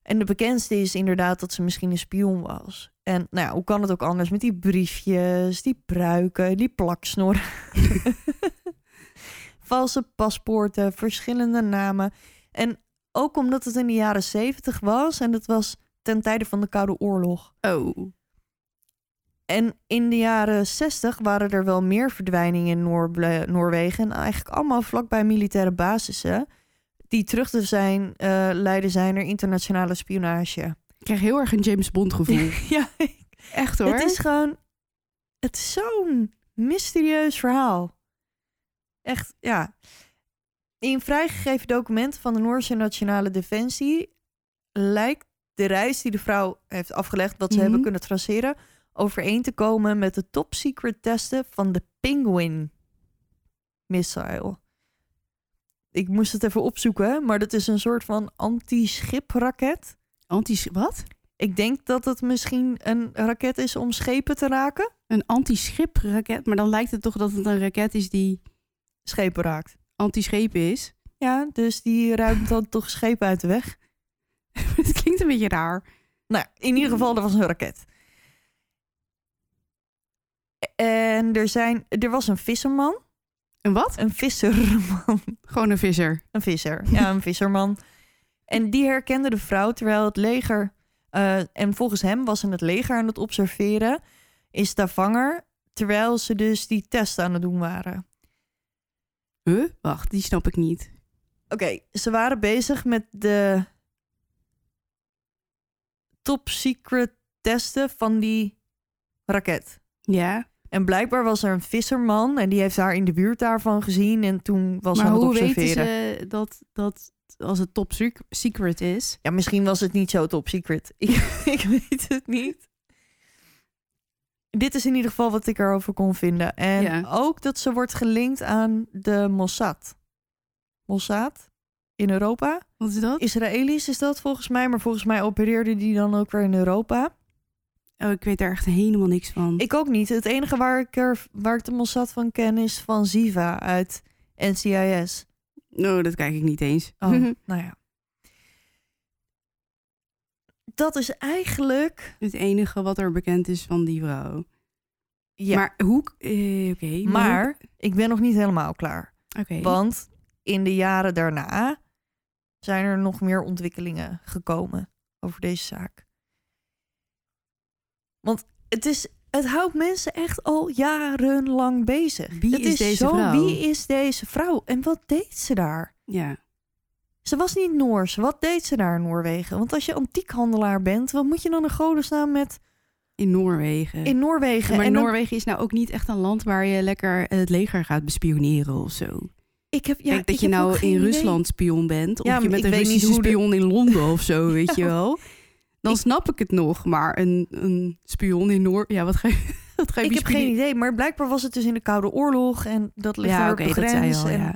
Speaker 3: En de bekendste is inderdaad dat ze misschien een spion was. En nou ja, hoe kan het ook anders met die briefjes, die pruiken, die plaksnor. Valse paspoorten, verschillende namen. En ook omdat het in de jaren zeventig was en het was ten tijde van de Koude Oorlog.
Speaker 2: Oh.
Speaker 3: En in de jaren 60 waren er wel meer verdwijningen in Noor- Noorwegen. En eigenlijk allemaal vlakbij militaire basissen. Die terug te zijn, eh leiden zijn naar internationale spionage.
Speaker 2: Ik krijg heel erg een James Bond gevoel.
Speaker 3: ja,
Speaker 2: Echt hoor.
Speaker 3: het is gewoon... Het is zo'n mysterieus verhaal. Echt, ja. In vrijgegeven documenten van de Noorse Nationale Defensie... lijkt de reis die de vrouw heeft afgelegd... wat ze
Speaker 2: Mhm.
Speaker 3: hebben kunnen traceren... overeen te komen met de top secret testen van de Penguin missile. Ik moest het even opzoeken, maar dat is een soort van anti-schipraket.
Speaker 2: Anti wat?
Speaker 3: Ik denk dat het misschien een raket is om schepen te raken.
Speaker 2: Een anti-schipraket. Maar dan lijkt het toch dat het een raket is die
Speaker 3: Schepen raakt.
Speaker 2: anti-schepen is.
Speaker 3: Ja, dus die ruimt dan toch schepen uit de weg.
Speaker 2: het klinkt een beetje raar.
Speaker 3: Nou, in ieder geval, er was een raket. En er, zijn, er was een visserman.
Speaker 2: Een wat?
Speaker 3: Een visserman.
Speaker 2: Gewoon een visser.
Speaker 3: Een visser. Ja, een visserman. En die herkende de vrouw terwijl het leger... eh, en volgens hem was in het leger aan het observeren... is Stavanger, terwijl ze dus die test aan het doen waren.
Speaker 2: Huh? Wacht, die snap ik niet.
Speaker 3: Oké, ze waren bezig met de top secret testen van die raket.
Speaker 2: Ja,
Speaker 3: En blijkbaar was er een visserman en die heeft haar in de buurt daarvan gezien en toen was
Speaker 2: maar
Speaker 3: aan het
Speaker 2: hoe weten
Speaker 3: observeren.
Speaker 2: ze dat, dat als het top sec- secret is?
Speaker 3: Ja, misschien was het niet zo top secret. Ik, ik weet het niet. Dit is in ieder geval wat ik erover kon vinden. En
Speaker 2: Ja.
Speaker 3: ook dat ze wordt gelinkt aan de Mossad. Mossad in Europa.
Speaker 2: Wat is dat?
Speaker 3: Israëlisch is dat volgens mij, maar volgens mij opereerde die dan ook weer in Europa.
Speaker 2: Oh, ik weet daar echt helemaal niks van.
Speaker 3: Ik ook niet. Het enige waar ik, er, waar ik de Mossad van ken is van Ziva uit NCIS.
Speaker 2: No, dat kijk ik niet eens.
Speaker 3: Oh, nou ja. Dat is eigenlijk...
Speaker 2: Het enige wat er bekend is van die vrouw.
Speaker 3: Ja,
Speaker 2: Maar hoe... eh, Oké.
Speaker 3: maar ik ben nog niet helemaal klaar.
Speaker 2: Oké.
Speaker 3: Want in de jaren daarna zijn er nog meer ontwikkelingen gekomen over deze zaak. Want het, is, het houdt mensen echt al jarenlang bezig.
Speaker 2: Wie
Speaker 3: het
Speaker 2: is deze
Speaker 3: zo,
Speaker 2: vrouw?
Speaker 3: Wie is deze vrouw? En wat deed ze daar?
Speaker 2: Ja.
Speaker 3: Ze was niet Noors. Wat deed ze daar in Noorwegen? Want als je antiekhandelaar bent, wat moet je dan in godesnaam met
Speaker 2: In Noorwegen.
Speaker 3: in Noorwegen?
Speaker 2: maar
Speaker 3: en dan-
Speaker 2: Noorwegen is nou ook niet echt een land waar je lekker het leger gaat bespioneren of zo.
Speaker 3: Ik heb, ja,
Speaker 2: Kijk, dat je nou in
Speaker 3: idee.
Speaker 2: Rusland spion bent. Of
Speaker 3: Ja,
Speaker 2: je met een Russische
Speaker 3: de-
Speaker 2: spion in Londen of zo, weet je wel. Dan
Speaker 3: Ik-
Speaker 2: snap ik het nog. Maar een, een spion in Noor... Ja, wat ga je, wat ga je
Speaker 3: Ik heb geen idee, maar blijkbaar was het dus in de Koude Oorlog en dat ligt
Speaker 2: Ja, oké,
Speaker 3: op de
Speaker 2: dat zei je
Speaker 3: grens.
Speaker 2: al,
Speaker 3: en-
Speaker 2: ja.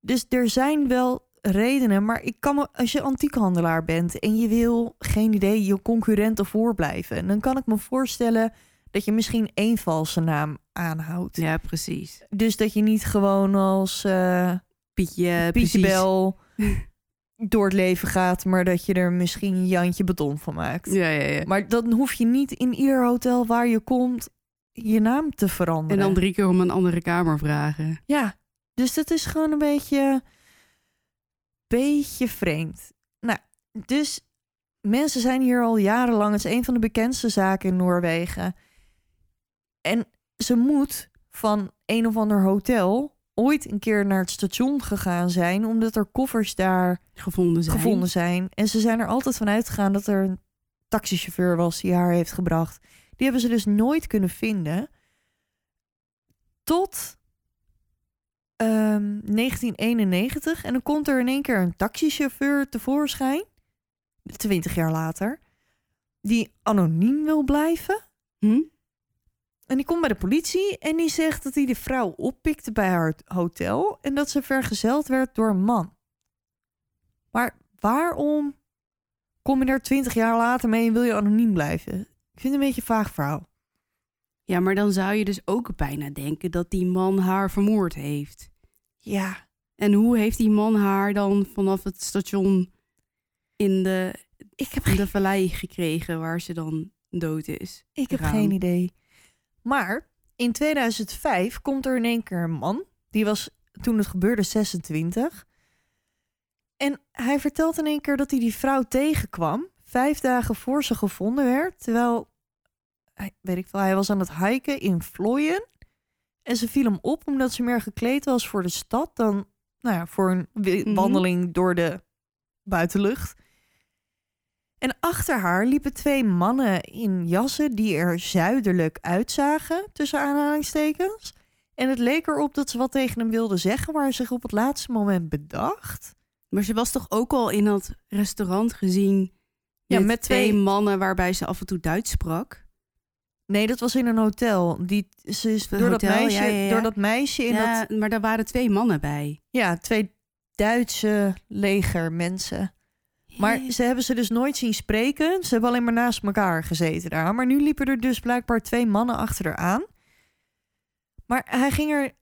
Speaker 3: Dus er zijn wel redenen, maar ik kan me, als je antiekhandelaar bent en je wil, geen idee, je concurrenten voorblijven, dan kan ik me voorstellen dat je misschien één valse naam aanhoudt.
Speaker 2: Ja, precies.
Speaker 3: Dus dat je niet gewoon als eh
Speaker 2: Pietje,
Speaker 3: Pietje. Bel door het leven gaat, maar dat je er misschien Jantje Beton van maakt.
Speaker 2: Ja, ja, ja.
Speaker 3: Maar dan hoef je niet in ieder hotel waar je komt je naam te
Speaker 2: En
Speaker 3: veranderen.
Speaker 2: dan drie keer om een andere kamer vragen.
Speaker 3: Ja, dus dat is gewoon een beetje, beetje vreemd. Nou, dus mensen zijn hier al jarenlang. Het is een van de bekendste zaken in Noorwegen. En ze moet van een of ander hotel ooit een keer naar het station gegaan zijn, omdat er koffers daar
Speaker 2: Gevonden zijn.
Speaker 3: gevonden zijn. En ze zijn er altijd van uitgegaan dat er een taxichauffeur was die haar heeft gebracht. Die hebben ze dus nooit kunnen vinden. Tot ehm, 1991. En dan komt er in één keer een taxichauffeur tevoorschijn. 20 jaar later. Die anoniem wil blijven.
Speaker 2: Hm?
Speaker 3: En die komt bij de politie en die zegt dat hij de vrouw oppikte bij haar hotel en dat ze vergezeld werd door een man. Maar waarom kom je daar twintig jaar later mee en wil je anoniem blijven? Ik vind het een beetje een vaag verhaal.
Speaker 2: Ja, maar dan zou je dus ook bijna denken dat die man haar vermoord heeft.
Speaker 3: Ja,
Speaker 2: En hoe heeft die man haar dan vanaf het station in de,
Speaker 3: ik heb,
Speaker 2: de vallei gekregen waar ze dan dood is?
Speaker 3: ik heb geen idee. Maar in 2005 komt er in één keer een man. Die was toen het gebeurde 26. En hij vertelt in één keer dat hij die vrouw tegenkwam. Vijf dagen voor ze gevonden werd. Terwijl, hij, weet ik wel, hij was aan het hiken in Vlooien. En ze viel hem op omdat ze meer gekleed was voor de stad dan nou ja, voor een
Speaker 2: Mhm.
Speaker 3: wandeling door de buitenlucht. En achter haar liepen twee mannen in jassen die er zuidelijk uitzagen, tussen aanhalingstekens. En het leek erop dat ze wat tegen hem wilden zeggen, maar zich op het laatste moment bedacht.
Speaker 2: Maar ze was toch ook al in dat restaurant gezien
Speaker 3: Ja,
Speaker 2: met,
Speaker 3: met
Speaker 2: twee
Speaker 3: twee-
Speaker 2: mannen waarbij ze af en toe Duits sprak.
Speaker 3: Nee, dat was in een hotel. Die, ze is door, dat meisje,
Speaker 2: ja, ja, ja.
Speaker 3: door dat meisje in
Speaker 2: ja,
Speaker 3: dat...
Speaker 2: maar daar waren twee mannen bij.
Speaker 3: Ja, twee Duitse legermensen. Maar ze hebben ze dus nooit zien spreken. Ze hebben alleen maar naast elkaar gezeten daar. Maar nu liepen er dus blijkbaar twee mannen achter haar aan. Maar hij ging er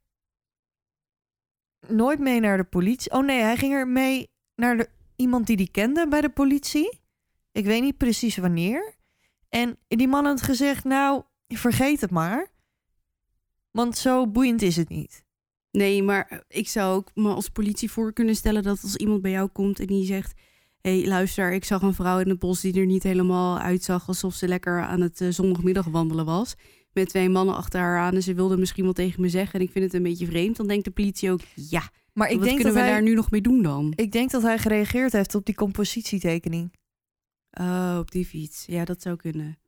Speaker 3: nooit mee naar de politie. Oh nee, hij ging er mee naar de, iemand die die kende bij de politie. Ik weet niet precies wanneer. En die man had gezegd, nou, vergeet het maar. Want zo boeiend is het niet.
Speaker 2: Nee, maar ik zou ook me als politie voor kunnen stellen dat als iemand bij jou komt en die zegt: Hé, hey, luister, ik zag een vrouw in het bos die er niet helemaal uitzag alsof ze lekker aan het eh, zondagmiddag wandelen was. Met twee mannen achter haar aan en ze wilde misschien wat tegen me zeggen en ik vind het een beetje vreemd. Dan denkt de politie ook: Ja,
Speaker 3: Maar ik
Speaker 2: wat
Speaker 3: denk,
Speaker 2: kunnen
Speaker 3: dat
Speaker 2: we
Speaker 3: hij,
Speaker 2: daar nu nog mee doen dan?
Speaker 3: ik denk dat hij gereageerd heeft op die compositietekening.
Speaker 2: Oh, op die fiets. Ja, dat zou kunnen.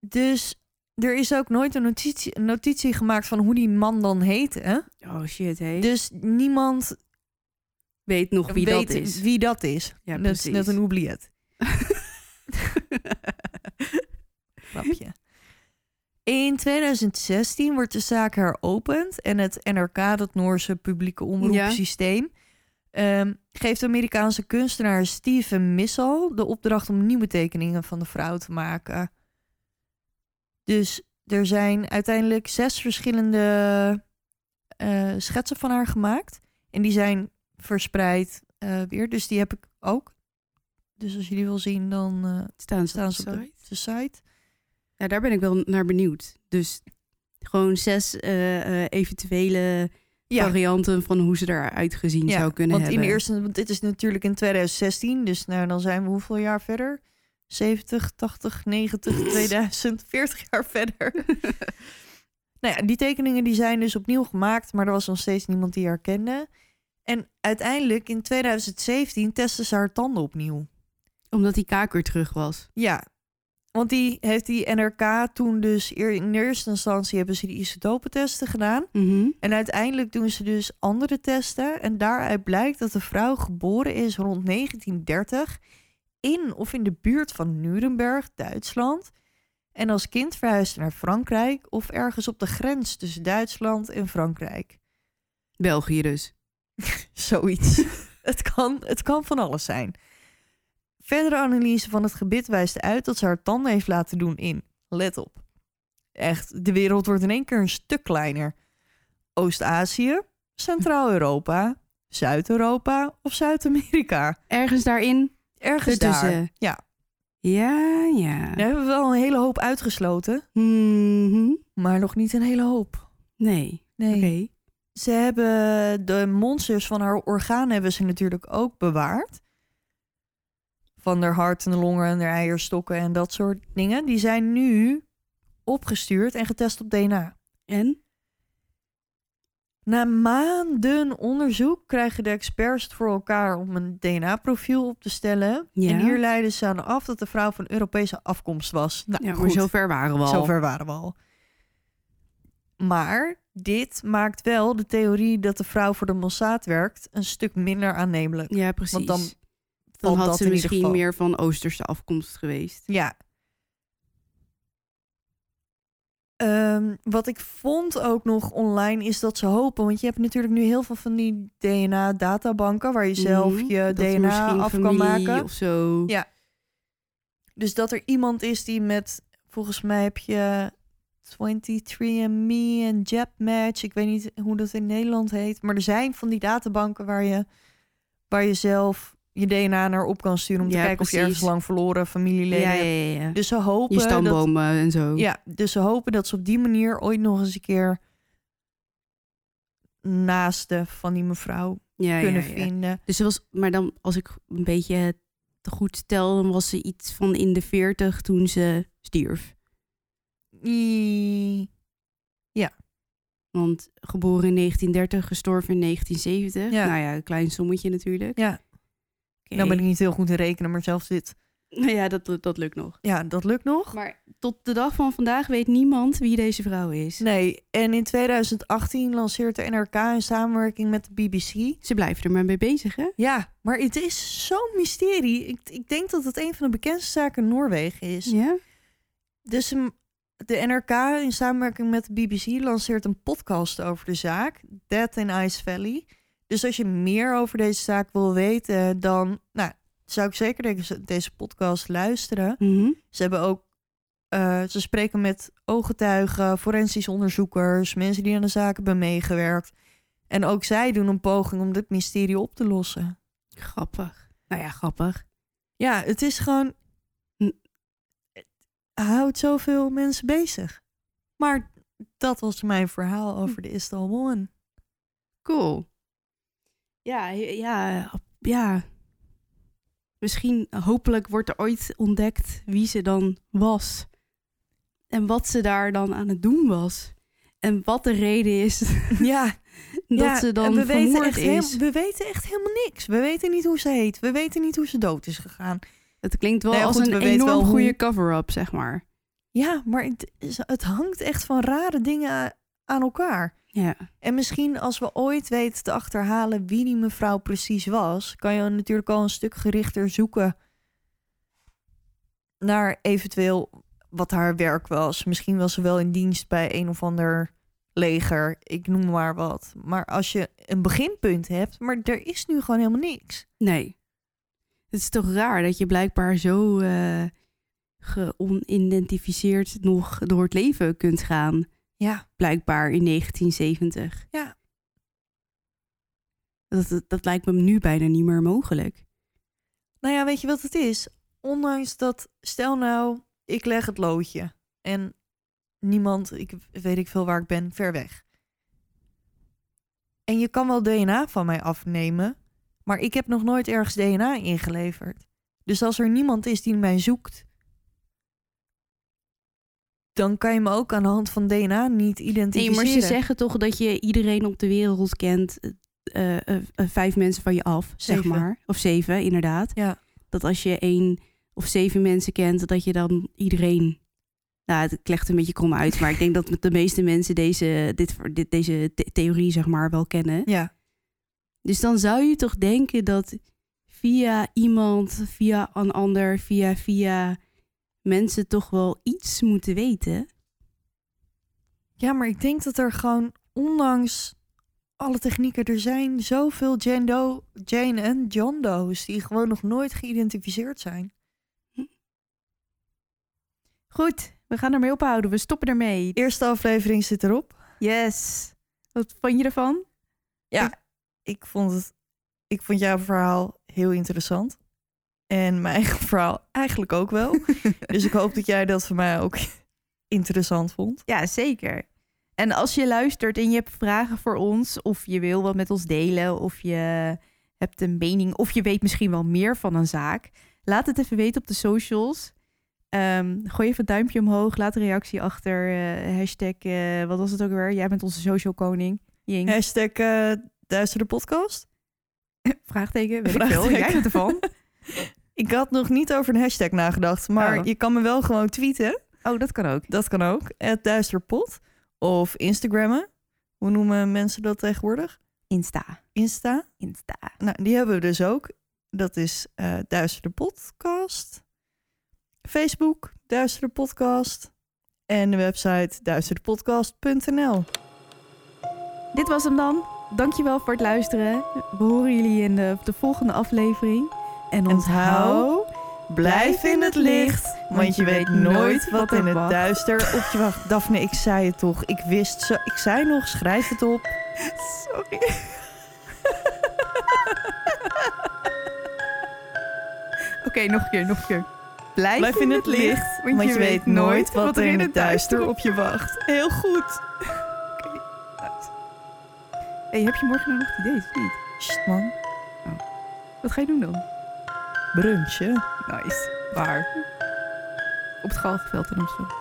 Speaker 3: Dus er is ook nooit een notitie, notitie gemaakt van hoe die man dan heette.
Speaker 2: Oh shit, hé.
Speaker 3: Dus niemand
Speaker 2: Weet nog wie
Speaker 3: weet
Speaker 2: dat is.
Speaker 3: wie dat is.
Speaker 2: Ja,
Speaker 3: dat is net een oubliet. Grapje. In 2016 wordt de zaak heropend en het NRK, dat Noorse publieke omroepsysteem, ehm, geeft de Amerikaanse kunstenaar Steven Missel de opdracht om nieuwe tekeningen van de vrouw te maken. Dus er zijn uiteindelijk zes verschillende eh, schetsen van haar gemaakt. En die zijn verspreid eh, weer. Dus die heb ik ook. Dus als je die wil zien, dan eh,
Speaker 2: Staan ze,
Speaker 3: staan
Speaker 2: op
Speaker 3: ze
Speaker 2: de
Speaker 3: op
Speaker 2: site?
Speaker 3: de, de site.
Speaker 2: Ja, daar ben ik wel naar benieuwd. Dus gewoon zes eh, eventuele varianten van hoe ze eruit gezien zou kunnen
Speaker 3: want
Speaker 2: hebben.
Speaker 3: in eerste, want dit is natuurlijk in 2016, dus nou, dan zijn we hoeveel jaar verder? 70, 80, 90, 2000, 40 jaar verder. nou ja, die tekeningen die zijn dus opnieuw gemaakt, maar er was nog steeds niemand die haar kende. En uiteindelijk in 2017 testten ze haar tanden opnieuw.
Speaker 2: Omdat die kaak weer terug was.
Speaker 3: Ja, want die heeft die NRK toen dus in eerste instantie hebben ze die isotopentesten gedaan.
Speaker 2: Mhm.
Speaker 3: En uiteindelijk doen ze dus andere testen. En daaruit blijkt dat de vrouw geboren is rond 1930 in of in de buurt van Nuremberg, Duitsland. En als kind verhuisde naar Frankrijk of ergens op de grens tussen Duitsland en Frankrijk.
Speaker 2: België dus.
Speaker 3: Zoiets. het, kan, het kan van alles zijn. Verdere analyse van het gebit wijst uit dat ze haar tanden heeft laten doen in, let op, echt, de wereld wordt in één keer een stuk kleiner. Oost-Azië, Centraal-Europa, Zuid-Europa of Zuid-Amerika.
Speaker 2: Ergens daarin.
Speaker 3: Ergens daar.
Speaker 2: Ertussen.
Speaker 3: Ja,
Speaker 2: Ja, ja.
Speaker 3: daar hebben we wel een hele hoop uitgesloten,
Speaker 2: Mhm.
Speaker 3: maar nog niet een hele hoop.
Speaker 2: Nee.
Speaker 3: Nee. Ze hebben de monsters van haar orgaan hebben ze natuurlijk ook bewaard. Van haar hart en de longen en haar eierstokken en dat soort dingen. Die zijn nu opgestuurd en getest op DNA.
Speaker 2: En?
Speaker 3: Na maanden onderzoek krijgen de experts het voor elkaar om een DNA-profiel op te stellen.
Speaker 2: Ja.
Speaker 3: En hier leiden ze aan af dat de vrouw van Europese afkomst was. Nou,
Speaker 2: Ja, maar
Speaker 3: goed.
Speaker 2: zover waren we al.
Speaker 3: Zover waren we al. Maar dit maakt wel de theorie dat de vrouw voor de Mossad werkt een stuk minder aannemelijk.
Speaker 2: Ja, precies.
Speaker 3: Want dan
Speaker 2: dan had ze misschien meer van Oosterse afkomst geweest.
Speaker 3: Ja. Ehm, wat ik vond ook nog online is dat ze hopen, want je hebt natuurlijk nu heel veel van die DNA-databanken waar je zelf
Speaker 2: Mhm.
Speaker 3: je
Speaker 2: Dat er
Speaker 3: DNA af kan maken.
Speaker 2: Of zo.
Speaker 3: Ja. Dus dat er iemand is die met, volgens mij heb je 23andMe en JabMatch. Ik weet niet hoe dat in Nederland heet. Maar er zijn van die databanken waar je, waar je zelf je DNA naar op kan sturen. Om te kijken of je ergens lang verloren familieleden
Speaker 2: ja, ja,
Speaker 3: hebt. Dus ze hopen
Speaker 2: Je
Speaker 3: dat,
Speaker 2: stambomen en zo.
Speaker 3: ja, dus ze hopen dat ze op die manier ooit nog eens een keer naasten van die mevrouw
Speaker 2: ja,
Speaker 3: kunnen
Speaker 2: ja, ja.
Speaker 3: vinden.
Speaker 2: Dus ze was, maar dan als ik een beetje te goed stel, dan was ze iets van in de 40 toen ze stierf.
Speaker 3: I-
Speaker 2: Want geboren in 1930, gestorven in 1970.
Speaker 3: Ja.
Speaker 2: Nou ja, een klein sommetje natuurlijk.
Speaker 3: Ja.
Speaker 2: Oké.
Speaker 3: Nou ben ik niet heel goed in rekenen, maar zelfs dit.
Speaker 2: Nou ja, dat, dat lukt nog.
Speaker 3: Ja, dat lukt nog.
Speaker 2: Maar tot de dag van vandaag weet niemand wie deze vrouw is.
Speaker 3: Nee, en in 2018 lanceert de NRK in samenwerking met de BBC.
Speaker 2: Ze blijven er maar mee bezig, hè?
Speaker 3: Ja, maar het is zo'n mysterie. Ik, ik denk dat het een van de bekendste zaken in Noorwegen is.
Speaker 2: Ja?
Speaker 3: Dus de NRK in samenwerking met de BBC lanceert een podcast over de zaak, Death in Ice Valley. Dus als je meer over deze zaak wil weten, dan nou, zou ik zeker deze, deze podcast luisteren.
Speaker 2: Mhm.
Speaker 3: Ze hebben ook, eh, ze spreken met ooggetuigen, forensisch onderzoekers, mensen die aan de zaak hebben meegewerkt. En ook zij doen een poging om dit mysterie op te lossen.
Speaker 2: Grappig. Nou ja, grappig.
Speaker 3: Ja, het is gewoon. Houdt zoveel mensen bezig. Maar dat was mijn verhaal over de Istal Woman.
Speaker 2: Cool. Ja, ja, ja. Misschien, hopelijk wordt er ooit ontdekt wie ze dan was. En wat ze daar dan aan het doen was. En wat de reden is
Speaker 3: Ja,
Speaker 2: dat
Speaker 3: ja,
Speaker 2: ze dan
Speaker 3: we weten, echt
Speaker 2: is.
Speaker 3: heel- we weten echt helemaal niks. We weten niet hoe ze heet. We weten niet hoe ze dood is gegaan.
Speaker 2: Het klinkt wel
Speaker 3: Nou
Speaker 2: als
Speaker 3: goed,
Speaker 2: een
Speaker 3: we
Speaker 2: enorm
Speaker 3: hoe-
Speaker 2: goede cover-up, zeg maar.
Speaker 3: Ja, maar het, is- het hangt echt van rare dingen aan elkaar.
Speaker 2: Ja.
Speaker 3: En misschien als we ooit weten te achterhalen wie die mevrouw precies was, kan je natuurlijk al een stuk gerichter zoeken naar eventueel wat haar werk was. Misschien was ze wel in dienst bij een of ander leger, ik noem maar wat. Maar als je een beginpunt hebt, maar er is nu gewoon helemaal niks.
Speaker 2: Nee. Het is toch raar dat je blijkbaar zo eh geonidentificeerd nog door het leven kunt gaan.
Speaker 3: Ja,
Speaker 2: Blijkbaar in 1970.
Speaker 3: Ja.
Speaker 2: Dat, dat, dat lijkt me nu bijna niet meer mogelijk.
Speaker 3: nou ja, weet je wat het is? Ondanks dat, stel nou, ik leg het loodje en niemand, ik weet ik veel waar ik ben, ver weg. En je kan wel DNA van mij afnemen, maar ik heb nog nooit ergens DNA ingeleverd. Dus als er niemand is die mij zoekt, dan kan je me ook aan de hand van DNA niet
Speaker 2: Nee,
Speaker 3: identificeren.
Speaker 2: maar ze zeggen toch dat je iedereen op de wereld kent. eh, eh, eh, vijf mensen van je af, zeg maar. Of zeven, inderdaad.
Speaker 3: Ja.
Speaker 2: Dat als je één of zeven mensen kent, dat je dan iedereen... Nou, het legt een beetje krom uit, maar ik denk dat de meeste mensen deze, dit, dit, deze the- theorie, zeg maar, wel kennen.
Speaker 3: Ja,
Speaker 2: Dus dan zou je toch denken dat via iemand, via een ander, via via mensen toch wel iets moeten weten.
Speaker 3: Ja, maar ik denk dat er gewoon, ondanks alle technieken, er zijn zoveel Jane, Doe, Jane en John Doe's die gewoon nog nooit geïdentificeerd zijn.
Speaker 4: Goed, we gaan ermee ophouden. We stoppen ermee.
Speaker 3: Eerste aflevering zit erop.
Speaker 4: Yes. Wat vond je ervan?
Speaker 3: Ik vond, het, ik vond jouw verhaal heel interessant. En mijn eigen verhaal eigenlijk ook wel. dus ik hoop dat jij dat voor mij ook interessant vond.
Speaker 4: Ja, zeker. En als je luistert en je hebt vragen voor ons, of je wil wat met ons delen, of je hebt een mening, of je weet misschien wel meer van een zaak, laat het even weten op de socials. Ehm, gooi even een duimpje omhoog, laat een reactie achter. eh, hashtag, eh, wat was het ook weer? Jij bent onze social koning.
Speaker 3: Hashtag eh Duister de podcast.
Speaker 4: Vraagteken, weet ik veel. Jij bent ervan.
Speaker 3: Ik had nog niet over een hashtag nagedacht. Maar
Speaker 4: Oh.
Speaker 3: je kan me wel gewoon tweeten.
Speaker 4: Oh, dat kan ook.
Speaker 3: Dat kan ook. Het Duisterpot. Of Instagrammen. Hoe noemen mensen dat tegenwoordig?
Speaker 4: Insta.
Speaker 3: Insta.
Speaker 4: Insta.
Speaker 3: Nou, die hebben we dus ook. Dat is eh Duister de Podcast. Facebook, Duister de Podcast. En de website duisterdepodcast.nl.
Speaker 4: Dit was hem dan. Dankjewel voor het luisteren. We horen jullie in de, de volgende aflevering. En onthoud,
Speaker 3: Blijf in het licht, want je weet nooit wat in het duister op je wacht. Daphne, ik zei het toch. Ik wist zo. Ik zei nog, schrijf het op.
Speaker 4: Sorry. Oké, nog een keer, nog een keer. Blijf,
Speaker 3: Blijf in het licht, want je weet nooit wat er in het duister op je wacht. Heel goed.
Speaker 4: Hey, heb je morgen nog ideeën of niet?
Speaker 3: Sst man,
Speaker 4: Wat ga je doen dan?
Speaker 3: brunchen.
Speaker 4: Nice. Waar? Op het Galgenveld in Amsterdam.